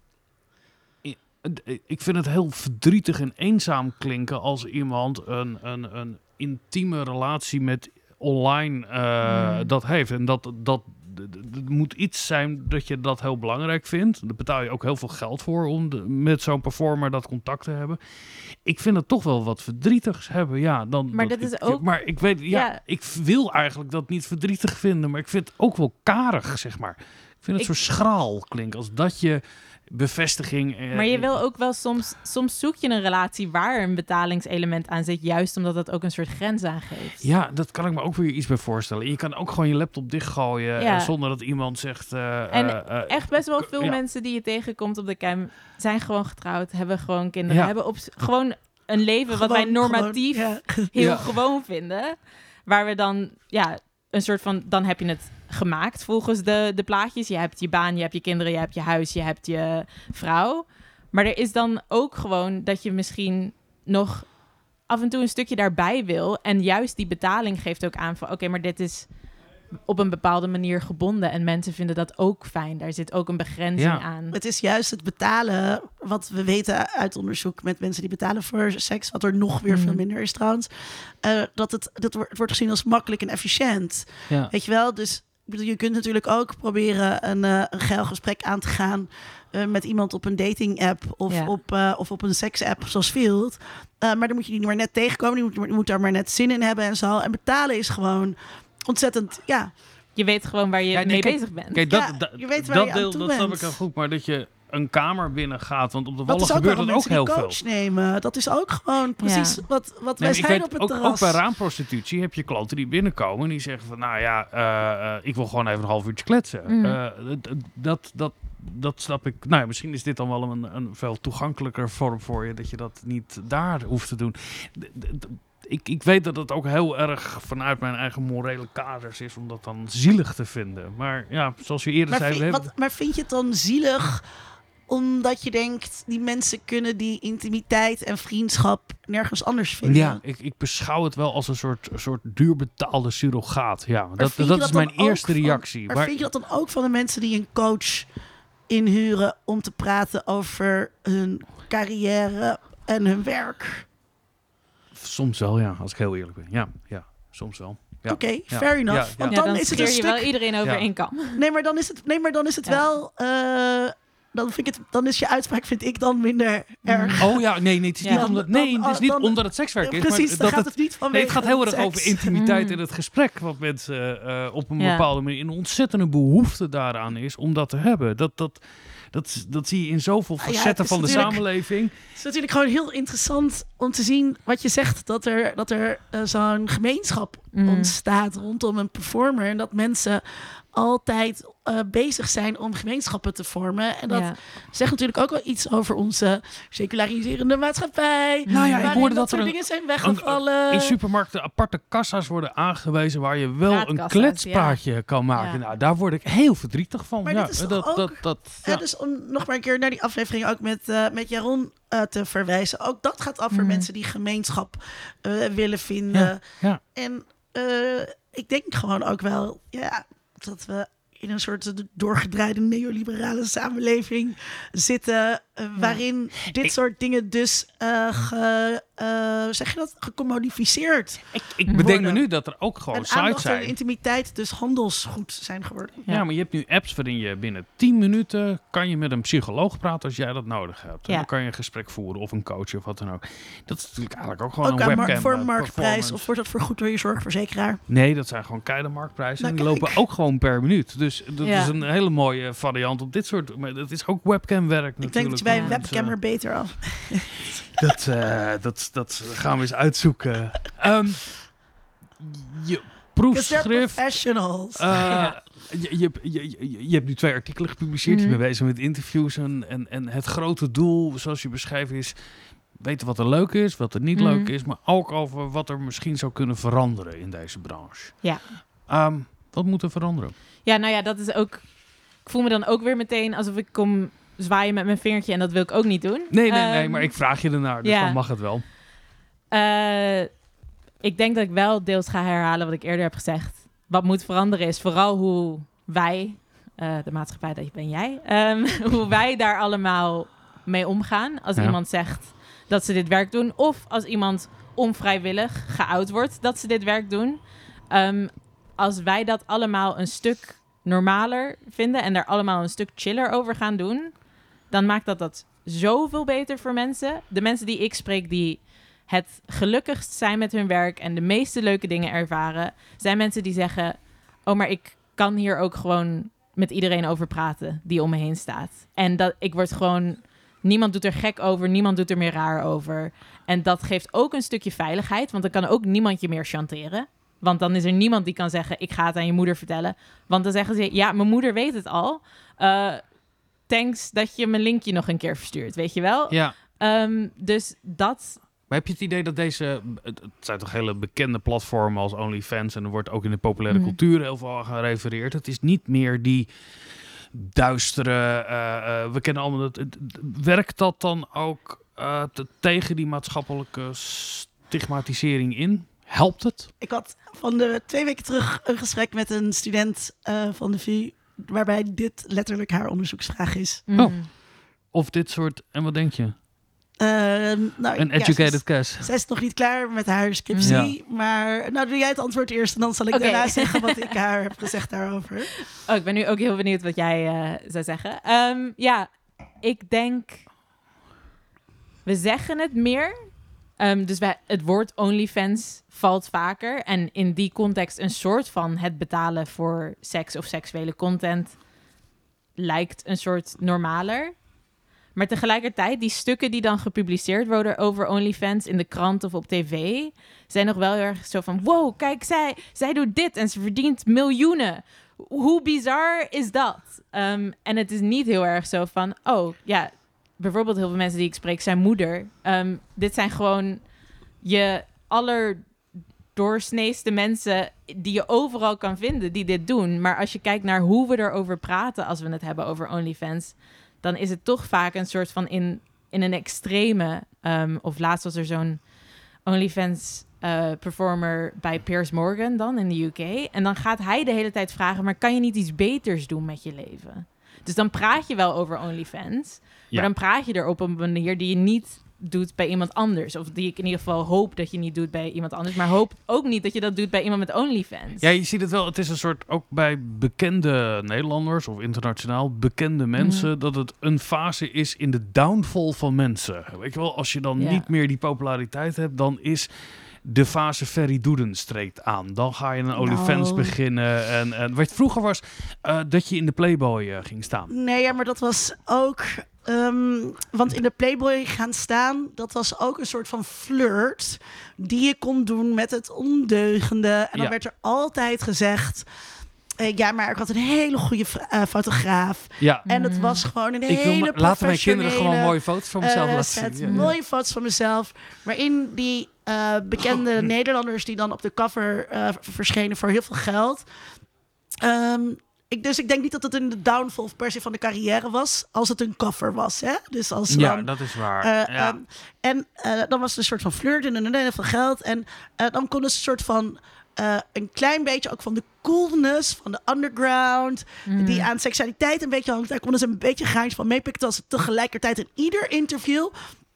Ik vind het heel verdrietig en eenzaam klinken als iemand een, een, een intieme relatie met online eh, Mm. dat heeft. En dat, dat, het moet iets zijn dat je dat heel belangrijk vindt. Daar betaal je ook heel veel geld voor om de- met zo'n performer dat contact te hebben. Ik vind het toch wel wat verdrietigs hebben. Ja, dan, Maar dat is ik- ook- Maar ik weet, ja, Ja. ik wil eigenlijk dat niet verdrietig vinden, maar ik vind het ook wel karig, zeg maar. Ik vind het Ik- zo schraal klinken als dat je bevestiging. eh, Maar je wil ook wel soms, soms zoek je een relatie waar een betalingselement aan zit, juist omdat dat ook een soort grens aangeeft. Ja, dat kan ik me ook weer iets bij voorstellen. Je kan ook gewoon je laptop dichtgooien Ja. eh, zonder dat iemand zegt. eh, En Echt best wel veel ja. mensen die je tegenkomt op de cam zijn gewoon getrouwd, hebben gewoon kinderen, Ja. hebben op, gewoon een leven wat wij normatief gewoon, ja. [LAUGHS] heel Ja. gewoon vinden. Waar we dan, ja, een soort van, dan heb je het gemaakt volgens de, de plaatjes. Je hebt je baan, je hebt je kinderen, je hebt je huis, je hebt je vrouw. Maar er is dan ook gewoon dat je misschien nog af en toe een stukje daarbij wil. En juist die betaling geeft ook aan van, oké, maar dit is op een bepaalde manier gebonden. En mensen vinden dat ook fijn. Daar zit ook een begrenzing Ja. aan. Het is juist het betalen, wat we weten uit onderzoek met mensen die betalen voor seks, wat er nog weer Mhm. veel minder is trouwens, eh, dat het, dat wordt, het wordt gezien als makkelijk en efficiënt. Ja. Weet je wel? Dus bedoel, je kunt natuurlijk ook proberen een, eh, een geil gesprek aan te gaan eh, met iemand op een dating app of, Ja. op, eh, of op een seks app zoals Field. Eh, maar dan moet je die maar net tegenkomen, die moet, moet daar maar net zin in hebben en zo. En betalen is gewoon ontzettend, ja, Je weet gewoon waar je Ja, nee, mee kijk- bezig bent. Kijk, dat, Ja, dat, je weet waar dat je aan deel toe dat snap ik heel goed. Maar dat je een kamer binnen gaat, want op de wallen gebeurt dat ook heel coach veel. nemen. Dat is ook gewoon precies Ja. wat, wat Nee, wij zijn weet op het ook, terras. ook bij raamprostitutie heb je klanten die binnenkomen en die zeggen van, nou ja, eh, eh, ik wil gewoon even een half uurtje kletsen. Mm. Eh, dat, dat, dat snap ik. Nou ja, misschien is dit dan wel een, een veel toegankelijker vorm voor je, dat je dat niet daar hoeft te doen. D- ik, ik weet dat het ook heel erg vanuit mijn eigen morele kaders is om dat dan zielig te vinden. Maar ja, zoals je eerder Maar zei, we hebben... wat, maar vind je het dan zielig omdat je denkt, die mensen kunnen die intimiteit en vriendschap nergens anders vinden? Ja, ik, ik beschouw het wel als een soort, soort duurbetaalde surrogaat. Ja, Maar dat, dat is mijn eerste van- reactie. Maar, Maar- vind je dat dan ook van de mensen die een coach inhuren om te praten over hun carrière en hun werk? Soms wel, ja, als ik heel eerlijk ben. Ja, ja soms wel. Ja. Oké, ja, fair enough. ja, ja. Want Ja, dan, dan is het een je stuk... wel iedereen over Ja. één kam. Nee, maar dan is het, nee, maar dan is het Ja. wel... eh, dan, vind ik het, dan is je uitspraak, vind ik, dan minder erg. Oh ja, nee, nee, het is Ja. niet omdat, nee, het is niet dan- omdat het sekswerk is. Precies, maar dat gaat het, het niet van nee, het gaat heel erg over intimiteit Mm. in het gesprek. Wat mensen eh, op een Ja. bepaalde manier een ontzettende behoefte daaraan is om dat te hebben. Dat, dat, dat, dat zie je in zoveel Ah ja, facetten van de samenleving. Het is natuurlijk gewoon heel interessant om te zien wat je zegt. Dat er, dat er eh, zo'n gemeenschap Mm. ontstaat rondom een performer. En dat mensen altijd eh, bezig zijn om gemeenschappen te vormen. En dat Ja. zegt natuurlijk ook wel iets over onze seculariserende maatschappij. Nou ja, ik hoorde dat dat er dingen zijn weggevallen. In supermarkten aparte kassa's worden aangewezen waar je wel een kletspraatje kan maken. Ja. Nou, daar word ik heel verdrietig van. Maar ja, dit is toch dat, ook- dat, dat, Ja, dus om nog maar een keer naar die aflevering ook met, eh, met Jaron eh, te verwijzen. Ook dat gaat over Mhm. mensen die gemeenschap eh, willen vinden. Ja, ja. En eh, ik denk gewoon ook wel ja, dat we in een soort doorgedraaide neoliberale samenleving zitten. Waarin dit Ik- soort dingen dus eh, ge, eh, zeg je dat, gecommodificeerd. Ik, ik bedenk me nu dat er ook gewoon en sites aandacht en zijn. intimiteit dus handelsgoed zijn geworden. Ja. maar je hebt nu apps waarin je binnen 10 minuten kan je met een psycholoog praten als jij dat nodig hebt. En dan kan je een gesprek voeren of een coach of wat dan ook. Dat is natuurlijk eigenlijk ook gewoon Ook een webcam. voor marktprijs of wordt dat vergoed door je zorgverzekeraar? Nee, dat zijn gewoon keiharde marktprijzen. Nou, en die kijk. lopen ook gewoon per minuut. Dus dat Ja. is een hele mooie variant op dit soort. Maar dat is ook webcamwerk Ik natuurlijk. denk dat je bij een webcam er beter af. [LAUGHS] Dat, eh, dat, dat gaan we eens uitzoeken. Ehm, je proefschrift. professionals. eh, [LAUGHS] je, je, je, je, je hebt nu twee artikelen gepubliceerd. Je Mhm. bent bezig met interviews. En, en, en het grote doel, zoals je beschrijft, is weten wat er leuk is, wat er niet Mhm. leuk is. Maar ook over wat er misschien zou kunnen veranderen in deze branche. Ja. Ehm, wat moet er veranderen? Ja, nou ja, dat is ook... Ik voel me dan ook weer meteen alsof ik kom zwaaien met mijn vingertje en dat wil ik ook niet doen. Nee, nee, nee, Ehm, maar ik vraag je ernaar, dus ja. dan mag het wel. Eh, ik denk dat ik wel deels ga herhalen wat ik eerder heb gezegd. Wat moet veranderen is vooral hoe wij, eh, de maatschappij, dat ben jij, ehm, [LAUGHS] hoe wij daar allemaal mee omgaan. Als Ja. iemand zegt dat ze dit werk doen, of als iemand onvrijwillig geout wordt dat ze dit werk doen. Ehm, als wij dat allemaal een stuk normaler vinden en daar allemaal een stuk chiller over gaan doen, dan maakt dat dat zoveel beter voor mensen. De mensen die ik spreek die het gelukkigst zijn met hun werk en de meeste leuke dingen ervaren, zijn mensen die zeggen: Oh, maar ik kan hier ook gewoon met iedereen over praten die om me heen staat. En dat ik word gewoon. Niemand doet er gek over, niemand doet er meer raar over. En dat geeft ook een stukje veiligheid, want dan kan ook niemand je meer chanteren. Want dan is er niemand die kan zeggen: Ik ga het aan je moeder vertellen. Want dan zeggen ze: Ja, mijn moeder weet het al. Eh, thanks dat je mijn linkje nog een keer verstuurt, weet je wel? Ja, Ehm, dus dat maar heb je het idee dat deze... Het zijn toch hele bekende platformen als OnlyFans... en er wordt ook in de populaire Mhm. cultuur heel veel aan gerefereerd. Het is niet meer die duistere... eh, eh, we kennen allemaal... Het, het- werkt dat dan ook eh, te- tegen die maatschappelijke stigmatisering in? Helpt het? Ik had van de twee weken terug een gesprek met een student eh, van de VU, waarbij dit letterlijk haar onderzoeksvraag is. mm, Oh. Of dit soort... En wat denk je? Eh, nou, Een ja, educated is- guess. Zij is nog niet klaar met haar scriptie, maar nou doe jij het antwoord eerst en dan zal ik daarna zeggen wat [LAUGHS] ik haar heb gezegd daarover. Oh, ik ben nu ook heel benieuwd wat jij eh, zou zeggen. Ehm, ja, ik denk. We zeggen het meer. Ehm, dus wij, het woord OnlyFans valt vaker. En in die context een soort van het betalen voor seks of seksuele content lijkt een soort normaler. Maar tegelijkertijd, die stukken die dan gepubliceerd worden over OnlyFans in de krant of op tv, zijn nog wel heel erg zo van: wow, kijk, zij, zij doet dit en ze verdient miljoenen. Hoe bizar is dat? Ehm, en het is niet heel erg zo van: oh ja, bijvoorbeeld heel veel mensen die ik spreek zijn moeder. Ehm, dit zijn gewoon je allerdoorsneeste mensen die je overal kan vinden die dit doen. Maar als je kijkt naar hoe we erover praten als we het hebben over OnlyFans, dan is het toch vaak een soort van in, in een extreme. ehm, of laatst was er zo'n OnlyFans eh, performer bij Piers Morgan dan in de UK. En dan gaat hij de hele tijd vragen, maar kan je niet iets beters doen met je leven? Dus dan praat je wel over OnlyFans, maar dan praat je er op een manier die je niet doet bij iemand anders. Of die ik in ieder geval hoop dat je niet doet bij iemand anders. Maar hoop ook niet dat je dat doet bij iemand met OnlyFans. Ja, je ziet het wel. Het is een soort, ook bij bekende Nederlanders of internationaal bekende mensen, Mhm. dat het een fase is in de downfall van mensen. Weet je wel, als je dan Ja. niet meer die populariteit hebt, dan is de fase Ferry Doeden streekt aan. Dan ga je een OnlyFans Nou. beginnen. En, en wat vroeger was, eh, dat je in de Playboy eh, ging staan. Nee, ja, maar dat was ook. ehm, want in de Playboy gaan staan, dat was ook een soort van flirt. die je kon doen met het ondeugende. En dan Ja. werd er altijd gezegd. eh, ja, maar ik had een hele goede eh, fotograaf. Ja, En het Mm. was gewoon een ik wil hele ma- laten mijn kinderen gewoon mooie foto's van mezelf laten zien. Ja, ja. Mooie foto's van mezelf. Waarin die eh, bekende [LAUGHS] Nederlanders die dan op de cover eh, verschenen voor heel veel geld. Ehm, ik, dus ik denk niet dat het een de downfall per se van de carrière was. Als het een cover was. Hè? Dus als Ja, dan, dat is waar. eh, ja. ehm, en eh, dan was het een soort van flirt en een veel geld. En eh, dan konden ze een soort van... eh, een klein beetje ook van de coolness van de underground Mm. die aan seksualiteit een beetje hangt. Daar konden ze een beetje gaantje van meepikken. Als ze tegelijkertijd in ieder interview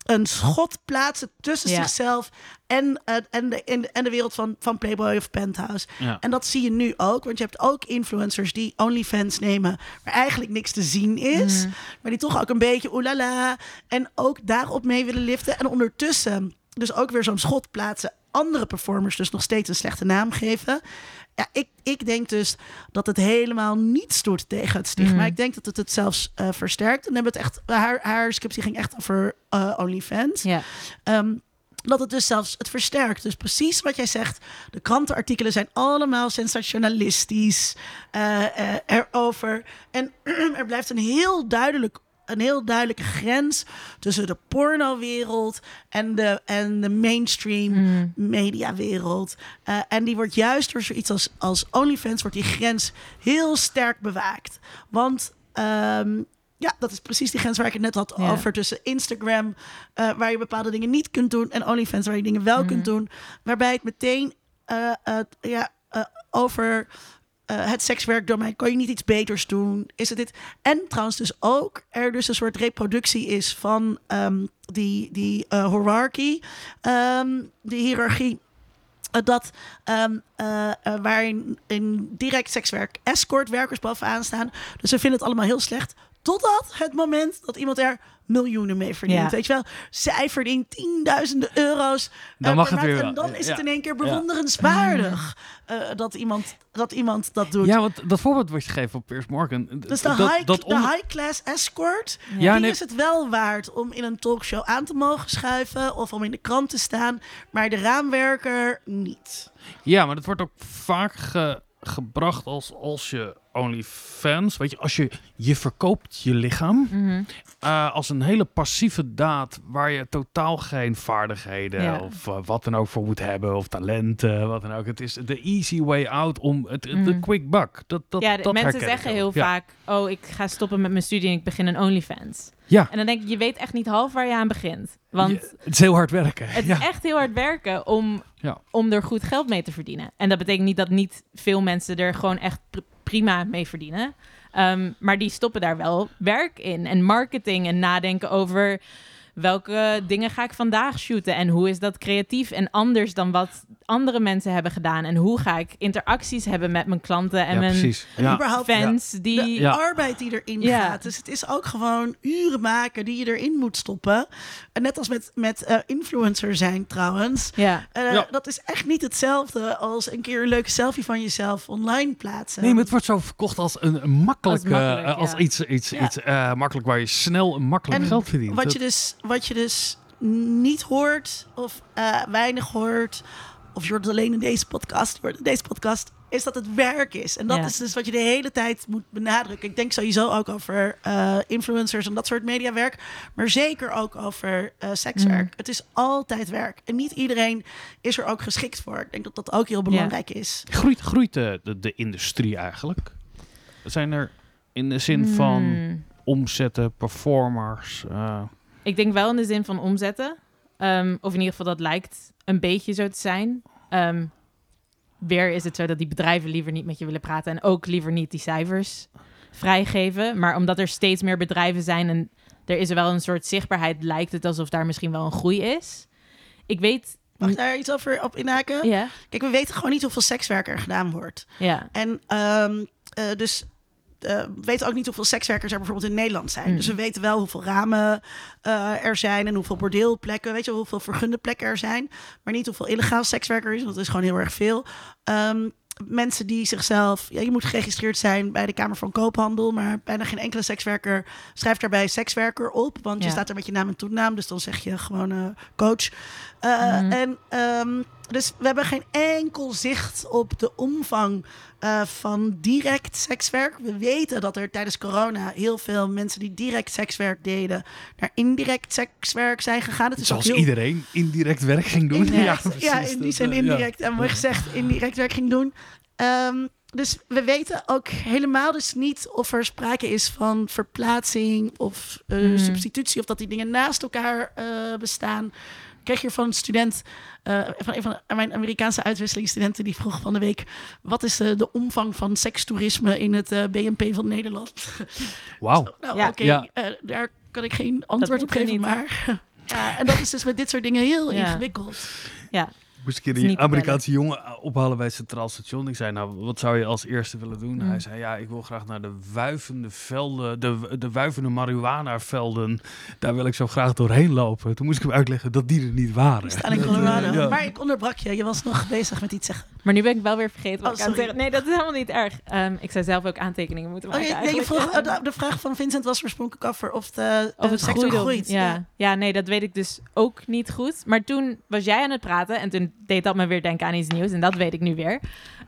een schot plaatsen tussen Ja. zichzelf en, eh, en, de, en, de, en de wereld van, van Playboy of Penthouse. ja. En dat zie je nu ook, want je hebt ook influencers die OnlyFans nemen, waar eigenlijk niks te zien is, Mhm. maar die toch ook een beetje oelala en ook daarop mee willen liften. En ondertussen dus ook weer zo'n schot plaatsen, andere performers dus nog steeds een slechte naam geven. Ja, ik, ik denk dus dat het helemaal niets doet tegen het stigma. Mhm. Ik denk dat het het zelfs eh, versterkt. En hebben het echt, haar, haar scriptie ging echt over eh, OnlyFans. Ja. Ehm, dat het dus zelfs het versterkt. Dus precies wat jij zegt. De krantenartikelen zijn allemaal sensationalistisch eh, erover. En [CLEARS THROAT] er blijft een heel duidelijk een heel duidelijke grens tussen de pornowereld en de, en de mainstream Mm. mediawereld. Eh, en die wordt juist door zoiets als, als OnlyFans, wordt die grens heel sterk bewaakt. Want ehm, ja, dat is precies die grens waar ik het net had over tussen Instagram, eh, waar je bepaalde dingen niet kunt doen, en OnlyFans, waar je dingen wel kunt doen. Waarbij het meteen eh, ja, over eh, het sekswerkdomein kan je niet iets beters doen. Is het dit? En trouwens dus ook er dus een soort reproductie is van ehm, die, die eh hierarchie, ehm, die hiërarchie. eh, Dat ehm, eh, eh, waarin in direct sekswerk escortwerkers bovenaan staan. Dus we vinden het allemaal heel slecht. Totdat het moment dat iemand er miljoenen mee verdient. Ja. Weet je wel? Zij verdient tienduizenden euro's. Dan eh, mag het weer. En dan is Ja. het in één keer Ja. bewonderenswaardig eh, dat, iemand, dat iemand dat doet. Ja, want dat voorbeeld wat je geeft op Piers Morgan. Dus de, dat, high, dat de onder- high-class escort, Ja, die nee. is het wel waard om in een talkshow aan te mogen schuiven of om in de krant te staan, maar de raamwerker niet. Ja, maar dat wordt ook vaak ge- gebracht als als je OnlyFans, weet je, als je je verkoopt je lichaam Mhm. eh, als een hele passieve daad waar je totaal geen vaardigheden Ja. of eh, wat dan ook voor moet hebben of talenten, wat dan ook. Het is de easy way out om het, de Mhm. quick buck. Dat, dat, ja, de- dat mensen zeggen heel Ja. vaak: Oh, ik ga stoppen met mijn studie en ik begin een OnlyFans. Ja. En dan denk ik, je weet echt niet half waar je aan begint. Want het is heel hard werken. het ja. is echt heel hard werken om, Ja. om er goed geld mee te verdienen. En dat betekent niet dat niet veel mensen er gewoon echt prima mee verdienen. Ehm, maar die stoppen daar wel werk in. En marketing en nadenken over welke dingen ga ik vandaag shooten. En hoe is dat creatief en anders dan wat andere mensen hebben gedaan. En hoe ga ik interacties hebben met mijn klanten en ja, mijn precies. En Ja. überhaupt fans. de Die, Ja. arbeid die erin Ja. gaat. Dus het is ook gewoon uren maken die je erin moet stoppen. En net als met, met eh, influencer zijn trouwens. ja. Eh, Ja. Dat is echt niet hetzelfde als een keer een leuke selfie van jezelf online plaatsen. Nee, maar het wordt zo verkocht als een, een makkelijk, Als makkelijk, eh, als ja. iets, iets, Ja. iets eh, makkelijk waar je snel en makkelijk En geld verdient. Wat je, dus, wat je dus niet hoort of eh, weinig hoort, of je hoort het alleen in deze podcast, in deze podcast, is dat het werk is. En dat Ja. is dus wat je de hele tijd moet benadrukken. Ik denk sowieso ook over eh, influencers en dat soort mediawerk, maar zeker ook over eh, sekswerk. Mhm. Het is altijd werk. En niet iedereen is er ook geschikt voor. Ik denk dat dat ook heel belangrijk is. Groeit, groeit de, de, de industrie eigenlijk? Zijn er in de zin van Hmm. omzetten, performers? eh, Ik denk wel in de zin van omzetten. Ehm, of in ieder geval dat lijkt een beetje zo te zijn. Ehm, weer is het zo dat die bedrijven liever niet met je willen praten en ook liever niet die cijfers vrijgeven. Maar omdat er steeds meer bedrijven zijn en er is er wel een soort zichtbaarheid, lijkt het alsof daar misschien wel een groei is. Ik weet. Mag ik daar iets over op inhaken? Ja, Kijk, we weten gewoon niet hoeveel sekswerk er gedaan wordt. ja. En ehm, eh, dus eh, we weten ook niet hoeveel sekswerkers er bijvoorbeeld in Nederland zijn. Mm. Dus we weten wel hoeveel ramen eh, er zijn en hoeveel bordeelplekken. Weet je wel, hoeveel vergunde plekken er zijn. Maar niet hoeveel illegaal sekswerker is, want dat is gewoon heel erg veel. Ehm, mensen die zichzelf... Ja, je moet geregistreerd zijn bij de Kamer van Koophandel... maar bijna geen enkele sekswerker schrijft daarbij sekswerker op. Want je staat er met je naam en toenaam, dus dan zeg je gewoon eh, coach. Eh, Mhm. En ehm, dus we hebben geen enkel zicht op de omvang eh, van direct sekswerk. We weten dat er tijdens corona heel veel mensen die direct sekswerk deden... naar indirect sekswerk zijn gegaan. Het is zoals heel iedereen indirect werk ging doen. Indirect, [LAUGHS] ja, precies. in die zin eh, indirect. ja. En mooi gezegd, indirect werk ging doen. Ehm, dus we weten ook helemaal dus niet of er sprake is van verplaatsing of eh, Mhm. substitutie, of dat die dingen naast elkaar eh, bestaan. Ik kreeg hier van een student, eh, van een van mijn Amerikaanse uitwisselingsstudenten, die vroeg van de week: wat is eh, de omvang van sekstoerisme in het eh, BNP van Nederland? [LAUGHS] Wauw. Nou, Ja. oké, Ja. eh, daar kan ik geen antwoord op geven, niet. maar. [LAUGHS] Ja, en dat is dus met dit soort dingen heel Ja. ingewikkeld. ja. Ik moest een keer die Amerikaanse jongen eh, ophalen bij het Centraal Station. Ik zei, nou, wat zou je als eerste willen doen? Mm. Hij zei, ja, ik wil graag naar de wuivende velden, de, de wuivende marihuana-velden. Daar wil ik zo graag doorheen lopen. Toen moest ik hem uitleggen dat die er niet waren. Staan in eh, Colorado. ja. Maar ik onderbrak je. Je was nog [LAUGHS] bezig met iets zeggen. Maar nu ben ik wel weer vergeten wat Oh, ik aan het. Nee, dat is helemaal niet erg. Ehm, ik zou zelf ook aantekeningen moeten Oh, maken. je, nee, je vroeg, eh, [LAUGHS] de, de vraag van Vincent was oorspronkelijk over of de Of eh, het sector groeide. groeit. Ja. Ja. nee, dat weet ik dus ook niet goed. Maar toen was jij aan het praten en toen deed dat me weer denken aan iets nieuws. En dat weet ik nu weer.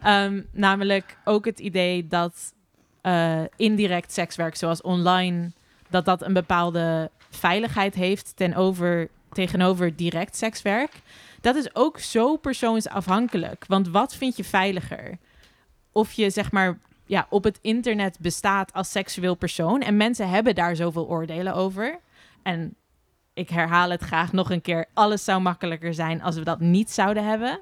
Ehm, namelijk ook het idee dat eh, indirect sekswerk, zoals online dat dat een bepaalde veiligheid heeft ten over, tegenover direct sekswerk. Dat is ook zo persoonsafhankelijk. Want wat vind je veiliger? Of je zeg maar ja, op het internet bestaat als seksueel persoon. En mensen hebben daar zoveel oordelen over. En ik herhaal het graag nog een keer. Alles zou makkelijker zijn als we dat niet zouden hebben.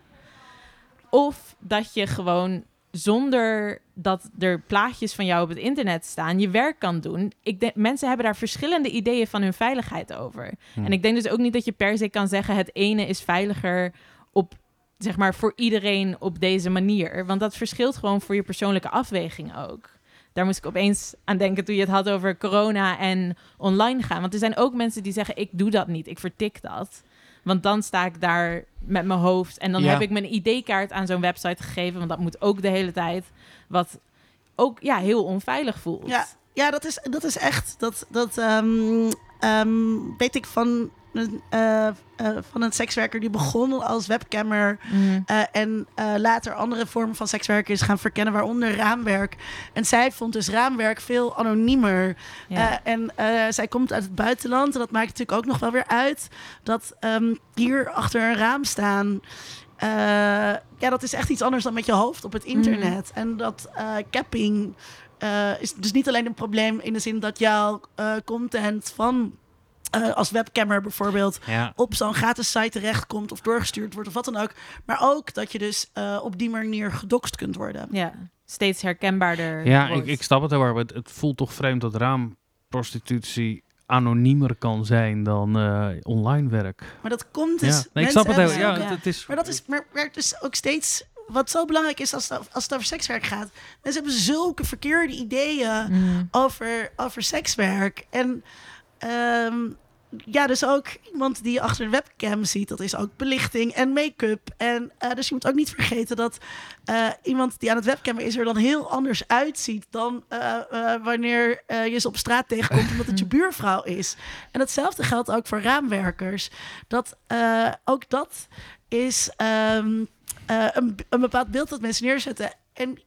Of dat je gewoon zonder dat er plaatjes van jou op het internet staan, je werk kan doen. Ik denk, mensen hebben daar verschillende ideeën van hun veiligheid over. Hm. En ik denk dus ook niet dat je per se kan zeggen het ene is veiliger op zeg maar voor iedereen op deze manier, want dat verschilt gewoon voor je persoonlijke afweging ook. Daar moest ik opeens aan denken toen je het had over corona en online gaan. Want er zijn ook mensen die zeggen: ik doe dat niet, ik vertik dat. Want dan sta ik daar met mijn hoofd en dan Ja. heb ik mijn ID-kaart aan zo'n website gegeven, want dat moet ook de hele tijd. Wat ook ja, heel onveilig voelt. Ja, ja dat, is, dat is echt. Dat, dat ehm, ehm, weet ik van, eh, eh, van een sekswerker die begon als webcammer. Mhm. eh, en later andere vormen van sekswerk is gaan verkennen, waaronder raamwerk. En zij vond dus raamwerk veel anoniemer. Ja. En zij komt uit het buitenland. En dat maakt natuurlijk ook nog wel weer uit dat ehm, hier achter een raam staan. ja, dat is echt iets anders dan met je hoofd op het internet. En dat capping is dus niet alleen een probleem in de zin dat jouw content van eh, als webcammer bijvoorbeeld Ja. op zo'n gratis site terechtkomt of doorgestuurd wordt of wat dan ook. Maar ook dat je dus eh, op die manier gedoxt kunt worden. ja, steeds herkenbaarder. Ja, ik, wordt. ik snap het heel erg. Het, het voelt toch vreemd dat raamprostitutie anoniemer kan zijn dan eh, online werk. Maar dat komt dus. ja, nee, ik snap het heel. Ja, het, het is. Maar dat is maar, maar het is ook steeds. Wat zo belangrijk is als het, als het over sekswerk gaat. Mensen hebben zulke verkeerde ideeën Mhm. over, over sekswerk. En ehm, ja, dus ook iemand die je achter de webcam ziet, dat is ook belichting en make-up. En eh, dus je moet ook niet vergeten dat eh, iemand die aan het webcam is er dan heel anders uitziet dan eh, wanneer je ze op straat tegenkomt omdat het je [LAUGHS] buurvrouw is. En hetzelfde geldt ook voor raamwerkers. Dat ook dat is ehm, eh, een, een bepaald beeld dat mensen neerzetten. En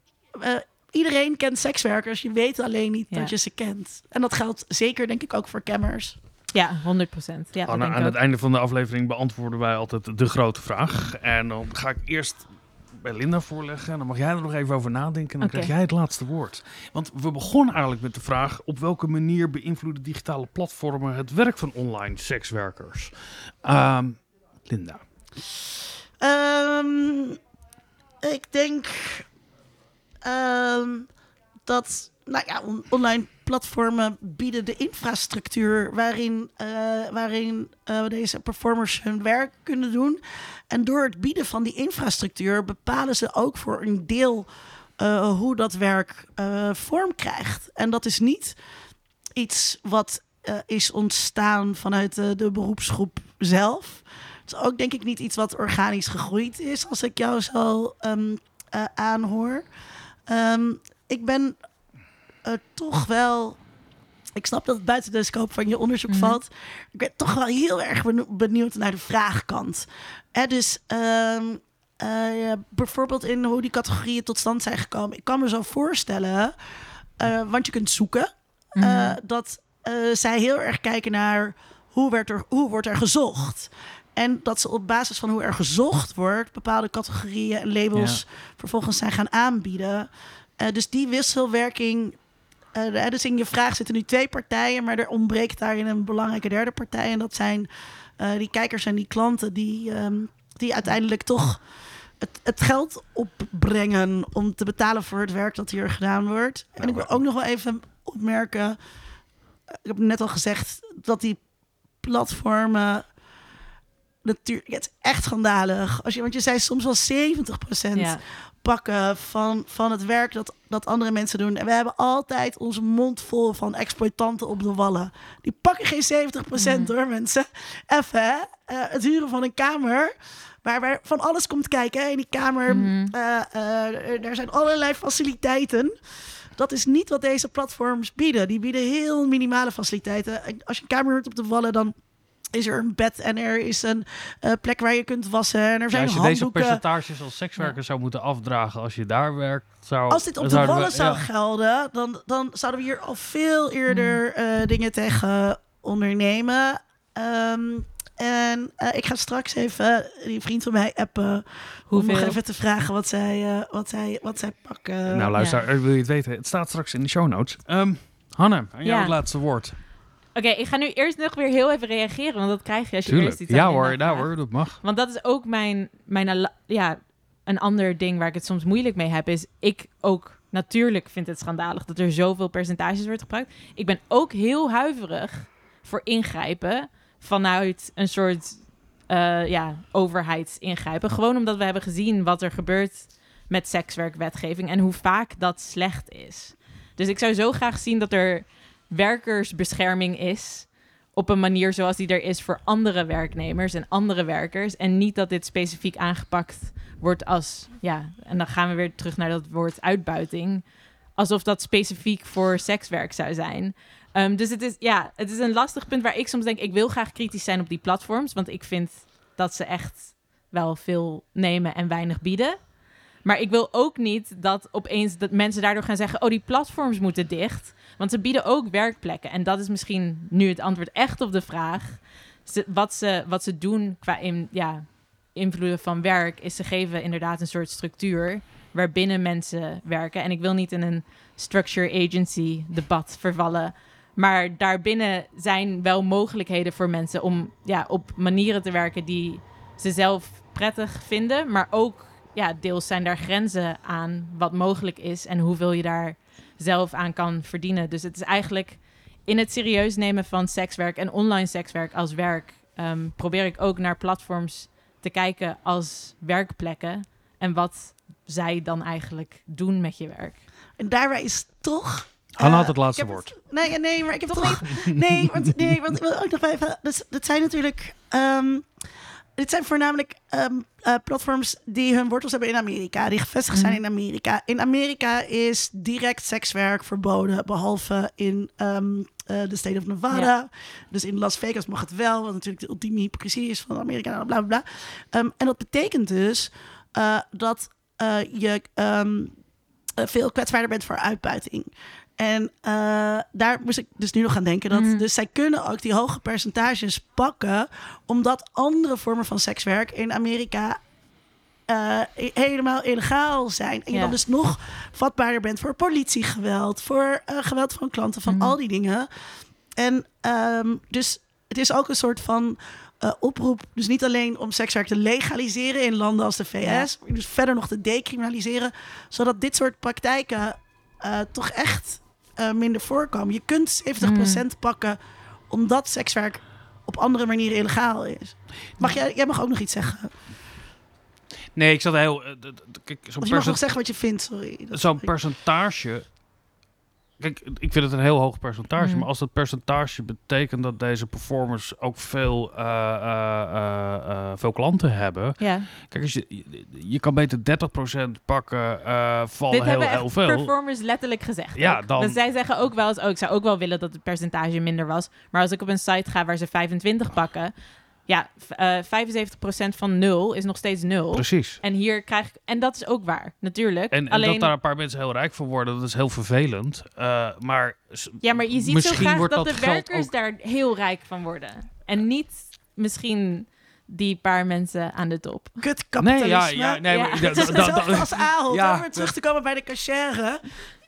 iedereen kent sekswerkers. Je weet alleen niet Ja. dat je ze kent. En dat geldt zeker, denk ik, ook voor cammers. Ja, 100 procent. Ja, dat Anna, denk ik aan het ook. einde van de aflevering beantwoorden wij altijd de grote vraag. En dan ga ik eerst bij Linda voorleggen. En dan mag jij er nog even over nadenken. En dan krijg jij het laatste woord. Want we begonnen eigenlijk met de vraag... op welke manier beïnvloeden digitale platformen... het werk van online sekswerkers? Ehm, Linda. Ehm, ik denk ehm, dat nou ja, on- online platformen bieden de infrastructuur waarin, eh, waarin eh, deze performers hun werk kunnen doen. En door het bieden van die infrastructuur bepalen ze ook voor een deel eh, hoe dat werk vorm krijgt. En dat is niet iets wat is ontstaan vanuit de, beroepsgroep zelf. Het is ook denk ik niet iets wat organisch gegroeid is, als ik jou zo ehm, eh, aanhoor. Ehm, ik ben toch wel. Ik snap dat het buiten de scope van je onderzoek Mhm. valt. Ik ben toch wel heel erg benieuwd naar de vraagkant. Hè, dus ehm, eh, ja, bijvoorbeeld in hoe die categorieën tot stand zijn gekomen. Ik kan me zo voorstellen, eh, want je kunt zoeken, eh, Mhm. dat zij heel erg kijken naar hoe, werd er, hoe wordt er gezocht. En dat ze op basis van hoe er gezocht wordt, bepaalde categorieën en labels vervolgens zijn gaan aanbieden. Eh, dus die wisselwerking. eh, dus in je vraag zitten nu twee partijen, maar er ontbreekt daarin een belangrijke derde partij. En dat zijn eh, die kijkers en die klanten die, ehm, die uiteindelijk toch het, het geld opbrengen om te betalen voor het werk dat hier gedaan wordt. En ik wil ook nog wel even opmerken. Ik heb net al gezegd dat die platformen. Natuurlijk, het is echt schandalig. Als je, want je zei soms wel 70% Ja. pakken van, van het werk dat, dat andere mensen doen. En we hebben altijd onze mond vol van exploitanten op de wallen. Die pakken geen 70% Mhm. hoor, mensen. Even, hè? Eh, het huren van een kamer. Waar, waar van alles komt kijken. hè. In die kamer, eh, er zijn allerlei faciliteiten. Dat is niet wat deze platforms bieden. Die bieden heel minimale faciliteiten. En Als je een kamer huurt op de wallen, dan is er een bed en er is een eh, plek waar je kunt wassen. En er Ja, zijn als je deze handdoeken. percentages als sekswerker zou moeten afdragen als je daar werkt, zou... Als dit op de we- wallen zou ja. gelden, dan, dan zouden we hier al veel eerder eh, dingen tegen ondernemen. Ehm, en eh, ik ga straks even die vriend van mij appen. Om Hoeveel? nog even te vragen wat zij, eh, wat zij, wat zij pakken. Nou, luister, wil je het weten? Het staat straks in de show notes. Ehm Hanne, aan jou Ja. het laatste woord. Oké, ik ga nu eerst nog weer heel even reageren, want dat krijg je als je Tuurlijk. eerst iets Ja hoor, hoor, dat mag. Want dat is ook mijn, mijn ja, een ander ding waar ik het soms moeilijk mee heb, is ik ook natuurlijk vind het schandalig dat er zoveel percentages wordt gebruikt. Ik ben ook heel huiverig voor ingrijpen vanuit een soort eh, ja, overheidsingrijpen. Gewoon omdat we hebben gezien wat er gebeurt met sekswerkwetgeving en hoe vaak dat slecht is. Dus ik zou zo graag zien dat er werkersbescherming is op een manier zoals die er is voor andere werknemers en andere werkers. En niet dat dit specifiek aangepakt wordt als, ja, en dan gaan we weer terug naar dat woord uitbuiting. Alsof dat specifiek voor sekswerk zou zijn. Ehm, dus het is, ja, het is een lastig punt waar ik soms denk, ik wil graag kritisch zijn op die platforms. Want ik vind dat ze echt wel veel nemen en weinig bieden. Maar ik wil ook niet dat opeens dat mensen daardoor gaan zeggen: oh, die platforms moeten dicht. Want ze bieden ook werkplekken. En dat is misschien nu het antwoord echt op de vraag. Wat, ze, wat ze doen qua in, ja, invloeden van werk, is ze geven inderdaad een soort structuur waarbinnen mensen werken. En ik wil niet in een structure agency debat vervallen. Maar daarbinnen zijn wel mogelijkheden voor mensen om ja, op manieren te werken die ze zelf prettig vinden. Maar ook ja, deels zijn daar grenzen aan wat mogelijk is en hoeveel je daar zelf aan kan verdienen. Dus het is eigenlijk in het serieus nemen van sekswerk en online sekswerk als werk, ehm, probeer ik ook naar platforms te kijken als werkplekken en wat zij dan eigenlijk doen met je werk. En daarbij is toch... Eh, had het laatste woord. Nee, nee, maar ik heb toch... Nee, want, nee, want ik wil ook nog even... Dus, dat zijn natuurlijk... ehm, dit zijn voornamelijk ehm, eh, platforms die hun wortels hebben in Amerika, die gevestigd zijn Mhm. in Amerika. In Amerika is direct sekswerk verboden, behalve in ehm, eh, de state of Nevada. Dus in Las Vegas mag het wel, wat natuurlijk de ultieme hypocrisie is van de Amerikanen, bla bla bla. Ehm, en dat betekent dus eh, dat je veel kwetsbaarder bent voor uitbuiting. En eh, daar moest ik dus nu nog aan denken. Dat, Mhm. Dus zij kunnen ook die hoge percentages pakken, omdat andere vormen van sekswerk in Amerika eh, he- helemaal illegaal zijn. En je Ja. dan dus nog vatbaarder bent voor politiegeweld, voor eh, geweld van klanten, van Mhm. al die dingen. En ehm, dus het is ook een soort van oproep, dus niet alleen om sekswerk te legaliseren in landen als de VS, maar dus verder nog te decriminaliseren, zodat dit soort praktijken toch echt eh, minder voorkomen. Je kunt 70% pakken omdat sekswerk op andere manieren illegaal is. Mag jij, jij mag ook nog iets zeggen. Nee, ik zat heel... Kijk, zo'n je mag nog zeggen wat je vindt, sorry. Zo'n percentage. Kijk, ik vind het een heel hoog percentage. Mhm. Maar als dat percentage betekent dat deze performers ook veel, eh, eh, eh, veel klanten hebben. Ja, Kijk, als je, je, je kan beter 30% pakken van dit heel, hebben heel echt veel. performers letterlijk gezegd. Ja, dan- Dus zij zeggen ook wel eens, oh, ik zou ook wel willen dat het percentage minder was. Maar als ik op een site ga waar ze 25 pakken, ja, v- eh 75% van nul is nog steeds nul. Precies. En hier krijg ik, en dat is ook waar, natuurlijk. En, en Alleen, dat daar een paar mensen heel rijk van worden, dat is heel vervelend. Eh, maar ja, maar je ziet zo graag dat, dat de werkers ook- daar heel rijk van worden. En niet misschien die paar mensen aan de top. Kut Nee, kapitalisme. ja, ja, nee, Ja. maar, is dat- dat- hetzelfde dat- als Ahold. Ja, om weer terug te komen bij de cashier.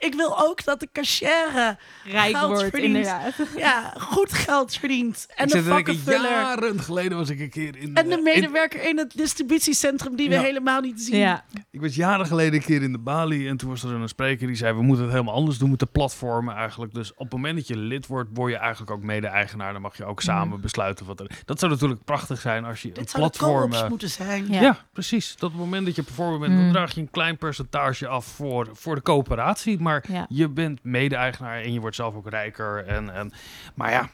Ik wil ook dat de cashier Rijk Geld wordt, verdient. inderdaad. [LAUGHS] ja, goed geld verdient. En ik de vakkenvuller. jaren geleden was ik een keer in... En de eh, in- medewerker in het distributiecentrum die we helemaal niet zien. Ja, Ik was jaren geleden een keer in de Bali en toen was er een spreker die zei: We moeten het helemaal anders doen met de platformen eigenlijk. Dus op het moment dat je lid wordt, word je eigenlijk ook mede-eigenaar. Dan mag je ook samen besluiten wat er. Dat zou natuurlijk prachtig zijn als je een Dit platform. co-ops eh, moeten zijn. Ja. ja. precies. Dat op het moment dat je performer bent, dan Mm. draag je een klein percentage af voor, voor de coöperatie. Maar ja. je bent mede-eigenaar en je wordt zelf ook rijker. En, en, maar ja,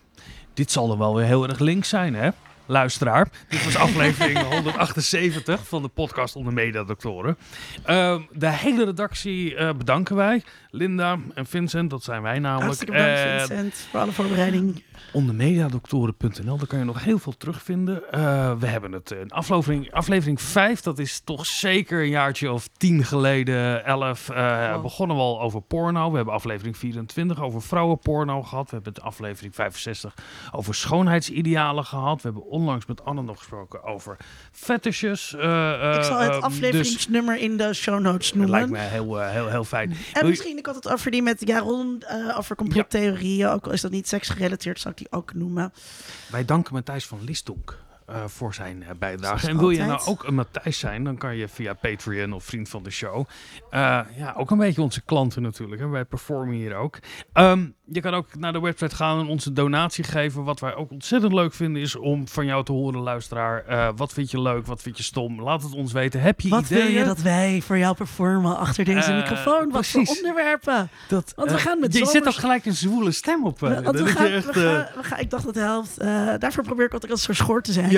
dit zal er wel weer heel erg links zijn, hè? Luisteraar. Dit was aflevering [LAUGHS] 178 van de podcast onder Mediadoktoren. Uh, de hele redactie uh, bedanken wij. Linda en Vincent, dat zijn wij namelijk. Hartstikke bedankt uh, Vincent voor alle voorbereiding. Onder mediadoktoren.nl, daar kan je nog heel veel terugvinden. Uh, we hebben het in aflevering, aflevering 5, dat is toch zeker een jaartje of tien geleden, 11. Oh. Begonnen we al over porno. We hebben aflevering 24 over vrouwenporno gehad. We hebben de aflevering 65 over schoonheidsidealen gehad. We hebben onlangs met Anne nog gesproken over fetishes. Uh, ik zal het dus afleveringsnummer dus in de show notes noemen. Dat lijkt me heel, heel, heel fijn. En Wil misschien, ik had het over die met Jaron, over complottheorieën. Ja. Ook al is dat niet seksgerelateerd, zou ik die ook noemen. Wij danken Matthijs van Listonk. Uh, voor zijn uh, bijdrage. En wil je nou ook een Matthijs zijn, dan kan je via Patreon of vriend van de show. Uh, ja, ook een beetje onze klanten natuurlijk. Hè. Wij performen hier ook. Um, je kan ook naar de website gaan en onze donatie geven. Wat wij ook ontzettend leuk vinden is om van jou te horen, luisteraar. Uh, wat vind je leuk, wat vind je stom? Laat het ons weten. Heb je wat ideeën? Wat wil je dat wij voor jou performen achter deze uh, microfoon? Wat voor onderwerpen? Dat, Want we uh, gaan met Je zomers... zet ook gelijk een zwoele stem op. We, want we gaan, echt, we gaan, we gaan, ik dacht dat de helft... daarvoor probeer ik altijd een soort schoor te zijn. Ja.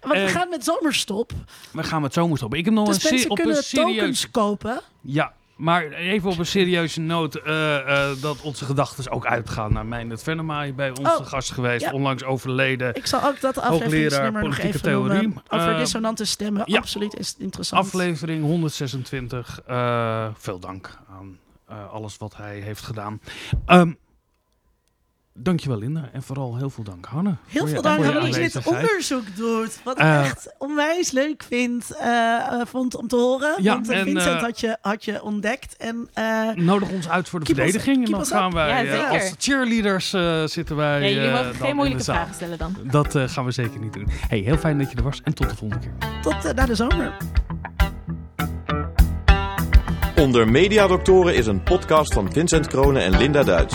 Want we gaan met zomerstop. We gaan met zomerstop. Ik heb nog dus een, mensen op kunnen een serieus... tokens kopen. Ja, maar even op een serieuze noot, uh, uh, dat onze gedachten ook uitgaan naar Meijnerd Venema, bij ons Oh, gast geweest, ja. onlangs overleden. Ik zal ook dat afleveringsnummer nog politieke even theorie. noemen. Over Eh, dissonante stemmen. ja. Absoluut is het interessant. Aflevering 126. eh, veel dank aan eh, alles wat hij heeft gedaan. Ehm dankjewel Linda en vooral heel veel dank Hanne. Heel veel dank aan dat je dit onderzoek doet. Wat ik Eh, echt onwijs leuk vind, eh, eh, vond om te horen. Ja, Want en, Vincent had, je, had je ontdekt. En eh, Nodig ons uit voor de us- verdediging en dan gaan wij Ja, als cheerleaders eh, zitten wij Ja, jullie mogen geen moeilijke vragen stellen dan. Dat eh, gaan we zeker niet doen. Hey, heel fijn dat je er was en tot de volgende keer. tot na de zomer. Onder Mediadoktoren is een podcast van Vincent Kronen en Linda Duits.